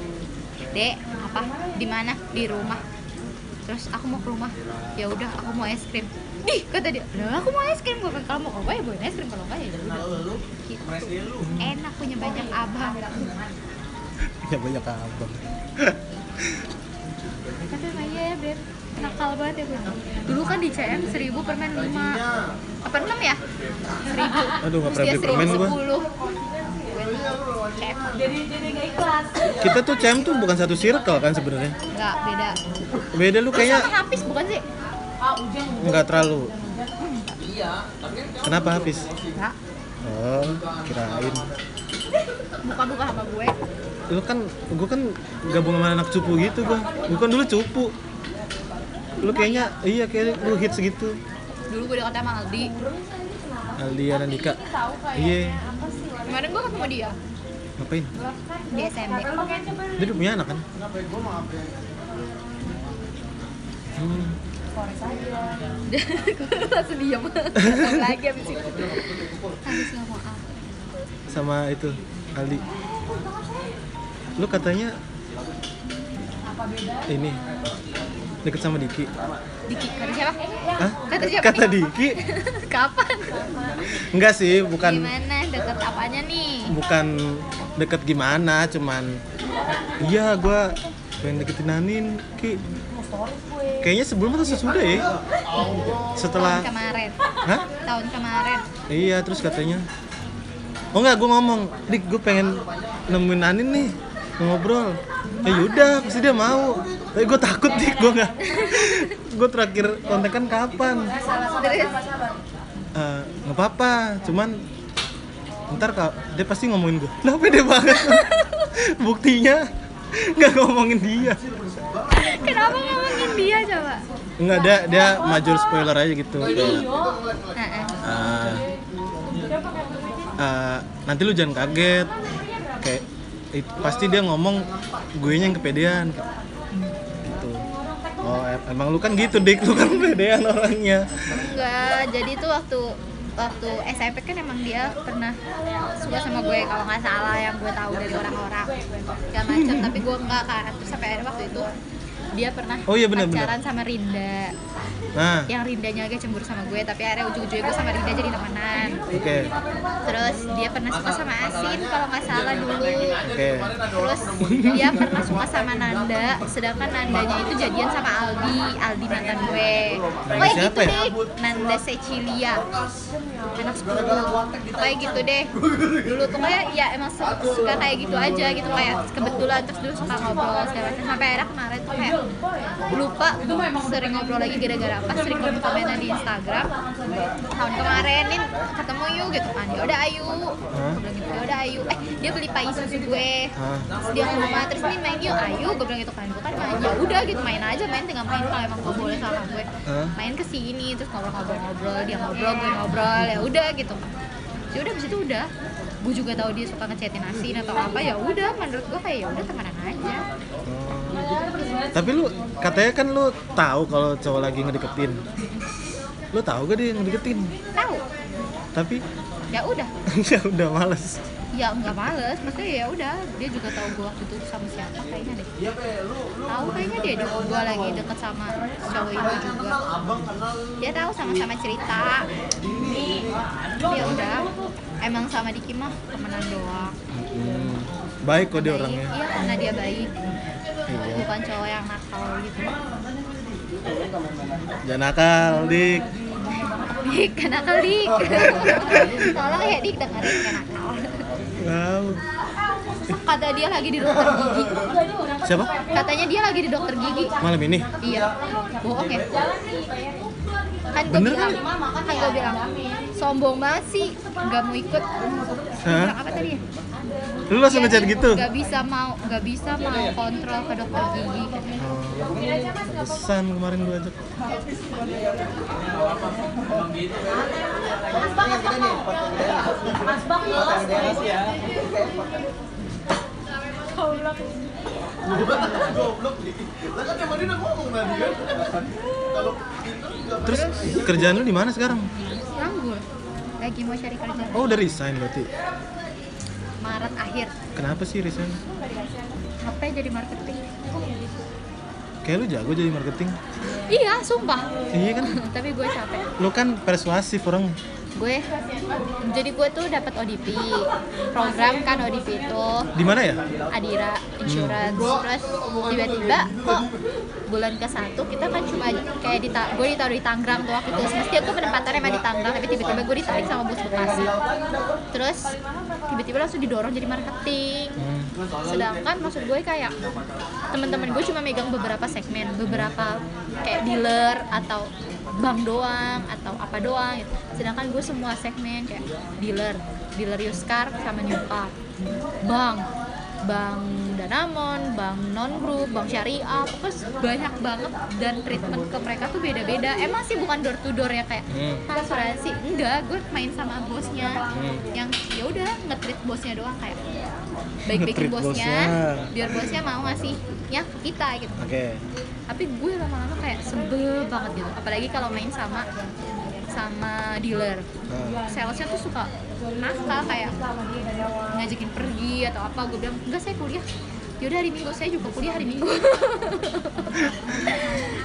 Dek, apa? Di mana? Di rumah. Terus aku mau ke rumah. Ya udah, aku mau es krim. Ih, kata dia. Lah, aku mau es krim. Gue kalau mau ke rumah ya bawain es krim. Kalau enggak ya udah. Gitu. Enak punya banyak abang. ya banyak abang Tapi emang iya ya, Beb. Nakal banget ya, Beb. Dulu kan di CM 1000 permen 5. Apa 6 ya? 1000. Aduh, nggak Terus pernah beli permen gua. 1010. Jadi jadi gak ikhlas. kita tuh CM tuh bukan satu circle kan sebenarnya Enggak, beda. beda lu kayaknya Hafiz bukan sih? nggak terlalu kenapa Hafiz Enggak. oh kirain Buka-buka sama gue. lu kan gua kan gabung sama anak cupu gitu gua gua kan dulu cupu lu kayaknya iya kayak lu hits gitu Dulu gue dekat sama Aldi. Aldian Andika iya Kemarin gue ketemu dia ngapain di SMD. dia udah punya anak kan hmm. gue langsung. Ngomong lagi abis itu. Habis ngomong apa? sama itu Aldi lu katanya ini deket sama Diki Diki, kata siapa? Hah? Kata siapa kata? Diki Kapan? enggak sih bukan Gimana? Deket apanya nih? bukan deket gimana cuman iya gua pengen deketin Anin Ki kayaknya sebelum atau sesudah ya setelah Tahun kemarin. Hah? Tahun kemarin. iya terus katanya oh enggak gue ngomong dik gue pengen nemuin Anin nih ngobrol ya yaudah pasti dia mau. Tapi gue takut dik gue nggak. Gue terakhir kontekan kapan? Terus Eh, nggak apa-apa cuman ntar kak dia pasti ngomongin gue lah pede banget. Buktinya nggak ngomongin dia. Kenapa ngomongin dia coba? Nggak dia dia major spoiler aja gitu. Kayak eh, eh, nanti lu jangan kaget. Kayak pasti dia ngomong gue yang kepedean. Gitu. Oh em- emang lu kan gitu dik. Lu kan kepedean orangnya. Enggak jadi tuh waktu waktu SMP kan emang dia pernah suka sama gue kalau nggak salah yang gue tahu dari orang-orang macam. Tapi gue enggak kan terus sampai akhirnya waktu itu dia pernah Oh iya, benar, pacaran sama Rinda. Nah yang Rindanya agak cemburu sama gue tapi akhirnya ujung-ujungnya gue sama Rinda jadi temenan. Oke. Terus dia pernah suka sama Asin kalau nggak salah dulu. Oke. Terus dia pernah suka sama Nanda sedangkan Nandanya itu jadian sama Aldi Aldi mantan gue. Nanda kayak siapa gitu ya? deh Nanda Cecilia. Anak sepuluh kayak gitu deh. Dulu tuh kayak ya emang su- suka kayak gitu aja gitu kayak kebetulan terus dulu suka ngobrol segala macam. Sampai akhirnya kemarin tuh kayak lupa sering ngobrol lagi gara-gara apa? Sering komen komenan di Instagram. Tahun kemarin nih ketemu yuk gitu kan. Ya udah ayu gitu ya udah ayu eh dia beli pai susu gue. Terus dia ngomong "Ma, terus nih main yuk ayu gue bilang gitu kan. Gue kan main ya udah gitu. Main aja main. Tinggal main kalau emang gue boleh sama gue. Main ke sini terus ngobrol-ngobrol-ngobrol dia ngobrol gue ngobrol ya udah gitu. Ya udah abis itu udah. Gue juga tahu dia suka ngechatin asin atau apa ya udah. Menurut gue kayak ya udah temenan aja. Tapi lu katanya kan lu tahu kalau cowok lagi ngedeketin. Lu tahu gak dia ngedeketin? Tahu. Tapi? Ya udah. Ya udah males. Ya nggak males maksudnya ya udah. Dia juga tahu gue waktu itu sama siapa kayaknya deh. Tahu kayaknya dia juga gue lagi deket sama cowok itu juga. Dia tahu sama-sama cerita. Ya udah emang sama Diki mah temenan doang. Hmm, baik kok dia Baik. orangnya. iya karena dia baik. Iya. Bukan cowok yang nakal gitu. Jangan nakal dik. Dik, kan nakal Dik. Tolong ya Dik dengerin kan nakal. Wow. kata dia lagi di dokter gigi. Siapa? Katanya dia lagi di dokter gigi. Malam ini? Iya, bohong ya? Kan gue bilang, kan? gue bilang sombong banget sih, nggak mau ikut. Hah? Apa tadi? ya? Lu langsung Dia ngechat gitu Nggak bisa mau, nggak bisa mau kontrol ke dokter gigi. oh, pesan kemarin gua ajak terus kerjaan lu di mana sekarang Nganggur, lagi mau cari kerja. oh udah resign berarti Maret akhir, kenapa sih resign apa jadi marketing? kayak lu jago jadi marketing Iya, sumpah. iya kan Tapi gue capek. lu kan persuasif orang Gue, jadi gue tuh dapat ODP, program kan ODP itu. di mana ya? Adira Insurance. Terus tiba-tiba kok bulan ke satu kita kan cuma kayak di gue ditaruh di Tangerang tuh waktu itu. Semestinya gue penempatannya emang di Tangerang tapi tiba-tiba gue ditarik sama bus Bekasi terus tiba-tiba langsung didorong jadi marketing. Hmm. sedangkan maksud gue kayak teman-teman gue cuma megang beberapa segmen beberapa kayak dealer atau bank doang atau apa doang gitu. sedangkan gue semua segmen kayak dealer dealer used car sama new car bank bank Danamon, bank non group, bank syariah, pokoknya banyak banget dan treatment ke mereka tuh beda-beda. Emang sih bukan door to door ya kayak Hmm. asuransi, enggak, gue main sama bosnya Hmm. yang ya udah nge-treat bosnya doang kayak baik-baikin bosnya, bosnya. biar bosnya mau ngasihnya ke kita gitu oke tapi gue lama-lama kayak sebel banget gitu. Apalagi kalau main sama sama dealer. Nah. salesnya tuh suka nakal kayak ngajakin pergi atau apa. Gue bilang enggak saya kuliah yaudah hari minggu saya juga kuliah hari minggu.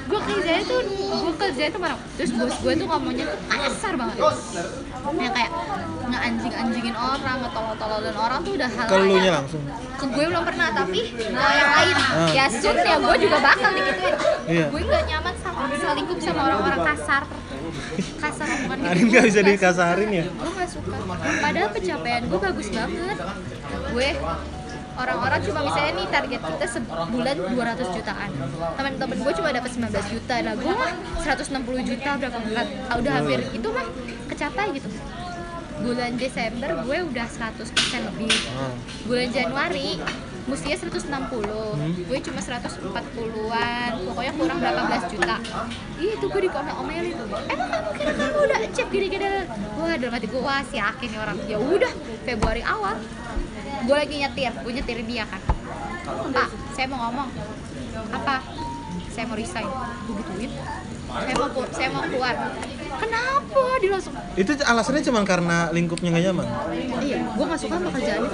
Gue kerjanya tuh gue kerjanya tuh marah terus bos gue tuh ngomongnya tuh kasar banget. Yang kayak ngeanjing-anjingin orang ngetolol-tololin orang tuh udah hal Ke lu nya layak. langsung. ke gue belum pernah tapi ke yang lain. Ah. ya soon ya gue juga bakal digituin. Iya. gue gak nyaman sama selingkuh sama orang-orang kasar. Kasar bukan Arin nggak bisa dikasarin ya? gue gak suka. Padahal pencapaian gue bagus banget. Gue orang-orang cuma misalnya nih target kita sebulan 200 jutaan. Teman-teman gue cuma dapat 19 juta. Nah gue mah 160 juta berapa bulan ah, udah hampir itu mah kecapai gitu. Bulan Desember gue udah 100% lebih. Bulan Januari mestinya 160 gue cuma 140-an pokoknya kurang berapa belas juta. Ih, itu gue dikomel-omelin emang kamu kira kamu udah achieve gini-gini? Wah dalam hati gue wah si orang. Ya udah Februari awal gue lagi nyetir gue nyetirin dia kan. Pak saya mau ngomong. Apa? Saya mau resign. Gue gituin saya mau saya mau keluar. Kenapa? Dia langsung itu alasannya cuma karena lingkupnya nggak nyaman? Iya gue gak suka sama kerjaannya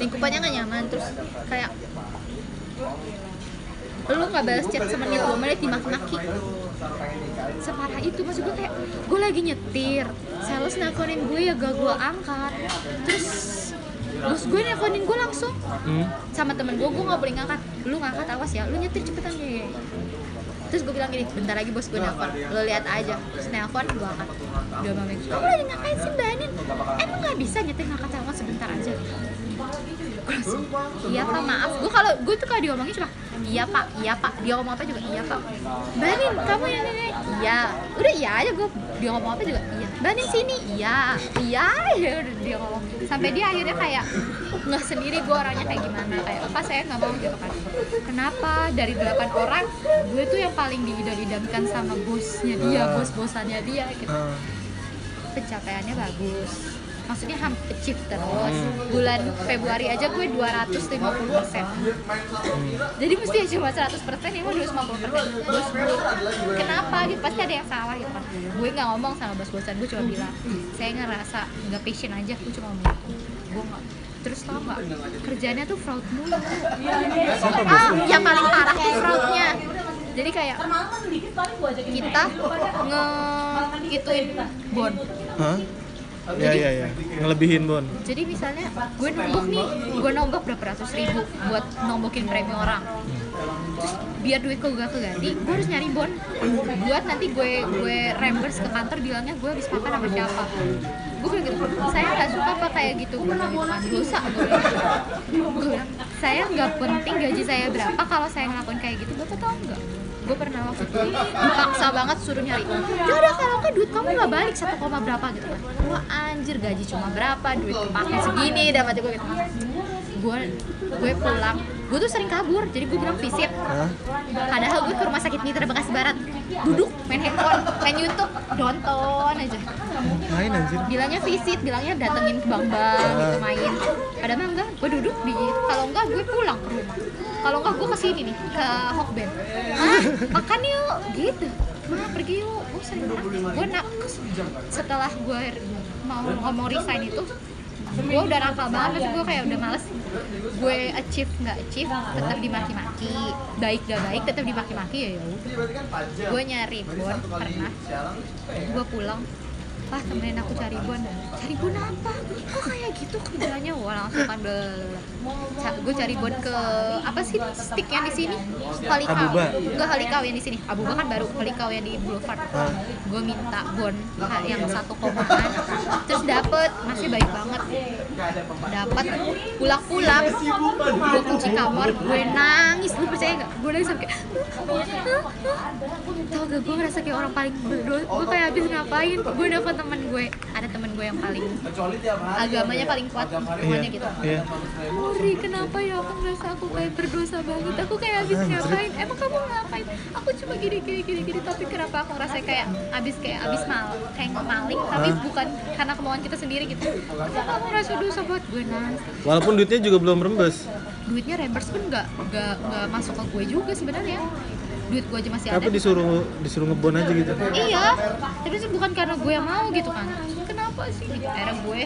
lingkupannya gak nyaman terus kayak lu gak balas chat semenit dua menit dimaki-maki. Separah itu maksud gue kayak gue lagi nyetir. Sales nelfonin gue ya gak gue angkat. Terus bos gue nelfonin gue langsung. Hmm? sama temen gue gue gak boleh ngangkat. Lu ngangkat awas ya. Lu nyetir cepetan ya terus gue bilang gini bentar lagi bos gue nelfon. Lo lihat aja. Terus nelfon gue angkat. Udah mami kamu lagi ngapain sih mbak Anin? Emang nggak bisa nyetir ngangkat telepon sebentar aja iya pak maaf. Gue kalau gue tuh kalau diomongin cuma iya pak iya pak. Dia ngomong apa juga iya pak. Mbak Anin kamu yang ini iya. Udah iya aja gue dia ngomong apa juga iya. Mbak Anin sini. Iya. Iya. Ya udah dia ngomong. Sampai dia akhirnya kayak nggak sendiri gue orangnya kayak gimana. Kayak apa saya nggak mau gitu kan kenapa? Dari delapan orang gue tuh yang paling diidam-idamkan sama bosnya dia Ah. bos-bosannya dia gitu. Ah. pencapaiannya bagus maksudnya hampir achieve terus. Hmm. bulan Februari aja gue 250 persen. Jadi mesti ya cuma 100 persen ya mau 250 persen bos gue kenapa? Gitu pasti ada yang salah gitu. Kan gue nggak ngomong sama bos-bosan gue cuma bilang saya ngerasa nggak passion aja gue cuma ngomong. Gitu. gue nggak. Terus tau nggak kerjanya tuh fraud mulu. Ah yang paling parah tuh fraudnya. Jadi kayak kita nge gituin bon Hah? Ya ya ya, ngelebihin Bon. jadi misalnya gue nombok nih gue nombok berapa ratus ribu buat nombokin premi orang. Terus biar duit gue gak keganti gue harus nyari bon buat nanti gue gue reimburse ke kantor bilangnya gue habis makan sama siapa. Gue bilang gitu saya nggak suka apa kayak gitu. Gue bilang dosa gue gue bilang saya nggak penting gaji saya berapa kalau saya ngelakuin kayak gitu bapak tau nggak gue pernah waktu itu dipaksa banget suruh nyari. Ya udah kalau nggak duit kamu nggak balik satu koma berapa gitu kan. Wah anjir gaji cuma berapa duit kepake segini dapat gue gitu. Gue gue pulang gue tuh sering kabur jadi gue bilang visit. Hah? padahal gue ke rumah sakit Mitra Bekasi Barat. Duduk main handphone main YouTube nonton aja. Ngapain anjir? bilangnya visit bilangnya datengin bang bang gitu main. Padahal mah enggak gue duduk di kalau enggak gue pulang ke rumah. Kalau enggak gue ke sini nih ke Hokben ah makan yuk. Gitu. Mah pergi yuk. Gue sering gue nak setelah gue mau ngomong resign itu gue udah nakal banget gue kayak udah males. Gue achieve nggak achieve tetap dimaki-maki. Baik gak baik tetap dimaki-maki ya ya gue nyari bon pernah. Gue pulang. Pak temenin aku cari bon cari bon apa? Kok kayak gitu kerjanya wah langsung kan gue cari bon ke apa sih stick yang di sini? Halikau. Enggak Halikau yang di sini. Abuba kan baru Halikau yang di Boulevard. Ah. gue minta bon yang satu komaan. Terus dapet masih baik banget dapat pulang-pulang gue kunci kamar gue nangis. Lu percaya nggak? Gue nangis sampai kayak tau gak gue ngerasa kayak orang paling berdosa gue kayak habis ngapain? Gue nelfon temen gue. Ada temen gue yang paling agamanya paling kuat rumahnya gitu. Iya. Uri kenapa ya aku ngerasa aku kayak berdosa banget? Aku kayak habis ngapain? Emang kamu ngapain? Aku cuma gini gini gini gini. Tapi kenapa aku ngerasa kayak habis kayak habis mal kayak maling? Tapi bukan karena kemauan kita sendiri gitu. Kenapa kamu ngerasa dosa buat gue nangis Walaupun duitnya juga belum rembes. duitnya reimburse pun nggak nggak nggak masuk ke gue juga sebenarnya. Duit gue aja masih ada. Apa disuruh disuruh ngebon aja gitu? iya tapi sih bukan karena gue yang mau gitu kan. Kenapa sih? Gitu akhirnya gue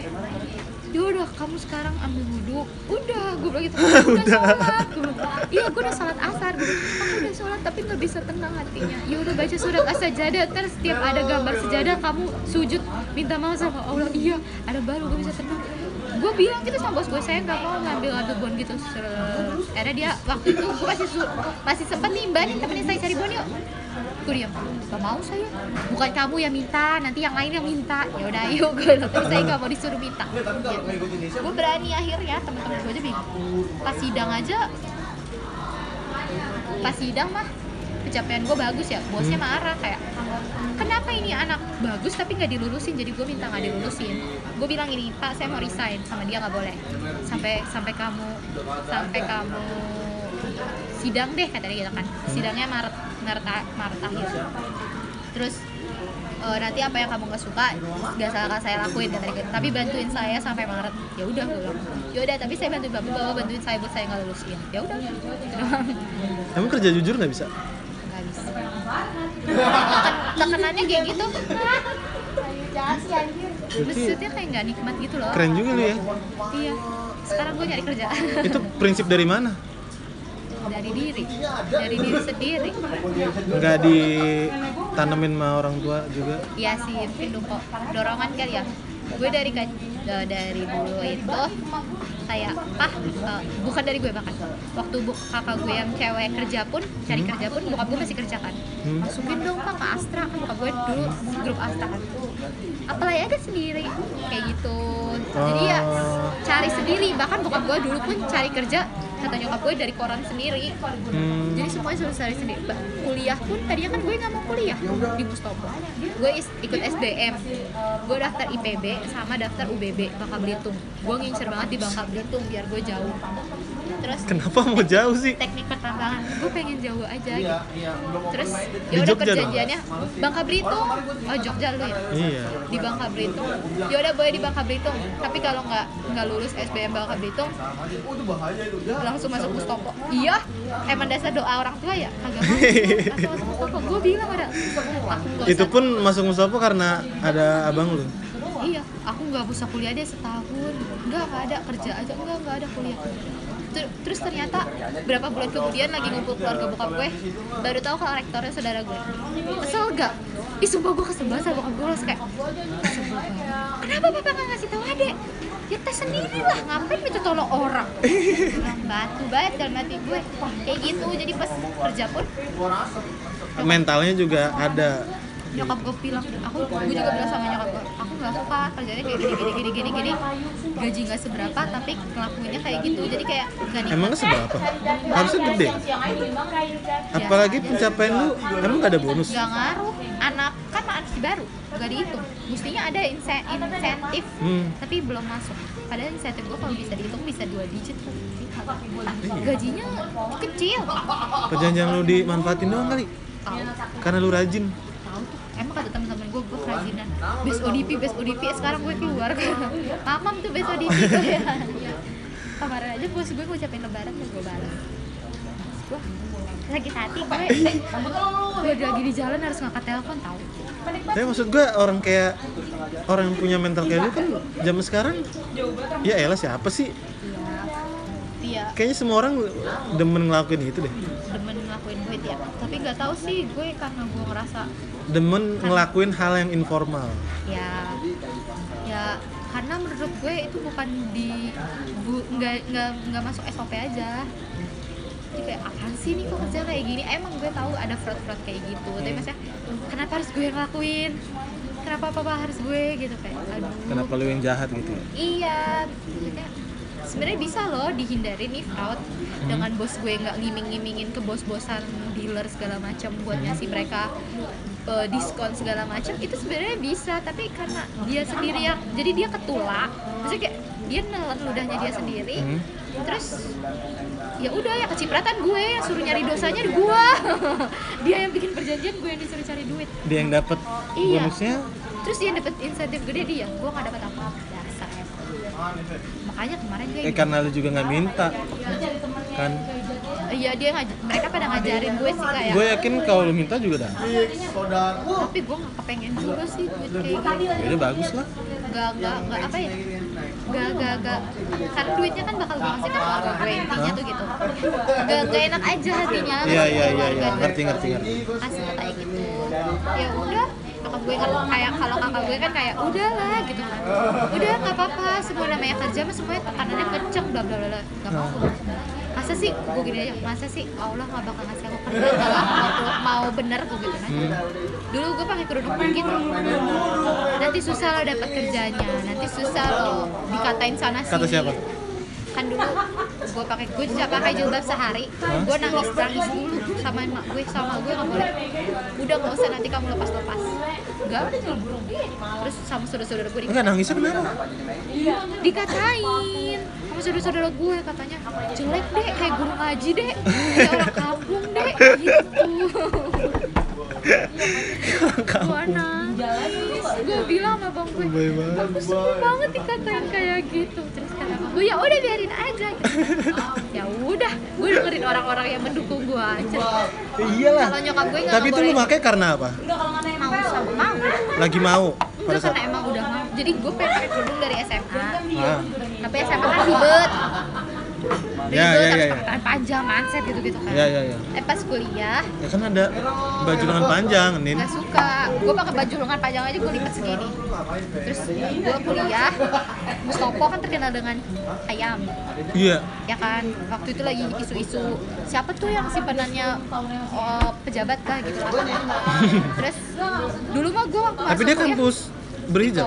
ya udah kamu sekarang ambil wudhu. Udah gue bilang gitu. "Aku udah. sholat. Bilang, iya gue udah sholat asar. Gue aku udah sholat tapi nggak bisa tenang hatinya. Ya udah baca surat as-sajadah. Terus setiap ada gambar sejadah kamu sujud minta maaf sama Allah. Iya ada baru gue bisa tenang gue bilang gitu sama bos gue saya nggak mau ngambil ngambil bon gitu akhirnya dia waktu itu gue masih su- masih sempat nimbanin temenin saya cari bon yuk. Gue diam gak mau saya bukan kamu yang minta nanti yang lain yang minta. Ya udah ayo gue tapi saya nggak mau disuruh minta. Ya. gue berani akhirnya temen-temen gue aja bingung. Pas sidang aja pas sidang mah pencapaian gue bagus ya bosnya marah kayak kenapa ini anak bagus tapi nggak dilulusin jadi gue minta nggak dilulusin gue bilang ini pak saya mau resign sama dia nggak boleh. Sampai sampai kamu sampai kamu sidang deh kata dia gitu kan. Sidangnya maret maret maret akhir. Terus eh, nanti apa yang kamu nggak suka nggak salah saya lakuin kata dia gitu. tapi bantuin saya sampai maret. Ya udah gue bilang ya udah tapi saya bantuin bapak bapak bantuin saya buat saya nggak lulusin ya udah. Emang kerja jujur nggak bisa Tekenannya kayak gitu maksudnya kayak nggak nikmat gitu loh Keren juga lu ya. iya sekarang gue nyari kerja Itu prinsip dari mana? dari diri dari diri sendiri Nggak ditanemin sama orang tua juga? Iya sih, mungkin kok dorongan kali ya. Gue dari eh, dari dulu itu kayak ah eh, bukan dari gue bahkan waktu bu kakak gue yang cewek kerja pun cari Hmm. kerja pun bokap gue masih kerja kan Hmm. masukin dong pak ke Astra kan bokap gue dulu grup Astra kan apply aja sendiri kayak gitu jadi ya Oh. cari sendiri bahkan bokap gue dulu pun cari kerja kata nyokap gue dari koran sendiri. Hmm. jadi semuanya cari sendiri kuliah pun tadinya kan gue nggak mau kuliah di Mustopo gue is- ikut SBM gue daftar IPB sama daftar UBB Bangka Belitung. Gue ngincer banget di Bangka Belitung biar gue jauh terus Kenapa mau jauh sih? teknik pertambangan. Gue pengen jauh aja gitu. terus Di ya udah perjanjiannya Bangka Belitung. Oh Jogja lu ya? Iya. di Bangka Belitung. Ya udah boleh di Bangka Belitung. Tapi kalau nggak nggak lulus SBM Bangka Belitung langsung masuk Mustopo iya emang dasar doa orang tua ya? Kagak langsung masuk Mustopo gue bilang ada. Itu pun masuk Mustafa karena ada abang lu. iya aku nggak usah kuliah deh setahun. Nggak nggak ada. Kerja aja. Nggak nggak ada kuliah Ter- terus ternyata berapa bulan kemudian lagi ngumpul keluarga bokap gue baru tahu kalau rektornya saudara gue kesel gak? Ih sumpah gue kesel banget sama bokap gue langsung kayak kenapa papa nggak ngasih tahu adek? ya tes sendiri lah ngapain minta tolong orang batu banget dalam hati gue kayak gitu jadi pas kerja pun Mentalnya juga ada. Nyokap gue bilang aku gue juga bilang sama nyokap gue aku nggak suka kerjanya kayak gini gini gini gini gini gaji nggak seberapa tapi ngelakuinnya kayak gitu jadi kayak gak nikmat Emangnya seberapa? Harusnya gede. Apalagi pencapaian lu emang gak ada bonus? nggak ngaruh anak kan anak baru nggak dihitung mestinya ada inse- insentif Hmm. tapi belum masuk padahal insentif gue kalau bisa dihitung bisa dua digit tuh gajinya kecil Perjanjian lu dimanfaatin doang kali. Karena lu rajin. Emang kata temen-temen gue gue kerajinan. Best ODP best ODP sekarang gue keluar. Mamam tuh best ODP gue ya kemarin aja bos gue ngucapin lebaran dan gue balas gue sakit hati gue gue lagi di jalan harus ngangkat telepon tahu Tapi maksud gue orang kayak orang yang punya mental kayak lu kan zaman sekarang ya elah siapa sih? Kayaknya semua orang demen ngelakuin itu deh. demen ngelakuin duit ya? Tapi nggak tahu sih gue karena gue ngerasa Demen ngelakuin hal yang informal. ya ya karena menurut gue itu bukan di bu- nggak nggak nggak masuk SOP aja. Jadi kayak apaan sih nih kok kerja kayak gini? Emang gue tahu ada fraud fraud kayak gitu. Tapi maksudnya kenapa harus gue ngelakuin? Kenapa apa harus gue gitu? Kayak aduh. Kenapa lu yang jahat gitu? iya maksudnya sebenarnya bisa loh dihindari nih fraud dengan bos gue nggak ngiming-ngimingin ke bos-bosan dealer segala macam buat ngasih mereka eh, diskon segala macam itu sebenarnya bisa. Tapi karena dia sendiri yang jadi dia ketulak. Maksudnya kayak dia nelen ludahnya dia sendiri. Hmm. terus ya udah ya kecipratan gue yang suruh nyari dosanya gue dia yang bikin perjanjian gue yang disuruh cari duit. Dia yang dapat Iya. bonusnya? Terus dia dapat insentif gede dia. Gue nggak dapat apa dasar makanya kemarin gue eh karena lu juga nggak minta kan? iya dia ngaj- mereka pada ngajarin gue sih kayak gue yakin kalau lu minta juga dapat tapi gue nggak kepengen juga sih duit kayak gitu. Jadi bagus lah. Nggak nggak nggak apa ya? Gak gak gak karena duitnya kan bakal gue kasih ke keluarga gue intinya tuh gitu. Gak gak enak aja hatinya. Iya iya iya iya, Gak- ngerti ngerti ngerti. kasih kayak gitu. Ya udah kakak gue kan kayak kalau kakak gue kan kayak udahlah gitu kan. Udah nggak apa-apa semua namanya kerja mah semuanya tekanannya kenceng bla bla bla bla. Nggak mau masa sih? Gue gini aja masa sih Allah nggak bakal ngasih aku kerja kalau mau, mau bener gue gitu kan. Hmm. dulu gue pakai kerudung gitu. Nanti susah lo dapat kerjanya nanti susah lo dikatain sana sini. Kata siapa? Kan dulu. Gue pakai gue bisa pakai jilbab sehari. Gue nangis nangis dulu sama emak gue sama gue nggak boleh. Udah nggak usah nanti kamu lepas lepas enggak terus sama saudara-saudara gue Enggak nangisnya kenapa? dikatain sama saudara-saudara gue katanya. Jelek deh kayak guru ngaji deh. Kayak orang kampung deh gitu gue nangis gue bilang sama bang gue aku sedih banget dikatain kayak gitu. Terus kata bang gue ya udah biarin aja. Gitu. ya udah gue dengerin orang-orang yang mendukung gue aja. Iyalah. kalau nyokap gue nggak Tapi itu lu pakai karena apa? mau sama mau. Lagi mau pada enggak saat karena emang udah. Mau jadi gue pengen pakai kerudung dari SMA Ah. tapi SMA kan ribet Ya, ya, harus ya, ya. pakai tangan panjang manset gitu gitu kan Ya ya ya. eh pas kuliah Ya kan ada baju lengan panjang, Nin. nggak suka gue pakai baju lengan panjang aja gue lipat segini terus gue kuliah Mustopo kan terkenal dengan ayam Iya. ya kan waktu itu lagi isu-isu siapa tuh yang simpanannya oh, pejabat kah gitu lah terus dulu mah gue waktu Tapi dia kuliah- kampus berhijab.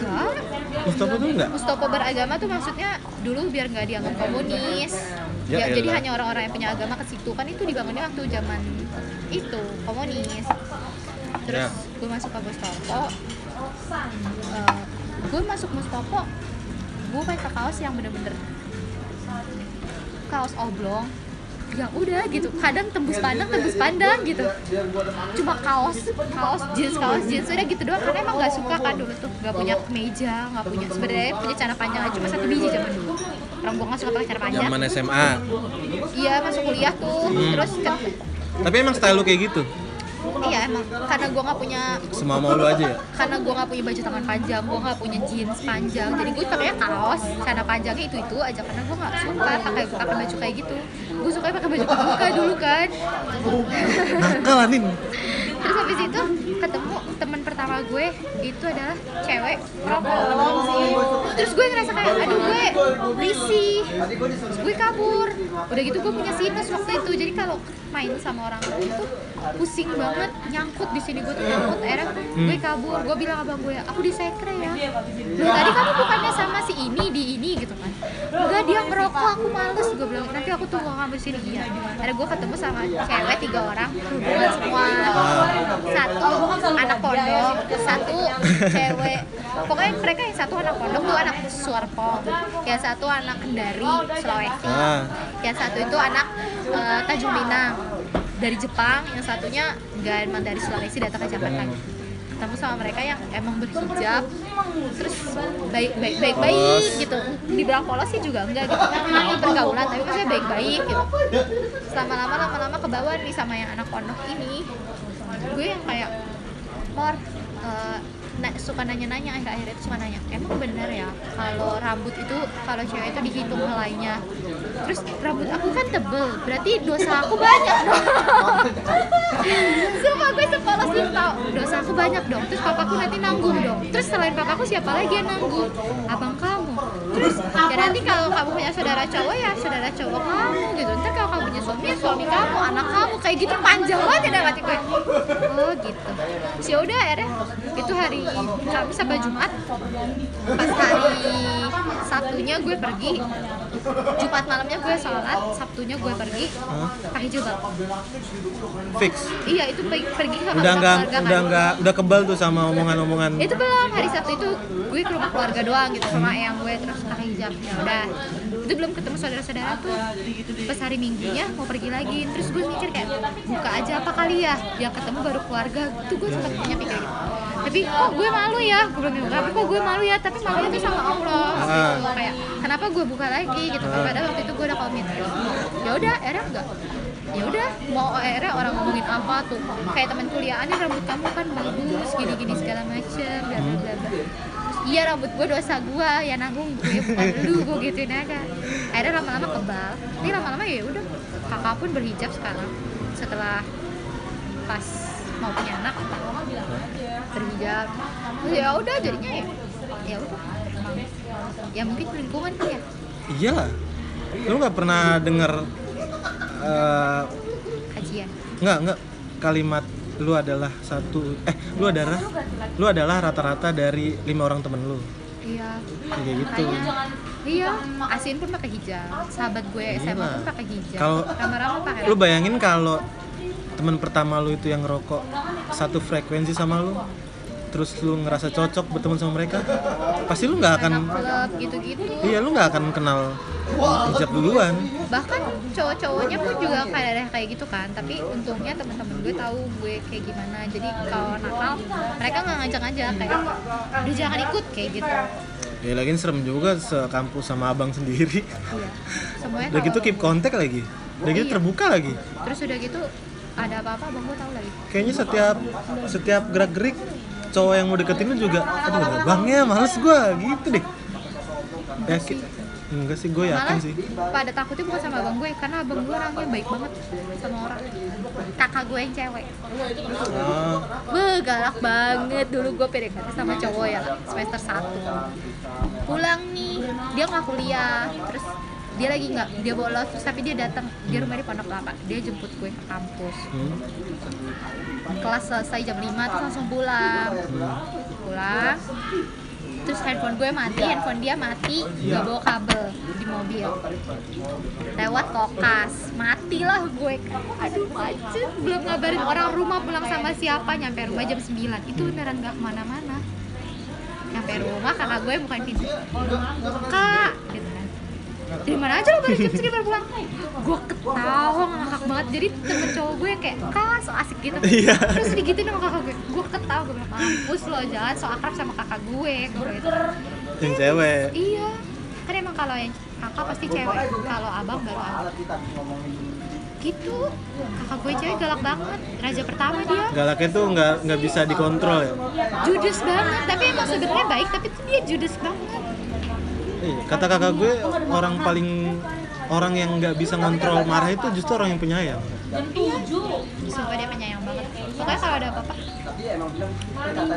Enggak Mustafa tuh enggak? Mustopo beragama tuh maksudnya dulu biar nggak dianggap komunis. Ya Ya, jadi hanya orang-orang yang punya agama ke situ kan itu dibangunnya waktu zaman itu komunis. Terus Ya. gue masuk ke Mustopo. eh, gue masuk Mustopo, gue pakai kaos yang bener-bener kaos oblong ya udah gitu. Kadang tembus pandang tembus pandang gitu. Cuma kaos kaos jeans kaos jeans udah gitu doang. Karena emang nggak suka kan dulu tuh. Nggak punya kemeja nggak punya sebenarnya punya celana panjang aja. Cuma satu biji zaman dulu. Orang gue nggak suka pakai celana panjang. Zaman SMA. iya masuk kuliah tuh. Hmm. terus ke- Tapi emang style lu kayak gitu. Iya emang. Karena gue nggak punya Semua mau lu aja ya. karena gue nggak punya baju tangan panjang gue nggak punya jeans panjang. Jadi gue pakainya kaos celana panjangnya itu itu aja. Karena gue nggak suka pakai pakai baju kayak gitu. Gue suka pakai baju kebuka dulu kan. Nakal lah, Nin. terus habis itu ketemu teman pertama gue itu adalah cewek rokok. Terus gue ngerasa kayak aduh gue risih. Terus gue kabur. Udah gitu gue punya sinus waktu itu. Jadi kalau main sama orang itu pusing banget nyangkut di sini. Gue tuh nyangkut akhirnya gue kabur. Gue bilang abang gue aku di sekre ya. Loh, tadi kamu bukannya sama si ini di ini? Gitu kan. Enggak dia ngerokok. Aku males. Gue bilang nanti aku tunggu kamu di sini. Iya. Akhirnya gue ketemu sama cewek tiga orang. Hubungan semua. Satu anak pondok satu cewek. Pokoknya mereka yang satu anak pondok tuh anak Suarpong yang satu anak Kendari Sulawesi. Ah. yang satu itu anak eh, Tanjung Pinang dari Jepang yang satunya enggak emang dari Sulawesi datang ke Jakarta. Ketemu sama mereka yang emang berhijab terus baik baik baik baik Polos. gitu. Dibilang polos sih juga enggak gitu. Kan pergaulan tapi maksudnya baik baik gitu. Lama lama lama lama ke bawah nih sama yang anak pondok ini. Gue yang kayak mor eh, na- suka nanya-nanya akhir akhir itu cuma nanya emang bener ya kalau rambut itu kalau cewek itu dihitung helainya terus rambut aku kan tebel berarti dosa aku banyak dong. Sumpah gue sepolos tau. Dosa aku banyak dong terus papaku nanti nanggung dong. Terus selain papaku siapa lagi yang nanggung? Abang kamu terus ya nanti kalau kamu punya saudara cowok ya saudara cowok kamu gitu. Ntar kalau kamu punya suami ya suami kamu anak kamu kayak gitu panjang banget ya dalam hati gue. Oh gitu. Sih udah akhirnya itu hari Kamis sampai Jumat. Pas hari Sabtunya gue pergi. Jumat malamnya gue sholat Sabtunya gue pergi pakai jilbab Fix. iya itu pergi, pergi ke Udah enggak keluarga kan. udah enggak udah kebal tuh sama omongan-omongan. itu belum hari Sabtu itu gue ke rumah keluarga doang gitu sama eyang gue terus pakai hijab. Ya udah. Itu belum ketemu saudara-saudara tuh. Pas hari minggunya mau pergi lagi. Terus gue mikir kayak buka aja apa kali ya? Yang ketemu baru keluarga. Itu gue sempat punya pikir gitu tapi kok gue malu ya? Gue bilang gitu tapi kok gue malu ya? Tapi malunya tuh sama Allah. Gitu. kayak kenapa gue buka lagi? Gitu. Padahal waktu itu gue udah komitmen ya udah akhirnya enggak. Ya udah mau akhirnya orang ngomongin apa tuh? Kayak teman kuliah "Ani, rambut kamu kan bagus gini gini segala macem bla bla bla bla." terus iya rambut gue dosa gue ya nanggung gue bukan lu gue gituin aja. Akhirnya lama-lama kebal. Ini lama-lama ya udah kakak pun berhijab sekarang. Setelah pas mau punya anak berhijab. Terus ya udah jadinya ya ya udah. Ya mungkin lingkungan tuh ya iyalah lu nggak pernah denger eh, kajian. nggak nggak kalimat lu adalah satu eh lu adalah lu adalah rata-rata dari lima orang temen lu. Iya. Kayak gitu. Makanya iya. asin pun pakai hijab. Sahabat gue SMA Gila. pun pakai hijab. Kalau- pakai lu bayangin kalau teman pertama lu itu yang ngerokok satu frekuensi sama lu terus lu ngerasa cocok berteman sama mereka pasti lu nggak akan klub gitu-gitu. Iya lu nggak akan kenal hijab duluan. Bahkan cowok-cowoknya pun juga kayak kayak gitu kan. Tapi untungnya teman-teman gue tahu gue kayak gimana. Jadi kalau nakal mereka nggak ngajak aja kayak udah jangan ikut kayak gitu. Ya lagi serem juga sekampus sama abang sendiri. Iya semuanya udah gitu keep kontak lagi. Udah gitu Iya. terbuka lagi. Terus udah gitu ada apa-apa abang gue tahu lagi. Kayaknya setiap setiap gerak gerik cowok yang mau deketin lu juga aduh udah bangnya males gua. Gitu deh. Yakin enggak sih gue yakin malah sih. pada takutnya bukan sama abang gue karena abang gue orangnya baik banget sama orang. Kakak gue yang cewek. Beuh, galak banget. Dulu gue PDKT sama cowok ya semester 1 pulang nih dia nggak kuliah. Terus dia lagi nggak dia bolos terus tapi dia datang. Dia rumah di Pondok Kelapa. Dia jemput gue ke kampus. Hmm. kelas selesai jam 5 terus langsung pulang. Pulang. Terus handphone gue mati handphone dia mati. Nggak bawa kabel di mobil. Lewat kokas. Matilah gue. Aduh macet. Belum ngabarin orang rumah pulang sama siapa. Nyampe rumah jam 9 itu beneran nggak ke mana-mana. Nyampe rumah kakak gue bukan pintu. Kak dari mana aja lo baru jam segini baru pulang gue ketawa ngakak banget. Jadi temen cowok gue kayak kak so asik gitu. Iya. terus digituin sama kakak gue. Gue ketawa gue bilang mampus lo jalan so akrab sama kakak gue. Gue gitu. Yang cewek. Iya. Kan emang kalau yang kakak pasti cewek. Kalau abang baru abang. Gitu. Kakak gue cewek galak banget. Raja pertama dia. Galaknya tuh nggak nggak bisa dikontrol ya? Judes banget. Tapi emang sebenarnya baik tapi tuh dia judes banget kata kakak gue orang paling orang yang nggak bisa ngontrol marah itu justru orang yang penyayang. Sumpah dia penyayang banget. Pokoknya kalau ada apa-apa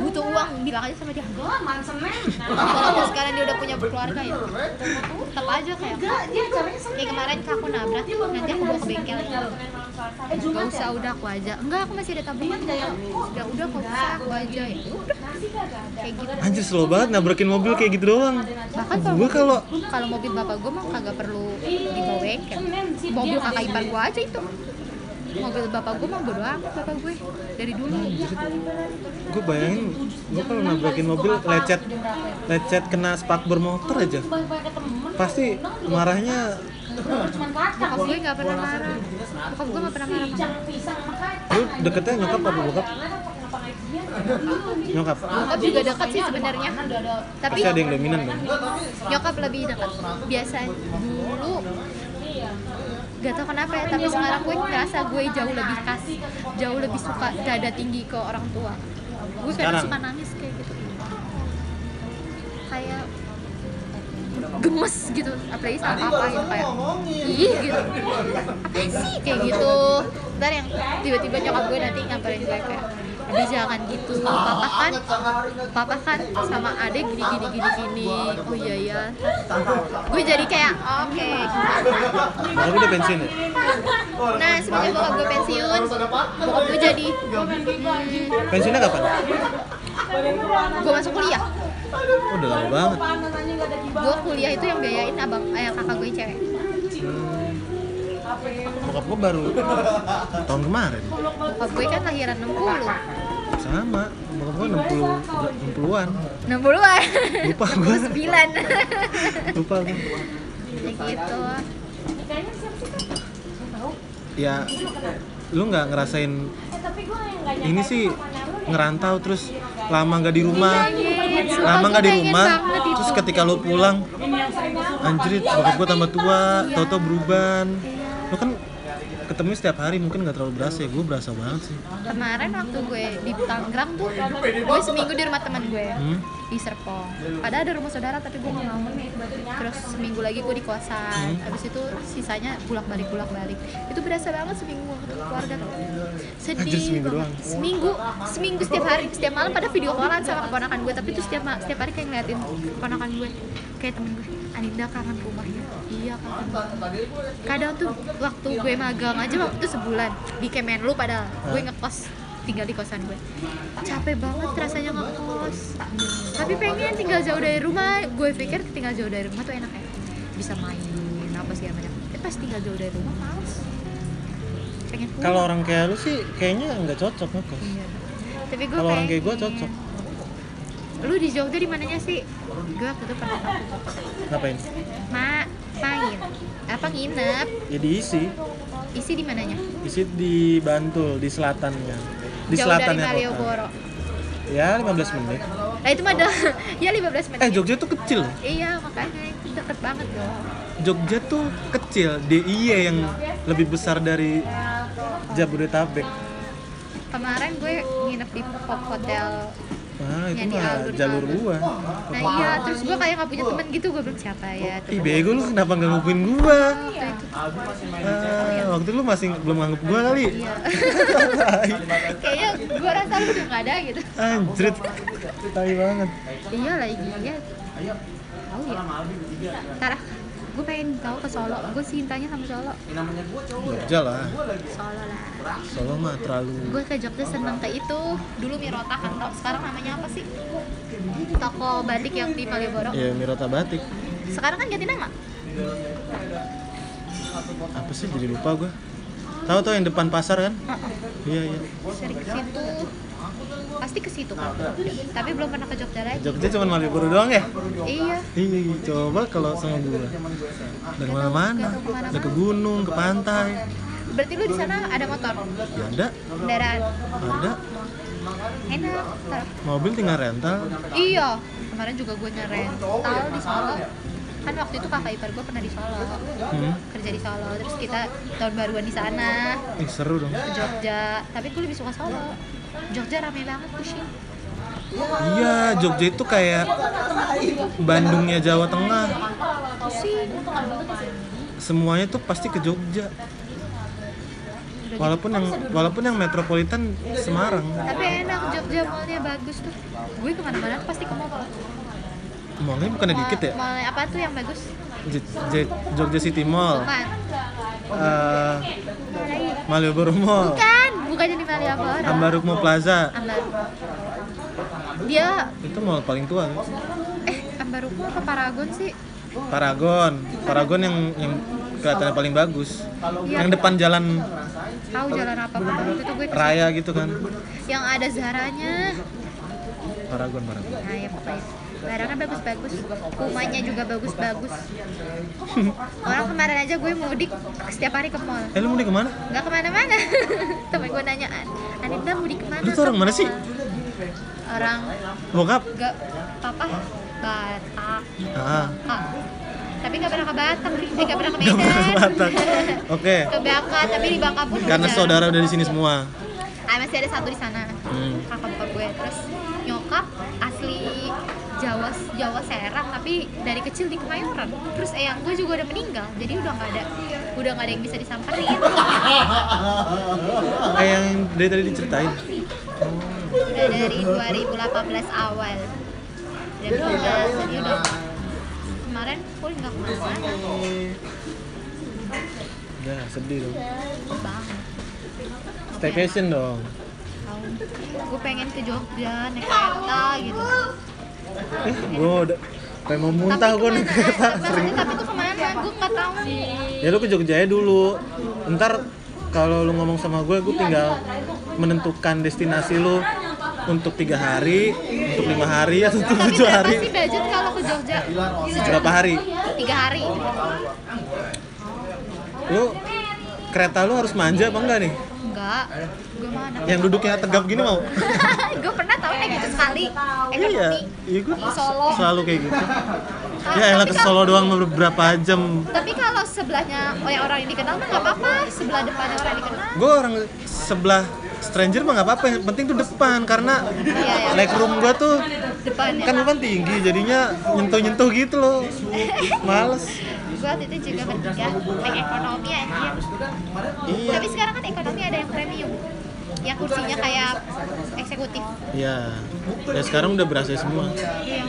butuh uang bilang aja sama dia. Walaupun sekarang dia udah punya keluarga ya. tetap aja kayak kayak kemarin kak aku nabrak nanti aku bawa ke bengkel. gak usah udah aku aja. Enggak aku masih ada tabungan. Udah udah kok usah aku aja. ya udah. kayak gitu. Anjir slow banget nabrakin mobil kayak gitu doang. Bahkan kalau gue kalau kalau mobil bapak gue mah kagak perlu dibawa bengkel mobil kakak ipar gue aja itu mobil bapak gue mah bodo amat bapak gue dari dulu. Gue bayangin gue kalau nabrakin mobil lecet. Lecet kena spakbor motor aja. Pasti marahnya. Bokap gue nggak pernah marah. Bokap gue nggak pernah marah. Lu deketnya nyokap apa bokap? Nyokap. Bokap juga dekat sih sebenarnya. Tapi pasti ada yang dominan dong. nyokap lebih dekat. Biasa. Dulu gak tau kenapa ya tapi sekarang gue ngerasa gue jauh lebih kasih jauh lebih suka dada tinggi ke orang tua. Gue kadang suka nangis kayak gitu. Kayak gemes gitu apalagi sama papa gitu kayak ih gitu. Apa sih? kayak gitu. Ntar yang tiba-tiba nyokap gue nanti nyamperin gue kayak Abi jangan gitu. Papa kan papa kan sama adek gini gini gini gini. Oh iya ya gue jadi kayak oke. Bokap udah pensiun ya? Nah semenjak bokap gue pensiun bokap gue jadi hmm, pensiunnya kapan? Gue masuk kuliah. Oh, udah lama banget. Gue kuliah itu yang biayain abang ayah kakak gue cewek bokap gue baru tahun kemarin. Bokap gue kan lahiran 60 sama bokap gue 60 60-an 60-an lupa gue 9 lupa gue ya gitu. Ya lu nggak ngerasain ini sih ngerantau terus lama nggak di rumah Pengen, sumpah lama gue nggak di rumah terus ketika lu pulang anjrit bokap gue tambah tua tau-tau berubah lu kan ketemu setiap hari mungkin nggak terlalu berasa ya. Gue berasa banget sih. Kemarin waktu gue di Tangerang tuh gue seminggu di rumah teman gue hmm? di Serpong. Padahal ada rumah saudara tapi gue nggak mau. Terus seminggu lagi gue di kosan. Hmm. habis itu sisanya bolak balik bolak balik itu berasa banget seminggu ketemu keluarga tuh. Sedih Anjir, seminggu doang. seminggu seminggu setiap hari. Setiap malam pada video callan sama keponakan gue. Tapi itu setiap setiap hari kayak ngeliatin keponakan gue kayak temen gue Aninda kangen rumahnya iya kangen kadang tuh waktu gue magang aja waktu itu sebulan di Kemenlu padahal. Gue ngekos tinggal di kosan gue. Capek banget rasanya ngekos. Tapi pengen tinggal jauh dari rumah. Gue pikir tinggal jauh dari rumah tuh enak ya. Bisa main apa sih macam. Tapi pas tinggal jauh dari rumah males. Pengen pulang. Kalau orang kayak lu sih kayaknya nggak cocok ngekos. Iya. Tapi gue kalau orang kayak gue cocok. Lu di Jogja di mananya sih gue waktu itu pernah ngapain? Ma main. Apa nginep? Ya diisi. Isi di mananya? Isi di Bantul di selatannya. Di jauh selatannya dari kota Malioboro. Ya 15 menit. Nah itu mah ya 15 menit. Eh Jogja tuh kecil. Iya makanya deket banget dong Jogja tuh kecil. DIY yang lebih besar dari Jabodetabek. Kemarin gue nginep di pop hotel Wah, itu mah jalur gua. nah iya terus gue kayak nggak punya temen gitu gue bilang siapa ya Ih, bego lu kenapa nggak ngupuin gua? waktu itu Ah, waktu lu masih belum nganggep gua kali. iya kayaknya gue rasa lu udah nggak ada gitu Anjrit. Tai banget. iya lagi iya tahu ya ntar ah, gue pengen tahu ke Solo. Gue cintanya sama Solo. Jogja lah. Solo lah. Solo mah terlalu gue ke Jogja seneng ke itu. Dulu Mirota kan tau sekarang namanya apa sih? Toko batik yang di Malioboro ya Mirota Batik. sekarang kan ganti nama? Apa sih jadi lupa gua. Tahu tuh yang depan pasar kan? Iya, iya. sering ke situ pasti ke situ kan tapi belum pernah ke Jogja lagi Jogja cuma Malioboro doang ya? iya Ih, coba kalau sama gua. Dari mana-mana. Ada ke gunung, ke pantai. berarti lu di sana ada motor Ya ada, kendaraan ada. enak. Mobil tinggal rental. iya kemarin juga gue nyerental di Solo kan waktu itu kakak ipar gue pernah di Solo Hmm. kerja di Solo terus kita tahun baruan di sana Ih, seru dong. ke Jogja tapi gue lebih suka Solo Jogja rame banget tuh sih Iya, Jogja itu kayak Bandungnya Jawa Tengah. Semuanya tuh pasti ke Jogja. Walaupun yang walaupun yang metropolitan Semarang. tapi enak Jogja mallnya bagus tuh gue ke mana-mana pasti ke mall Mallnya bukannya dikit ya? mall apa tuh yang bagus J- J- Jogja City Mall, bukan eh, Malioboro Mall, bukan bukannya di Malioboro Ambarukmo Plaza. Ambar dia Itu mall paling tua. kan? eh Ambarukmo apa Paragon sih Paragon, Paragon yang yang kelihatannya paling bagus. Iya. Yang depan jalan tahu jalan apa waktu itu gue raya gitu kan. yang ada Zaranya Paragon, Paragon. nah ya pokoknya barangnya bagus-bagus rumahnya juga bagus-bagus orang kemarin aja gue mudik setiap hari ke mall Eh lu mau di ke mana? nggak ke mana-mana temen gue nanya Aninda mudik ke mana Lu tuh orang mana sih? mall." orang Bokap? gak papa Batak Ah, Kak. tapi nggak pernah ke Batam eh nggak pernah ke Medan pernah ke Batam. Oke. ke Bangka tapi di Bangka pun karena udah. saudara udah di sini semua. ah, masih ada satu di sana Hmm. kakak bokap gue terus nyokap asli Jawa Jawa Serang tapi dari kecil di Kemayoran terus eyang gue juga udah meninggal jadi udah nggak ada udah nggak ada yang bisa disamperin Kayak yang dari tadi diceritain. udah dari 2018 awal udah meninggal jadi udah kemarin full nggak ke mana-mana Ya, sedih dong. banget Staycation dong. gue pengen ke Jogja naik kereta gitu Eh, gua udah kayak mau muntah gua nih kereta sering. Maksudnya, tapi tuh ke mana gue nggak tahu Ya lu ke Jogja aja dulu. Ntar kalau lu ngomong sama gue, gue tinggal menentukan destinasi lu untuk tiga hari, untuk lima hari atau untuk tapi tujuh hari. sih budget kalau ke Jogja Berapa hari? tiga hari Lu kereta lu harus manja apa enggak nih? Enggak gue mana Yang duduknya tegap gini mau? gue pernah tau kayak gitu sekali Iya, ekonomi iya gue di Solo selalu kayak gitu. Ya elah ke Solo doang beberapa jam Tapi kalau sebelahnya oleh orang yang dikenal mah nggak apa-apa. Sebelah depannya orang yang dikenal. gue orang sebelah stranger mah nggak apa-apa yang penting tuh depan karena Iya ya. legroom gue tuh Depannya. kan depan tinggi jadinya nyentuh-nyentuh gitu loh males Gue waktu itu juga bertiga naik ekonomi anjir. iya Tapi sekarang kan ekonomi ada yang premium. Yang kursinya kayak eksekutif. iya ya sekarang udah berasa semua Iya.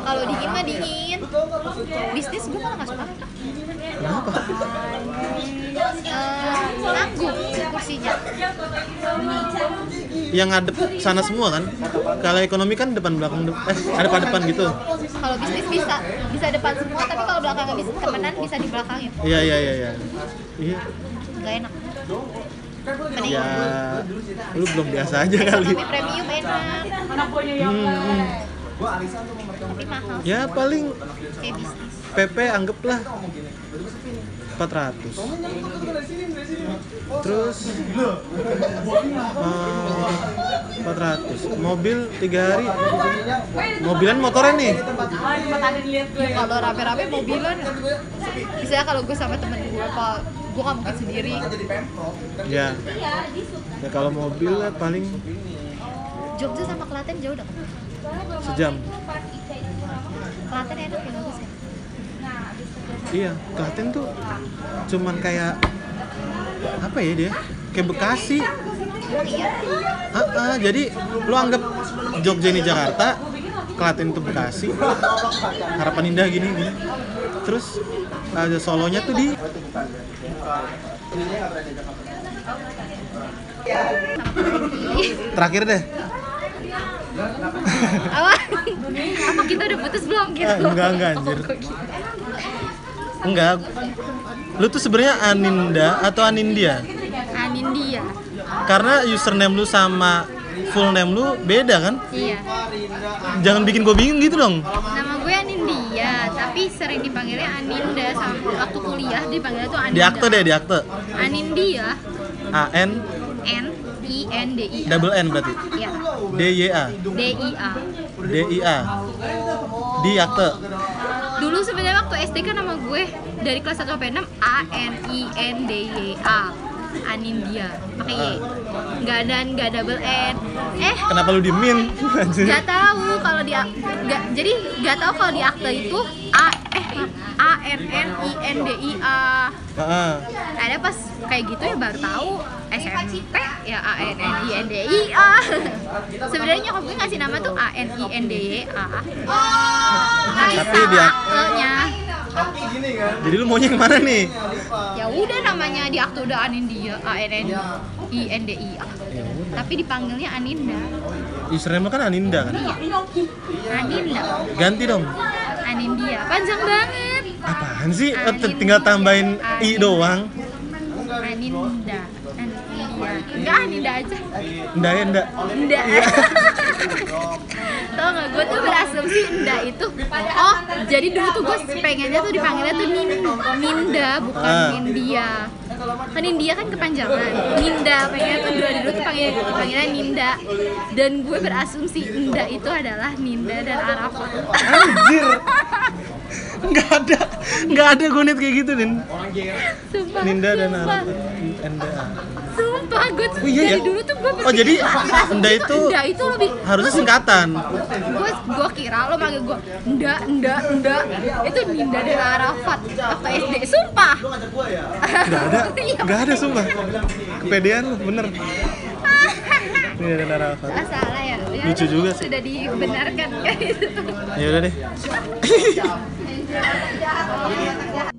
Kalau dingin mah dingin. Bisnis gue malah nggak suka. kenapa Eh, nanggung kursinya. Yang ngadep sana semua kan? Kalau ekonomi kan depan belakang de- eh ada depan depan gitu. Kalau bisnis bisa bisa depan semua, tapi kalau belakang nggak bisa temenan bisa di belakangin. iya iya iya iya. Iya. Gak enak. Mending ya lu belum biasa aja kali. Ekonomi premium enak, hmm, tapi mahal. Ya paling kayak bisnis. PP anggaplah 400 terus eh, 400 mobil tiga hari. Mobilan motornya nih. Kalau rame-rame mobilan, misalnya kalau gue sama temen gue, apa gue nggak mungkin sendiri. ya ya kalau mobil lah paling Jogja sama Klaten jauh dong. sejam. Klaten enak ya bagus ya. Iya Klaten tuh cuman kayak apa ya dia kayak Bekasi. Ah, ah, jadi lu anggap Jogja ini Jakarta, Klaten itu Bekasi, Harapan Indah gini gini. Terus ada Solonya tuh di terakhir deh. Apa? Apa kita udah putus belum gitu? Ah, enggak, enggak, anjir. Enggak. Lu tuh sebenarnya Aninda atau Anindia? Anindia. Karena username lu sama full name lu beda kan? Iya. Jangan bikin gue bingung gitu dong. Nama gue Anindia, tapi sering dipanggilnya Aninda sama waktu kuliah dipanggilnya tuh Aninda. Di akte deh, di akte. Anindia. A N N I N D I A. double N berarti. Ya. D Y A. D I A. D I A. Di akte. Dulu sebenarnya waktu SD kan nama gue dari kelas 1 sampai 6 A N I N D Y A. Anindia. Pakai Y. Enggak ada enggak double N. Eh, Kenapa lu dimin? Nggak tahu kalau di nggak jadi nggak tahu kalau di akte itu A eh A N N I N D I A. Heeh. ada pas kayak gitu ya baru tahu SMP ya A N N I N D I A sebenarnya nyokap gue ngasih nama tuh A N I N D Y A tapi Tapi aktenya Jadi lu maunya yang mana nih? ya udah namanya di akte udah Anindia A N N I N D I A Ya udah. tapi dipanggilnya Aninda lu kan Aninda kan? Aninda Ganti dong. Anindia panjang banget Apaan sih? Anindia. t- tinggal tambahin i doang. Aninda enggak Aninda aja Nda ya nda. Nda. Tau gak, gue tuh berasumsi Nda itu Oh, jadi dulu tuh gue pengennya tuh dipanggilnya tuh Nin, Ninda, bukan Ah. Nindia Kan India kan kepanjangan Ninda, pengennya tuh dua dulu tuh panggil, Ninda Dan gue berasumsi Nda itu adalah Ninda dan Arafat Anjir. Nggak ada, nggak ada gue kayak gitu Nin. Sumpah, Ninda dan sumpah. Nda. Sumpah, gue tuh Oh iya dari ya? dulu tuh gue Oh jadi Nda itu Nda itu lebih harusnya singkatan. gue gue kira lo manggil gue nda nda nda itu Ninda dan Arafat waktu SD sumpah Nggak ada, Iya. nggak ada sumpah. Kepedean lu bener. Ini ada Arafat. Ah, salah ya, ya Lucu udah, juga sih. sudah dibenarkan guys Ya udah deh.